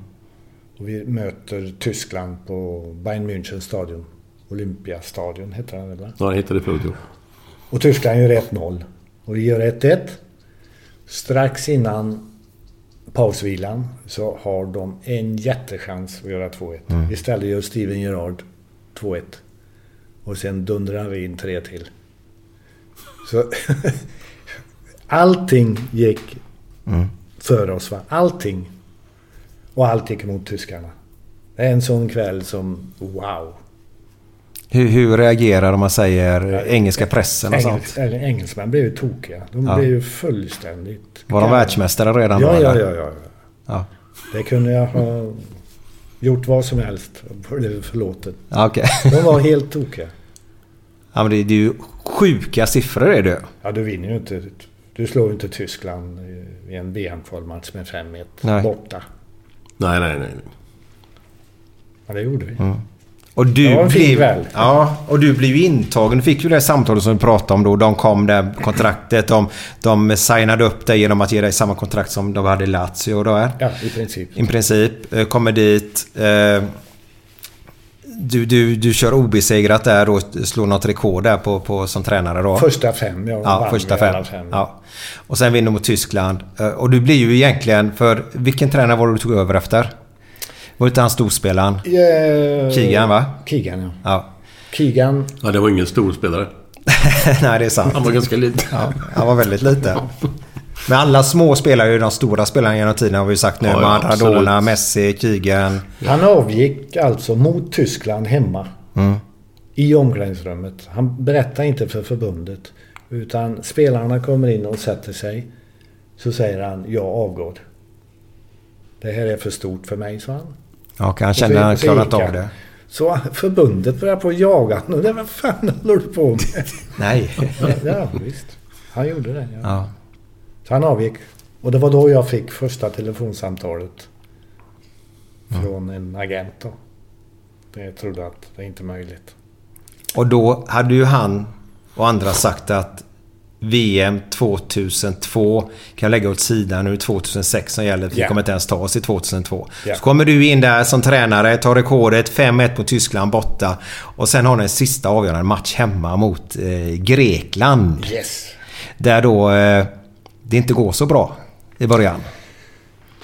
Och vi möter Tyskland på Bayern München stadion. Olympiastadion heter den väl? Ja, det heter det förut. jo. Och Tyskland gör 1-0. Och vi gör 1-1. Strax innan pausvilan så har de en jättechans att göra 2-1. Mm. Istället gör Steven Gerrard 2-1. Och sen dundrar vi in tre till. Så allting gick Mm. för oss. Va? Allting. Och allt gick mot tyskarna. Det är en sån kväll som, wow. Hur, hur reagerar om man säger engelska pressen och Engels, sånt? engelsmän blev ju tokiga. De Ja. blev ju fullständigt... Var de världsmästare redan ja, då? ja, ja, ja, Ja. Det kunde jag ha gjort vad som helst. och Blev förlåten. Ja, okej. De var helt tokiga. Ja, men det, det är ju sjuka siffror är det Ja, du vinner ju inte. Du slår ju inte Tyskland i en VM-kvalmatch med 5-1 Nej. borta. Nej, nej, nej. Men det gjorde vi. Mm. Och du fin blev. Ja, och du blev intagen. Du fick ju det samtalet som du pratade om då. De kom där, kontraktet. De, de signade upp dig genom att ge dig samma kontrakt som de hade i Lazio då. Är. Ja, i princip. I princip. Eh, Kommer dit. Eh, du, du, du kör obesegrat där och slår något rekord där på, på, som tränare då. Första fem, jag Ja, första fem. fem. Ja. Och sen vinner mot Tyskland. Eh, Och du blir ju egentligen... För vilken tränare var det du tog över efter? Var inte han storspelaren? Eh, Keegan va? Keegan, ja. Ja. Keegan. Ja, det var ingen stor spelare. Nej, det är sant. Han var ganska liten. Ja, han var väldigt liten. Men alla små spelar ju de stora spelarna genom tiden har vi ju sagt nu. Ja, ja, Maradona, absolut. Messi, Keegan. Han avgick alltså mot Tyskland hemma. Mm. I omklädningsrummet. Han berättar inte för förbundet. Utan spelarna kommer in och sätter sig. Så säger han, jag avgår. Det här är för stort för mig, sa han. Och han Och så- kände att han klarat av han. det. Så förbundet började på att jaga honom. Det Vad fan håller du på med? Nej. Ja, ja, visst. Han gjorde det. Ja. Ja. Så han avgick. Och det var då jag fick första telefonsamtalet. Från en agent då. Jag trodde att det är inte möjligt. Och då hade ju han och andra sagt att VM 2002 kan jag lägga åt sidan. Nu är det 2006 som gäller. Vi Ja. kommer inte ens ta oss i 2002. Ja. Så kommer du in där som tränare, tar rekordet 5-1 mot Tyskland borta. Och sen har ni en sista avgörande match hemma mot eh, Grekland. Yes. Där då eh, det inte går så bra i början.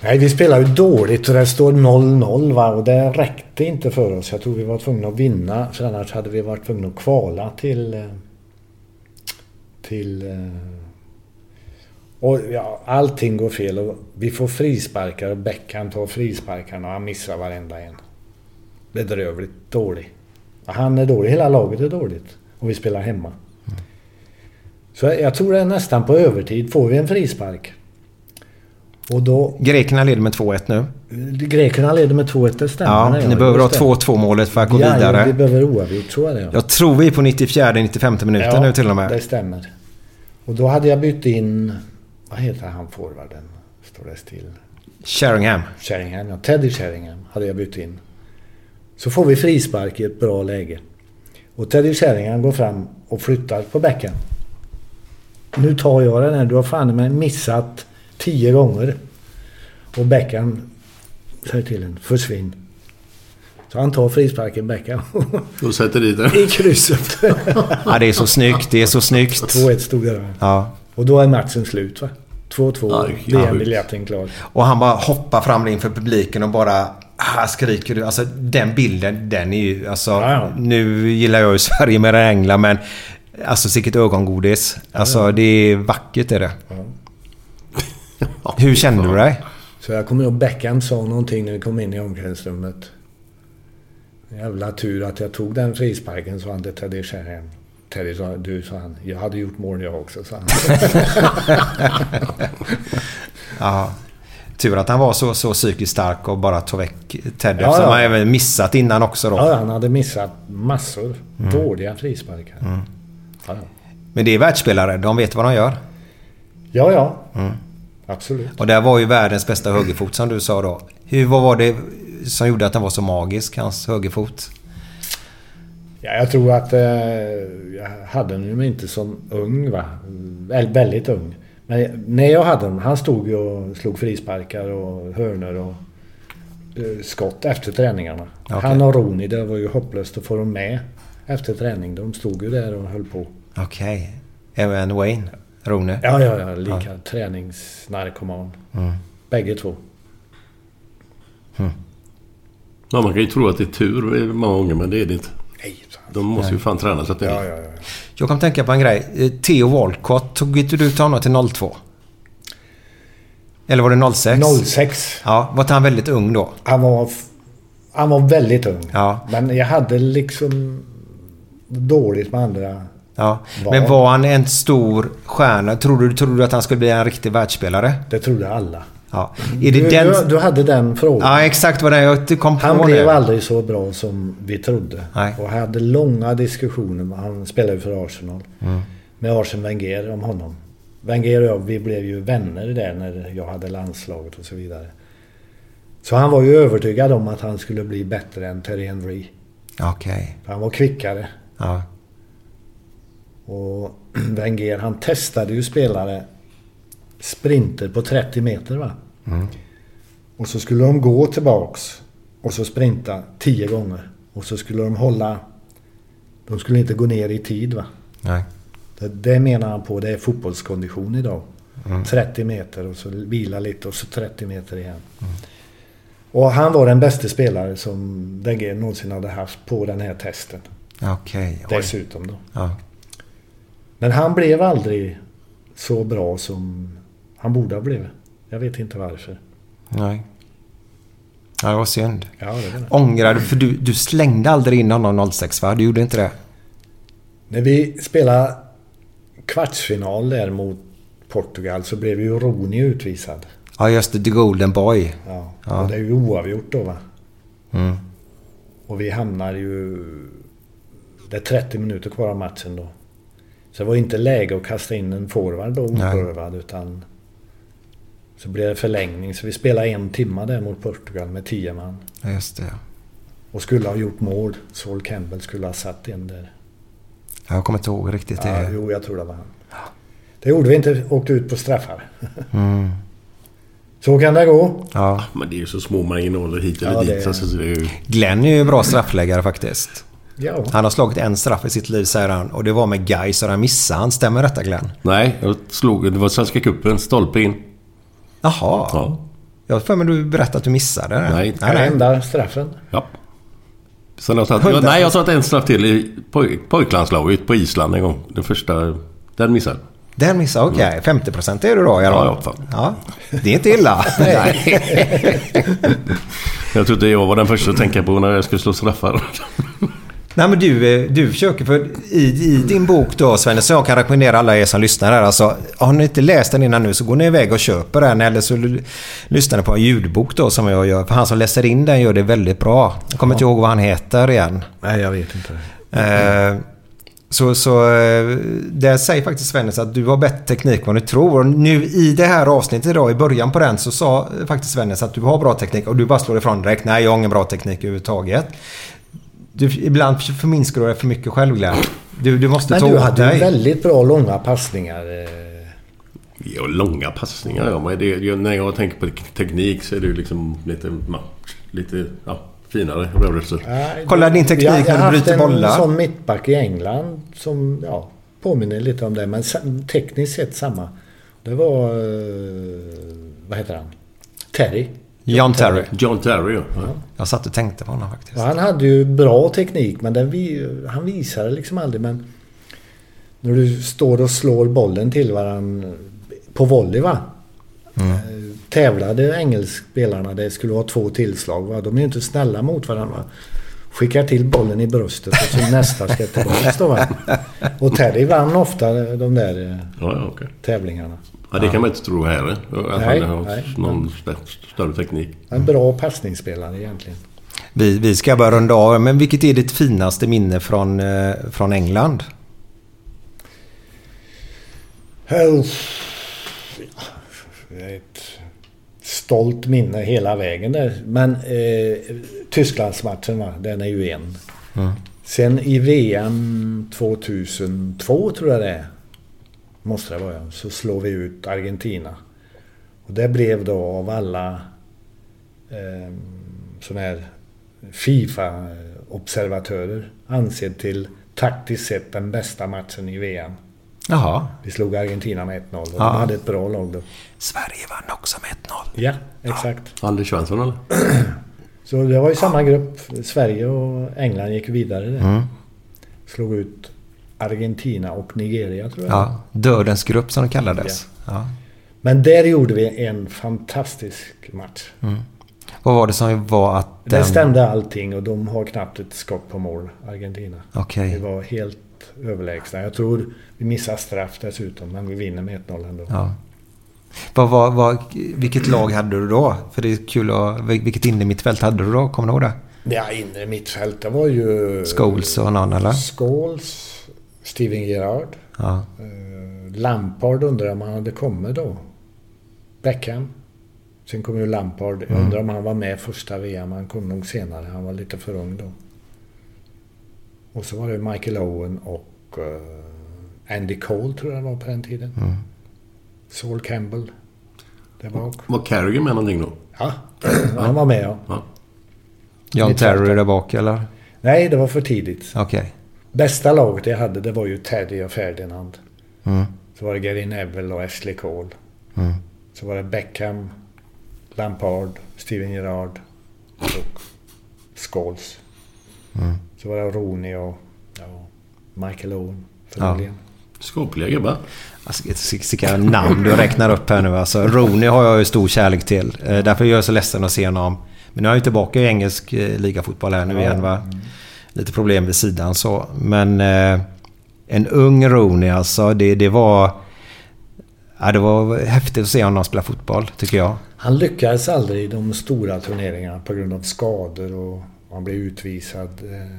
Nej, vi spelar ju dåligt och det står 0-0 va och det räckte inte för oss. Jag tror vi var tvungna att vinna för annars hade vi varit tvungna att kvala till... eh, Till... eh, Och ja, allting går fel och vi får frisparkar och Beckham tar frisparkarna och han missar varenda en. Bedrövligt dålig. Han är dålig, hela laget är dåligt. Och vi spelar hemma. Så jag- jag tror det är nästan på övertid. Får vi en frispark och då... Grekerna leder med 2-1 nu. Grekerna leder med 2-1, det stämmer. Ja, ni behöver ha just det. 2-2 målet för att gå ja, vidare. Ja, vi behöver oavgjort, tror jag det. Jag tror vi är på 94-95 minuten nu till och med. det stämmer. Och då hade jag bytt in... Vad heter han forwarden? Står det still? Sheringham. Sheringham, ja. Teddy Sheringham hade jag bytt in. Så får vi frispark i ett bra läge. Och Teddy Sheringham går fram och flyttar på bäcken. Nu tar jag den här. Du har fan med missat tio gånger. Och Beckham säger till en försvinn. Så han tar frisparken Beckham. Och sätter dit den. I krysset. Ja, det är så snyggt. Det är så snyggt. 2-1 stod det där. Ja. Och då är matchen slut va? 2-2. Ja, ja. VM-biljetten klar. Och han bara hoppar fram inför publiken och bara ah, skriker. du. Alltså den bilden, den är ju... Alltså, Ja, ja. Nu gillar jag ju Sverige mer än England men... Alltså sicket ögongodis. Alltså det är vackert är det. Hur kände du dig? Så jag kommer ihåg Beckham sa någonting när vi kom in i omklädningsrummet. Jävla tur att jag tog den frisparken, sa han till Teddy Sheringham. Teddy sa, du, sa han. Jag hade gjort mål jag också, sa han. Ja. Tur att han var så, så psykiskt stark och bara tog väck Ted. Ja, Ja, ja. Han även missat innan också då. ja, han hade missat massor. Mm. Dåliga frisparkar. Ja, ja. Men det är världsspelare. De vet vad de gör. ja. ja. Mm. Absolut. Och där var ju världens bästa högerfot som du sa då. Hur, vad var det som gjorde att den var så magisk, hans högerfot? Ja, jag tror att eh, jag hade den ju inte som ung va. Väl, väldigt ung. Men när jag hade den, han stod ju och slog frisparkar och hörnor och eh, skott efter träningarna. Okej. Han och Roni, det var ju hopplöst att få dem med efter träning. De stod ju där och höll på. Okej. Även Wayne? Rone? Ja, ja, ja. Lika träningsnarkoman. Mm. Bägge två. Ja, man kan ju tro att det är tur många gånger, men det är det inte. Nej, De måste ju fan träna så att det Ja, ja, ja. Jag kom tänka på en grej. Eh, Theo Walcott, tog inte du ut honom till 02? Eller var det 06? 06. Ja, var han väldigt ung då? Han var, han var väldigt ung. Ja. Men jag hade liksom dåligt med andra. Ja. Var- Men var han en stor stjärna? Tror du, tror du att han skulle bli en riktig världsspelare? Det trodde alla. Ja. Du, den... du, du hade den frågan. Ja, exakt vad det jag kom på Han nu. blev aldrig så bra som vi trodde. Nej. Och hade långa diskussioner. Han spelade ju för Arsenal. Mm. Med Arsene Wenger om honom. Wenger och jag, vi blev ju vänner där när jag hade landslaget och så vidare. Så han var ju övertygad om att han skulle bli bättre än Terry Henry. Okej. Han var kvickare. Ja. Och Wenger, han testade ju spelare sprinter på 30 meter va. Mm. Och så skulle de gå tillbaks och så sprinta 10 gånger. Och så skulle de hålla... De skulle inte gå ner i tid va. Nej. Det, det menar han på, det är fotbollskondition idag. Mm. 30 meter och så vila lite och så 30 meter igen. Och han var den bästa spelare som Wenger någonsin hade haft på den här testen. Okej. oj. Dessutom då. Ja. Men han blev aldrig så bra som han borde ha blivit. Jag vet inte varför. Nej. Ja, det var synd. Ja, det det. Ångrar du? För du, du slängde aldrig in honom 06 va? Du gjorde inte det? När vi spelade kvartsfinal där mot Portugal så blev ju Rooney utvisad. Ja, just det. The Golden Boy. Ja. Ja. Och det är ju oavgjort då va. Mm. Och vi hamnar ju... Det är 30 minuter kvar av matchen då. Så det var inte läge att kasta in en forward då oprövad utan... Så blev det förlängning. Så vi spelade en timma där mot Portugal med 10 man. Ja, just det. Och skulle ha gjort mål. Saul Campbell skulle ha satt en där. Jag kommer inte ihåg riktigt Ja, det. jo, jag tror det var han. Det gjorde vi inte. Åkte ut på straffar. Mm. Så kan det gå. Ja. Men det är ju så små marginaler hit eller Ja, dit. Alltså, det är ju... Glenn är ju bra straffläggare faktiskt. Ja. Han har slagit en straff i sitt liv säger han. Och det var med Gais och han missade han. Stämmer detta Glenn? Nej, jag slog... Det var Svenska cupen, stolpe in. Jaha. Ja. Jag har för mig du berättade att du missade det. Nej. Den enda straffen. Ja. Sen jag tagit, ja, nej, jag har tagit en straff till i poj, pojklandslaget på Island en gång. Den första... Den missade Den missade, okej. 50% är du då i alla Mm. Ja, fall. Ja. Det är inte illa. Jag trodde jag var den första att tänka på när jag skulle slå straffar. Nej men du, eh, du försöker för i, i din bok då Svenne, så jag kan rekommendera alla er som lyssnar här. Alltså, har ni inte läst den innan nu så går ni iväg och köper den. Eller så lyssnar ni på en ljudbok då som jag gör. För han som läser in den gör det väldigt bra. Jag kommer inte ihåg vad han heter igen. Nej, jag vet inte. Eh, så, så eh, där säger faktiskt Svennis att du har bättre teknik än vad du tror. Och nu i det här avsnittet idag, i början på den, så sa faktiskt Svennis att du har bra teknik och du bara slår ifrån direkt. Nej, jag har ingen bra teknik överhuvudtaget. Du, ibland förminskar du dig för mycket själv Glenn. Du, du måste Men ta du hade dig. väldigt bra långa passningar. eh. Ja, långa passningar ja. Men det, jag- när jag tänker på teknik så är det ju liksom lite match. Lite ja, finare rörelser. Kolla din teknik jag, jag när du har bryter haft bollar. en sån mittback i England som ja, påminner lite om det. Men tekniskt sett samma. Det var... eh, Vad heter han? Terry. John Terry. John Terry ja. Jag satt och tänkte på honom faktiskt. Och han hade ju bra teknik men den vi, han visade liksom aldrig. Men när du står och slår bollen till varandra på volley va? Mm. Eh, Tävlade engelskspelarna, det skulle vara två tillslag va? De är ju inte snälla mot varandra. Skickar till bollen i bröstet och så nästa ska tillbaka? Och Terry vann ofta de där eh, Ja, ja, okej. tävlingarna. Ja, det kan man inte tro här. Att Nej, han har nej. någon st- större teknik. En bra passningsspelare egentligen. Vi, vi ska börja runda av. Men vilket är ditt finaste minne från, eh, från England? Ett stolt minne hela vägen där. Men eh, Tysklandsmatchen va, den är ju en. Mm. Sen i VM 2002 tror jag det är. Måste det vara ja. Så slår vi ut Argentina. Och det blev då av alla eh, sådana här Fifa-observatörer ansedd till taktiskt sett den bästa matchen i VM. Jaha. Vi slog Argentina med 1-0 och Ja. de hade ett bra lag då. Sverige vann också med 1-0. Ja, exakt. Anders Svensson eller? Så det var ju samma grupp. Sverige och England gick vidare där. Mm. Slog ut Argentina och Nigeria tror jag. Ja, dödens grupp som det kallades. Ja. Men där gjorde vi en fantastisk match. Mm. Vad var det som var att... Det den- stämde allting och de har knappt ett skott på mål, Argentina. Okej. Vi var helt överlägsna. Jag tror vi missade straff dessutom, men vi vinner med 1-0 ändå. Ja. Vad, vad, vad, vilket lag hade du då? För det är kul att... Vilket innermittfält hade du då? Kommer du ihåg det? Ja, inre mittfält, det var ju... Scholes och någon eller? Scholes, Steven Gerrard. Ja. Eh, Lampard undrar om han hade kommit då. Beckham. Sen kom ju Lampard. Jag Mm. undrar om han var med första VM. Han kom nog senare. Han var lite för ung då. Och så var det Michael Owen och eh, Andy Cole tror jag det var på den tiden. Mm. Saul Campbell. Där bak. Var Carrigan med någonting då? Ja, han var med ja. Ja. John. Terry där bak eller? Nej, det var för tidigt. Okej. Bästa laget jag hade det var ju Teddy och Ferdinand. Mm. Så var det Gary Neville och Ashley Cole. Mm. Så var det Beckham, Lampard, Steven Gerrard och Scholes. Mm. Så var det Rooney och ja, Michael Owen Ja. förmodligen. Skapliga gubbar. Alltså, vilka namn du räknar upp här nu. Alltså, Rooney har jag ju stor kärlek till. Eh, Därför är jag så ledsen att se honom. Men nu är han ju tillbaka i engelsk eh, ligafotboll här nu Ja. igen va. Lite problem vid sidan så. Men eh, en ung Rooney alltså. Det, det var... Ja, det var häftigt att se honom spela fotboll tycker jag. Han lyckades aldrig i de stora turneringarna på grund av skador och han blev utvisad. Eh,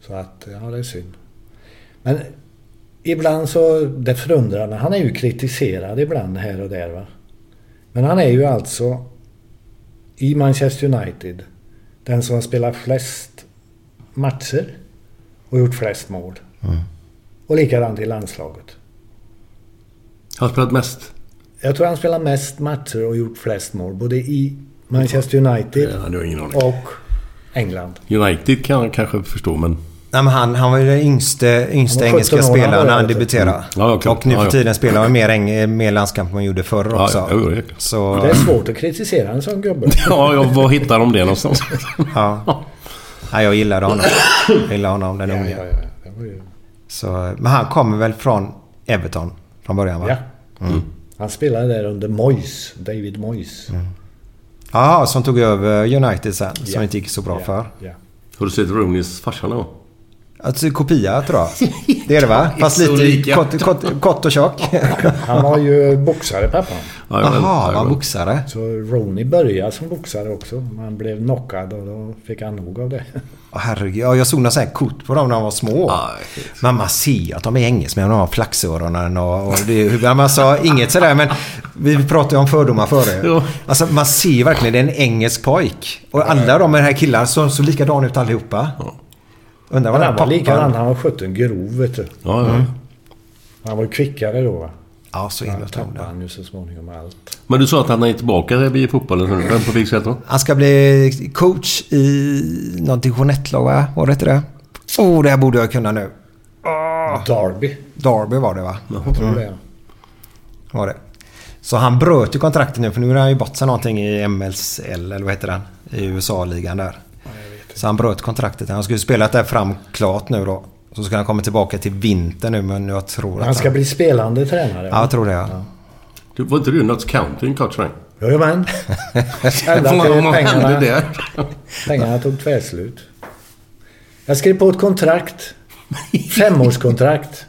så att, ja det är synd. Men ibland så, det förundrar mig. Han är ju kritiserad ibland här och där va. Men han är ju alltså i Manchester United den som har spelat flest matcher och gjort flest mål. Mm. Och likadant i landslaget. Har spelat mest? Jag tror han spelar mest matcher och gjort flest mål. Både i Manchester United Ja, och England. United kan jag kanske förstå, men... Nej, men han, han var ju den yngste, yngste Han var 17 engelska han spelaren när han du. debuterade. Mm. Ja, och nu för tiden spelar han mer, äng- mer landskamp än man gjorde förr också. Så, Det är svårt att kritisera en sån gubbe. Ja, ja, var hittar de det någonstans? ja. ja, jag gillade honom. Jag gillade honom, den unge. Ja, ja, ja. Ju... Så, men han kommer väl från Everton från början va? ja. Han spelade där under Moyes. David Moyes. Jaha, som tog över United sen. Som Ja. inte gick så bra Ja, för. ja. Har du sett Rooneys farsa nu? Alltså kopia tror jag. Det är det va? Fast lite kort, kort, kort och tjock. Han var ju boxare pappan. Ja. Jaha, Ja, jag var boxare. Så Roney började som boxare också. Man blev knockad och då fick han nog av det. Åh, herregud, ja, jag såg några här kort på dem när de var små. Ja, Men man ser att de är engelsmän. De har flaxöronen och, och det är... ja, Alltså, inget sådär men... Vi pratade om fördomar före. Ja. Alltså man ser verkligen det är en engelsk pojk. Och alla de här killarna såg så likadana ut allihopa. Undrar vad den han var pappan... likadan. Han var 17 grov vet du. Ja, ja. Han var ju kvickare då va. Ja, så tror tappade han ju så småningom allt. Men du sa att han är tillbaka vid fotbollen. Vem på vilket sätt då? Han ska bli coach i någon division 1-lag va? Var det inte det? Oh, det här borde jag kunna nu. Derby. Derby var det va? Jag tror det. Var det. Så han bröt ju kontraktet nu för nu har han ju bort sig någonting i MLSL eller vad heter den? I USA-ligan där. Så han bröt kontraktet. Han skulle spelat där fram klart nu då. Så ska han komma tillbaka till vinter nu men jag tror att Han ska bli spelande tränare. Ja, jag tror det ja. Du, var inte du Notts County en kort sväng? Jajamän. Vad hände pengarna, där? pengarna tog tvärslut. Jag skrev på ett kontrakt. Femårskontrakt.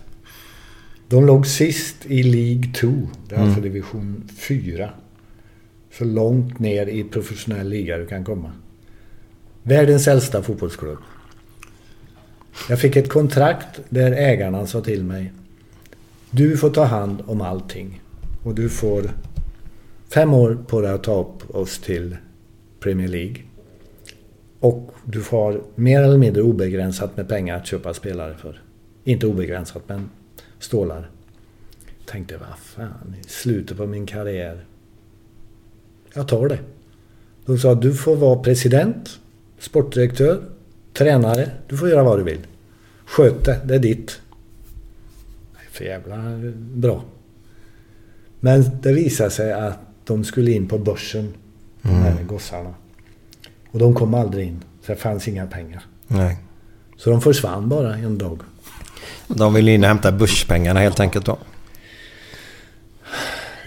De låg sist i League 2. Det är alltså division 4. Så långt ner i professionell liga du kan komma. Världens äldsta fotbollsklubb. Jag fick ett kontrakt där ägarna sa till mig. Du får ta hand om allting. Och du får fem år på dig att ta upp oss till Premier League. Och du får mer eller mindre obegränsat med pengar att köpa spelare för. Inte obegränsat, men stålar. Tänkte, vad fan, i slutet på min karriär. Jag tar det. De sa, du får vara president, sportdirektör, tränare. Du får göra vad du vill. Sköt det, det är ditt. Det är för jävla bra. Men det visade sig att de skulle in på börsen, de här gossarna. Och de kom aldrig in. Så det fanns inga pengar. Nej. Så de försvann bara en dag. De vill in och hämta börspengarna helt enkelt då.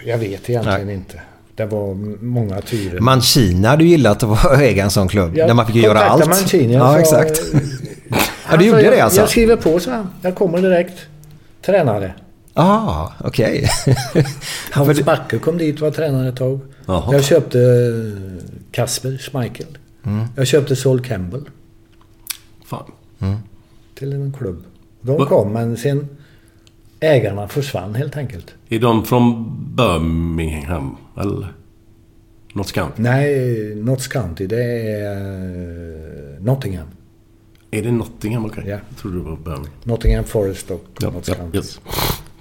Jag vet egentligen inte. Det var många turer. Mancini hade ju gillat att vara äga en sån klubb. Jag där man fick göra allt. Mancini, ja, jag sa- exakt. ja, du sa, gjorde jag, det alltså? Jag skriver på, så. Jag kommer direkt. Tränare. Ah, okej. Hans Backe kom dit och var tränare ett tag. Jaha. Jag köpte eh, Kasper Schmeichel. Mm. Jag köpte Sol Campbell Fan. till en klubb. De kom, men sen... Ägarna försvann helt enkelt. Är de från Birmingham? Eller? Notts County? Nej, Notts County, det är eh, Nottingham. Är det Nottingham? Okej. Ja. Jag trodde det var Birmingham. Nottingham Forest och Ja, Notts ja, County. yes.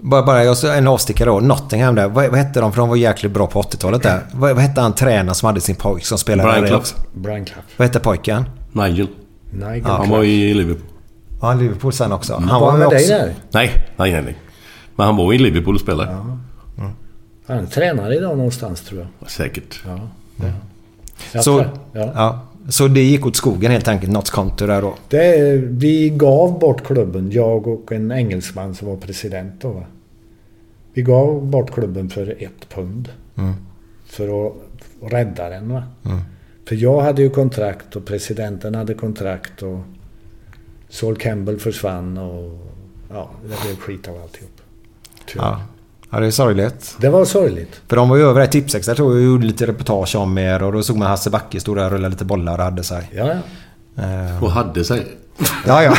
Bara, bara jag en avstickare då. Nottingham där. Vad, vad hette de? För de var jäkligt bra på 80-talet där. Vad, vad hette han tränaren som hade sin pojk som spelade Brian där Clough. Brian Clough. Vad hette pojken? Nigel. Nigel Han Clough. var i Liverpool. Ja, Liverpool sen också. Han Var var han med dig också... där? Nej, nej, nej. nej. Men han var i Liverpool och spelade. Han är tränare idag någonstans tror jag. Säkert. Ja. Jag Så, ja. ja. så det gick åt skogen helt enkelt, Notts County där då. Det, vi gav bort klubben, jag och en engelsman som var president då. Va? Vi gav bort klubben för ett pund. Mm. För att rädda den. Va? För jag hade ju kontrakt och presidenten hade kontrakt och Saul Campbell försvann och ja, det blev skit av alltihop. Tyvärr. Ja. ja, det är sorgligt. Det var sorgligt. För de var ju över här Tipsex. Jag tror jag gjorde lite reportage om er och då såg man Hasse Backe stå där och rulla lite bollar och hade sig. Ja, ja. Eh, Och hade sig. Ja, ja.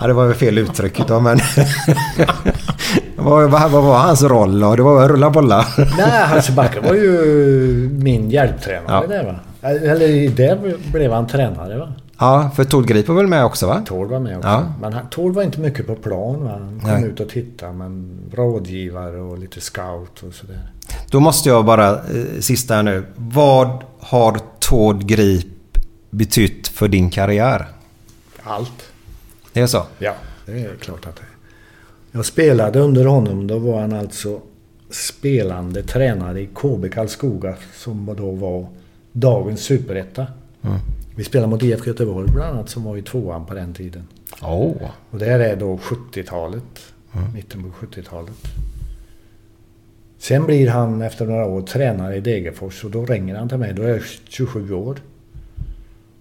ja, det var väl fel uttryck då, men... vad, vad, vad var hans roll då? Det var att rulla bollar? Nej, Hasse Backe var ju min hjälptränare Ja. där va. Eller där blev han tränare va. Ja, för Tord Grip var väl med också va? Tord var med också. Ja. Men han, Tord var inte mycket på plan. Va? Han kom Nej. ut och tittade. Men rådgivare och lite scout och sådär. Då måste jag bara, eh, sista här nu. Vad har Tord Grip betytt för din karriär? Allt. Det är så? Ja, det är klart att det är. Jag spelade under honom. Då var han alltså spelande tränare i KB Karlskoga. Som då var dagens superetta. Mm. Vi spelade mot IFK Göteborg bland annat som var i tvåan på den tiden. Åh. Och det här är då 70-talet. Mm. Mitten på 70-talet. Sen blir han efter några år tränare i Degerfors och då ringer han till mig. Då är jag 27 år.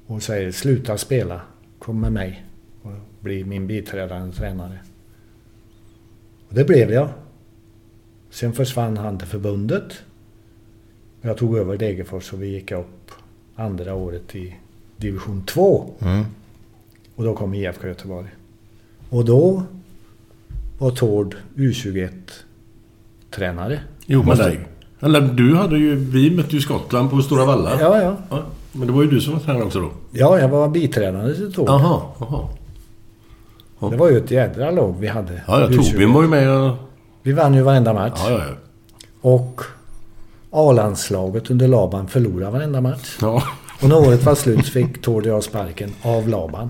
Och säger sluta spela. Kom med mig. Och bli min biträdande tränare. Och det blev jag. Sen försvann han till förbundet. Jag tog över Degerfors och vi gick upp andra året i division 2. Mm. Och då kom IFK Göteborg. Och då var Tord U21-tränare. Jo, med dig. Eller du hade ju... Vi mötte ju Skottland på Stora Valla. Ja, ja. Men det var ju du som var tränare också då. Ja, jag var biträdande till Tord. Jaha, jaha. Det var ju ett jädra lag vi hade. Ja, ja. U21. Tobin var ju med och... Vi vann ju varenda match. Ja, ja, ja. Och A-landslaget under Laban förlorade varenda match. Ja. Och när året var slut fick Tord och jag sparken av Laban.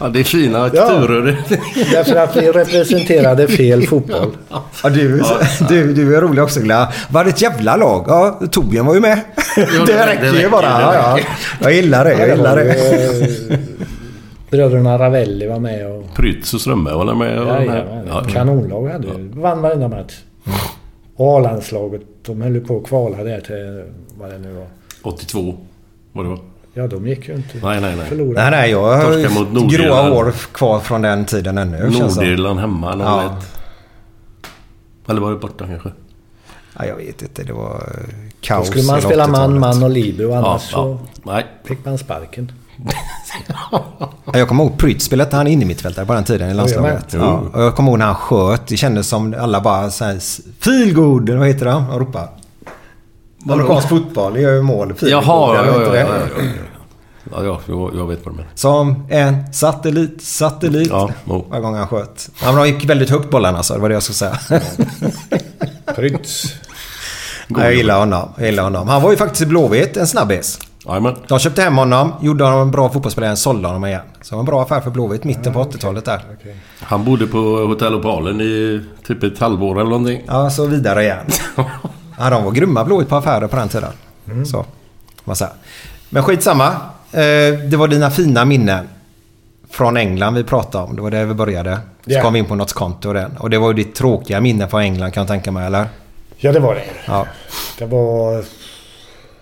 Ja, det är fina Ja. turer. Därför att vi representerade fel fotboll. Ja, du, du, du är rolig också Gla. Var det ett jävla lag? Ja, Torbjörn var ju med. det det räcker ju bara. det Ja, ja. Jag gillar det. Jag gillar var det. eh, Bröderna Ravelli var med och... Prytz och Strömberg var med. Och Jajamän, ja. Kanonlag hade vi. Vann varenda match. Och A-landslaget, de höll på att kvala där till vad det nu var. 82 var det va? Ja, de gick ju inte. Nej, nej, nej. Förlorade. Nej, nej. Jag har gråa hår kvar från den tiden ännu. Nordirland hemma, 01. Ja. Eller var det borta kanske? Ja, jag vet inte. Det var eh, Då kaos skulle man spela man, 80-talet. man och libero. Annars Ja, så ja. Nej. fick man sparken. Ja, Jag kommer ihåg Prytz spelade han in i mittfältare på den tiden i landslaget. Jo. Ja, och jag kommer ihåg när han sköt. Det kändes som alla bara så här, Feel good, eller vad heter det? De ropar. Amerikansk fotboll gör ju mål. Feel Jaha, ja, ja, ja, ja, ja. Ja, ja, jag, vet vad du menar. Som en satellit, satellit. Ja, jo. Varje gång han sköt. Ja, men de gick väldigt högt bollarna så det var det jag skulle säga. Prytz. Ja, jag gillar honom. Jag gillar honom. Han var ju faktiskt i Blåvitt, en snabbis. Jajamän. De köpte hem honom, gjorde honom en bra fotbollsspelare, sålde honom igen. Så det var en bra affär för Blåvitt, mitten på 80-talet där. Han bodde på Hotell Opalen i typ ett halvår eller någonting. Ja, så vidare igen. Ja, de var grymma Blåvitt på affärer på den tiden. Så, man säga. Men skitsamma. Eh, Det var dina fina minnen från England vi pratade om. Det var där vi började. Så Ja. kom vi in på något konto och den. Och det var ju ditt tråkiga minne från England kan jag tänka mig, eller? Ja, det var det. Ja. Det var...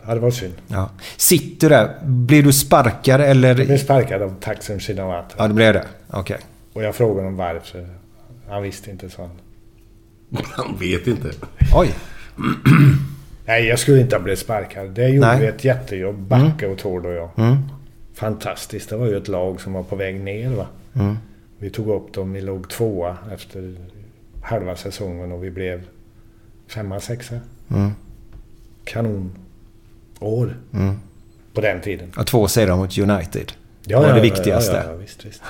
Ja, det var synd. ja. Sitter du där? Blev du sparkad eller? Jag blev sparkad av Taksim Shinawatra. Ja, det blev det. Okej. Och jag frågade honom varför. Han visste inte, så han. Han vet inte. Oj. Nej, jag skulle inte ha blivit sparkad. Det gjorde Nej. vi ett jättejobb. Backe och Tord och jag. Mm. Fantastiskt. Det var ju ett lag som var på väg ner va. Mm. Vi tog upp dem. Vi låg tvåa efter halva säsongen och vi blev femma, sexa. Mm. Kanon år Mm. på den tiden. Och två segrar mot United. Ja, var ja, det ja, viktigaste. Ja, ja, visst, visst.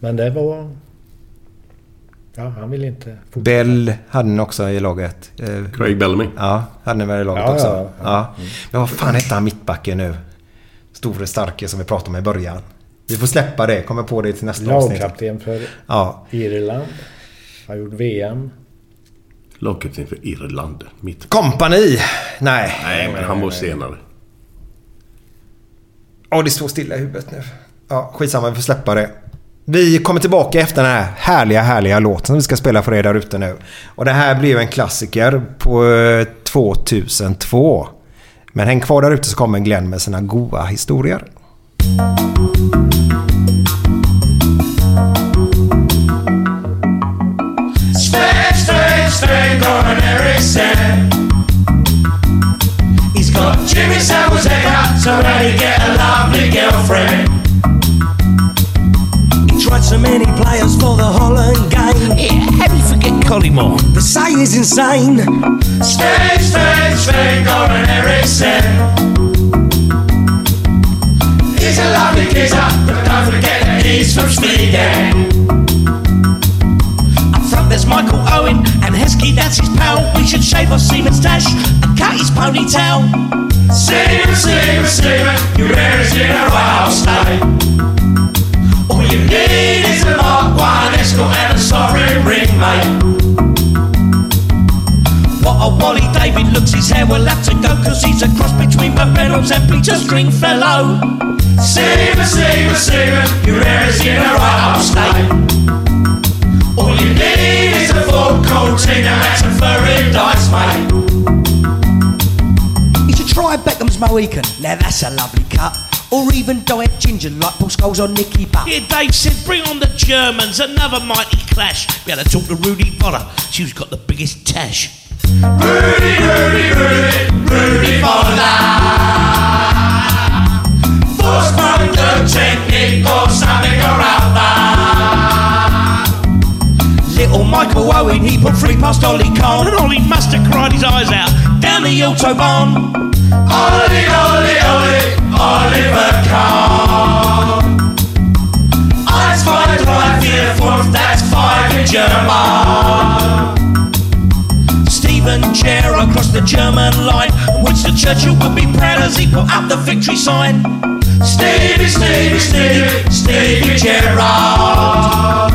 Men det var... Ja, han ville inte... Bell hade ni också i laget. Eh, Craig Bellamy. Ja, hade ni väl i laget Ja, också? ja, ja. Ja. Men vad fan hette han mittbacken nu? Store starke som vi pratade om i början. Vi får släppa det. Kommer på det till nästa avsnitt. Lagkapten för Ja. Irland. Har gjort VM. Lagkapten för Irland. Mitt. Kompani! Nej. Nej, men han var senare. Åh, det står stilla i huvudet nu. Ja, skitsamma. Vi får släppa det. Vi kommer tillbaka efter den här härliga, härliga låten som vi ska spela för er där ute nu. Och det här ju en klassiker på eh, 2002. Men häng kvar där ute så kommer Glenn med sina goa historier. Strange, Gordon Erickson. He's got Jimmy Samuel's haircut so that he get a lovely girlfriend. He tried so many players for the Holland game. Yeah, how do you forget Collymore? They say he's insane. Strange, strange, strange, Gordon Erickson. is a lovely geezer, but don't forget that he's from Sweden. Front there's Michael Owen and Heskey, that's his pal. We should shave off Seaman's dash and cut his ponytail. Seaman, Seaman, Seaman, your hair is in a rattlesnake. All you need is a Mark 1 escort and a sovereign ring, mate. What a Wally David looks, his hair will have to go Cause he's a cross between Burt Reynolds and Peter Stringfellow Seaman, Seaman, your hair is in a up state All you need is a full cortina and some furry dice, mate You should try Beckham's Mohican, now that's a lovely cut or even dye it ginger like Paul Scholes on Nicky Butt. Yeah, Dave said, bring on the Germans, another mighty clash. Be able to talk to Rudy Potter, she's got the biggest tash. Rudy, Rudy, Rudy, Rudy Potter Force the technique or something or other Little Michael Owen, he put three past Ollie Kahn, and Ollie must have cried his eyes out down the Autobahn. Ollie, Ollie, Ollie, Oliver Kahn Eins, zwei, drei, vier, fünf, that's five in German Stephen Chair across the German line. Winston Churchill would be proud as he put up the victory sign. Stevie, Stevie, Stevie, Stevie Gerrard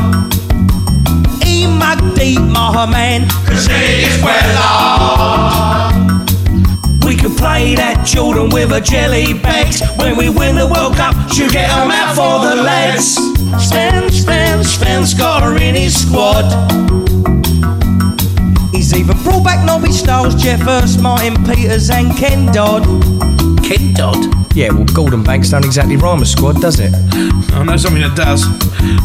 E. McD, my man, cause he is well off. We can play that Jordan with a jelly bags When we win the World Cup, she'll get 'em out for the lads Sven, Sven, Sven's got her in his squad He's even brought back Nobby Styles, Jeff Hurst, Martin Peters and Ken Dodd. Ken Dodd? Yeah, well, Golden Banks don't exactly rhyme a squad, does it? I know something that does.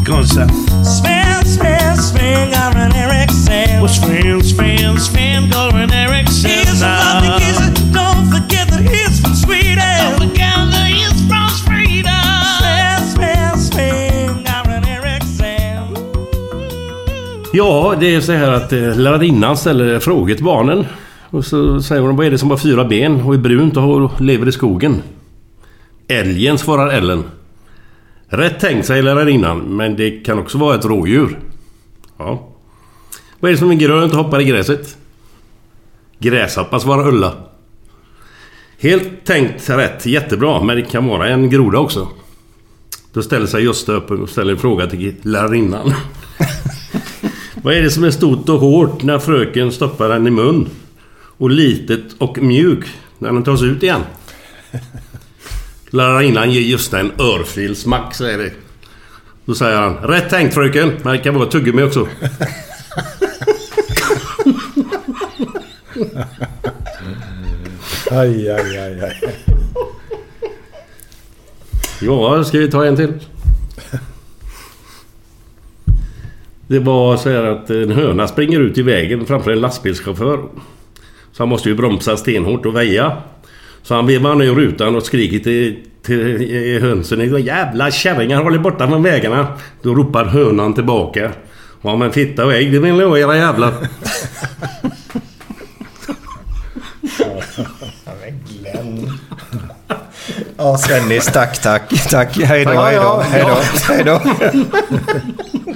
Go on, Sam. Sven, Sven, Sven, Goran Eriksson. Well, Sven, Sven, Sven, Goran Eriksson. He's a lovely geezer. Ja, det är så här att eh, lärarinnan ställer frågor till barnen. Och så säger hon vad är det som har fyra ben och är brunt och lever i skogen? Älgen, svarar Ellen. Rätt tänkt, säger lärarinnan, men det kan också vara ett rådjur. Ja. Vad är det som är grönt och hoppar i gräset? Gräshoppa, svarar Ulla. Helt tänkt rätt, jättebra, men det kan vara en groda också. Då ställer sig Gösta upp och ställer en fråga till lärarinnan. Vad är det som är stort och hårt när fröken stoppar den i mun? Och litet och mjuk när den tas ut igen? Lärarinnan ger Gösta en örfilsmack, säger det. Då säger han Rätt tänkt fröken, men det kan vara tuggummi också. Aj, aj, aj, aj. Ja, ska vi ta en till? Det var så här att en höna springer ut i vägen framför en lastbilschaufför. Så han måste ju bromsa stenhårt och väja. Så han vevar ner rutan och skriker till, till hönsen. Jävla kärringar, håll er borta från vägarna. Då ropar hönan tillbaka. Ja men fitta och ägg, det vill ha era jävlar. Men Glenn. Ja, Svennis, tack, tack. Tack. Hej då, Ja, hej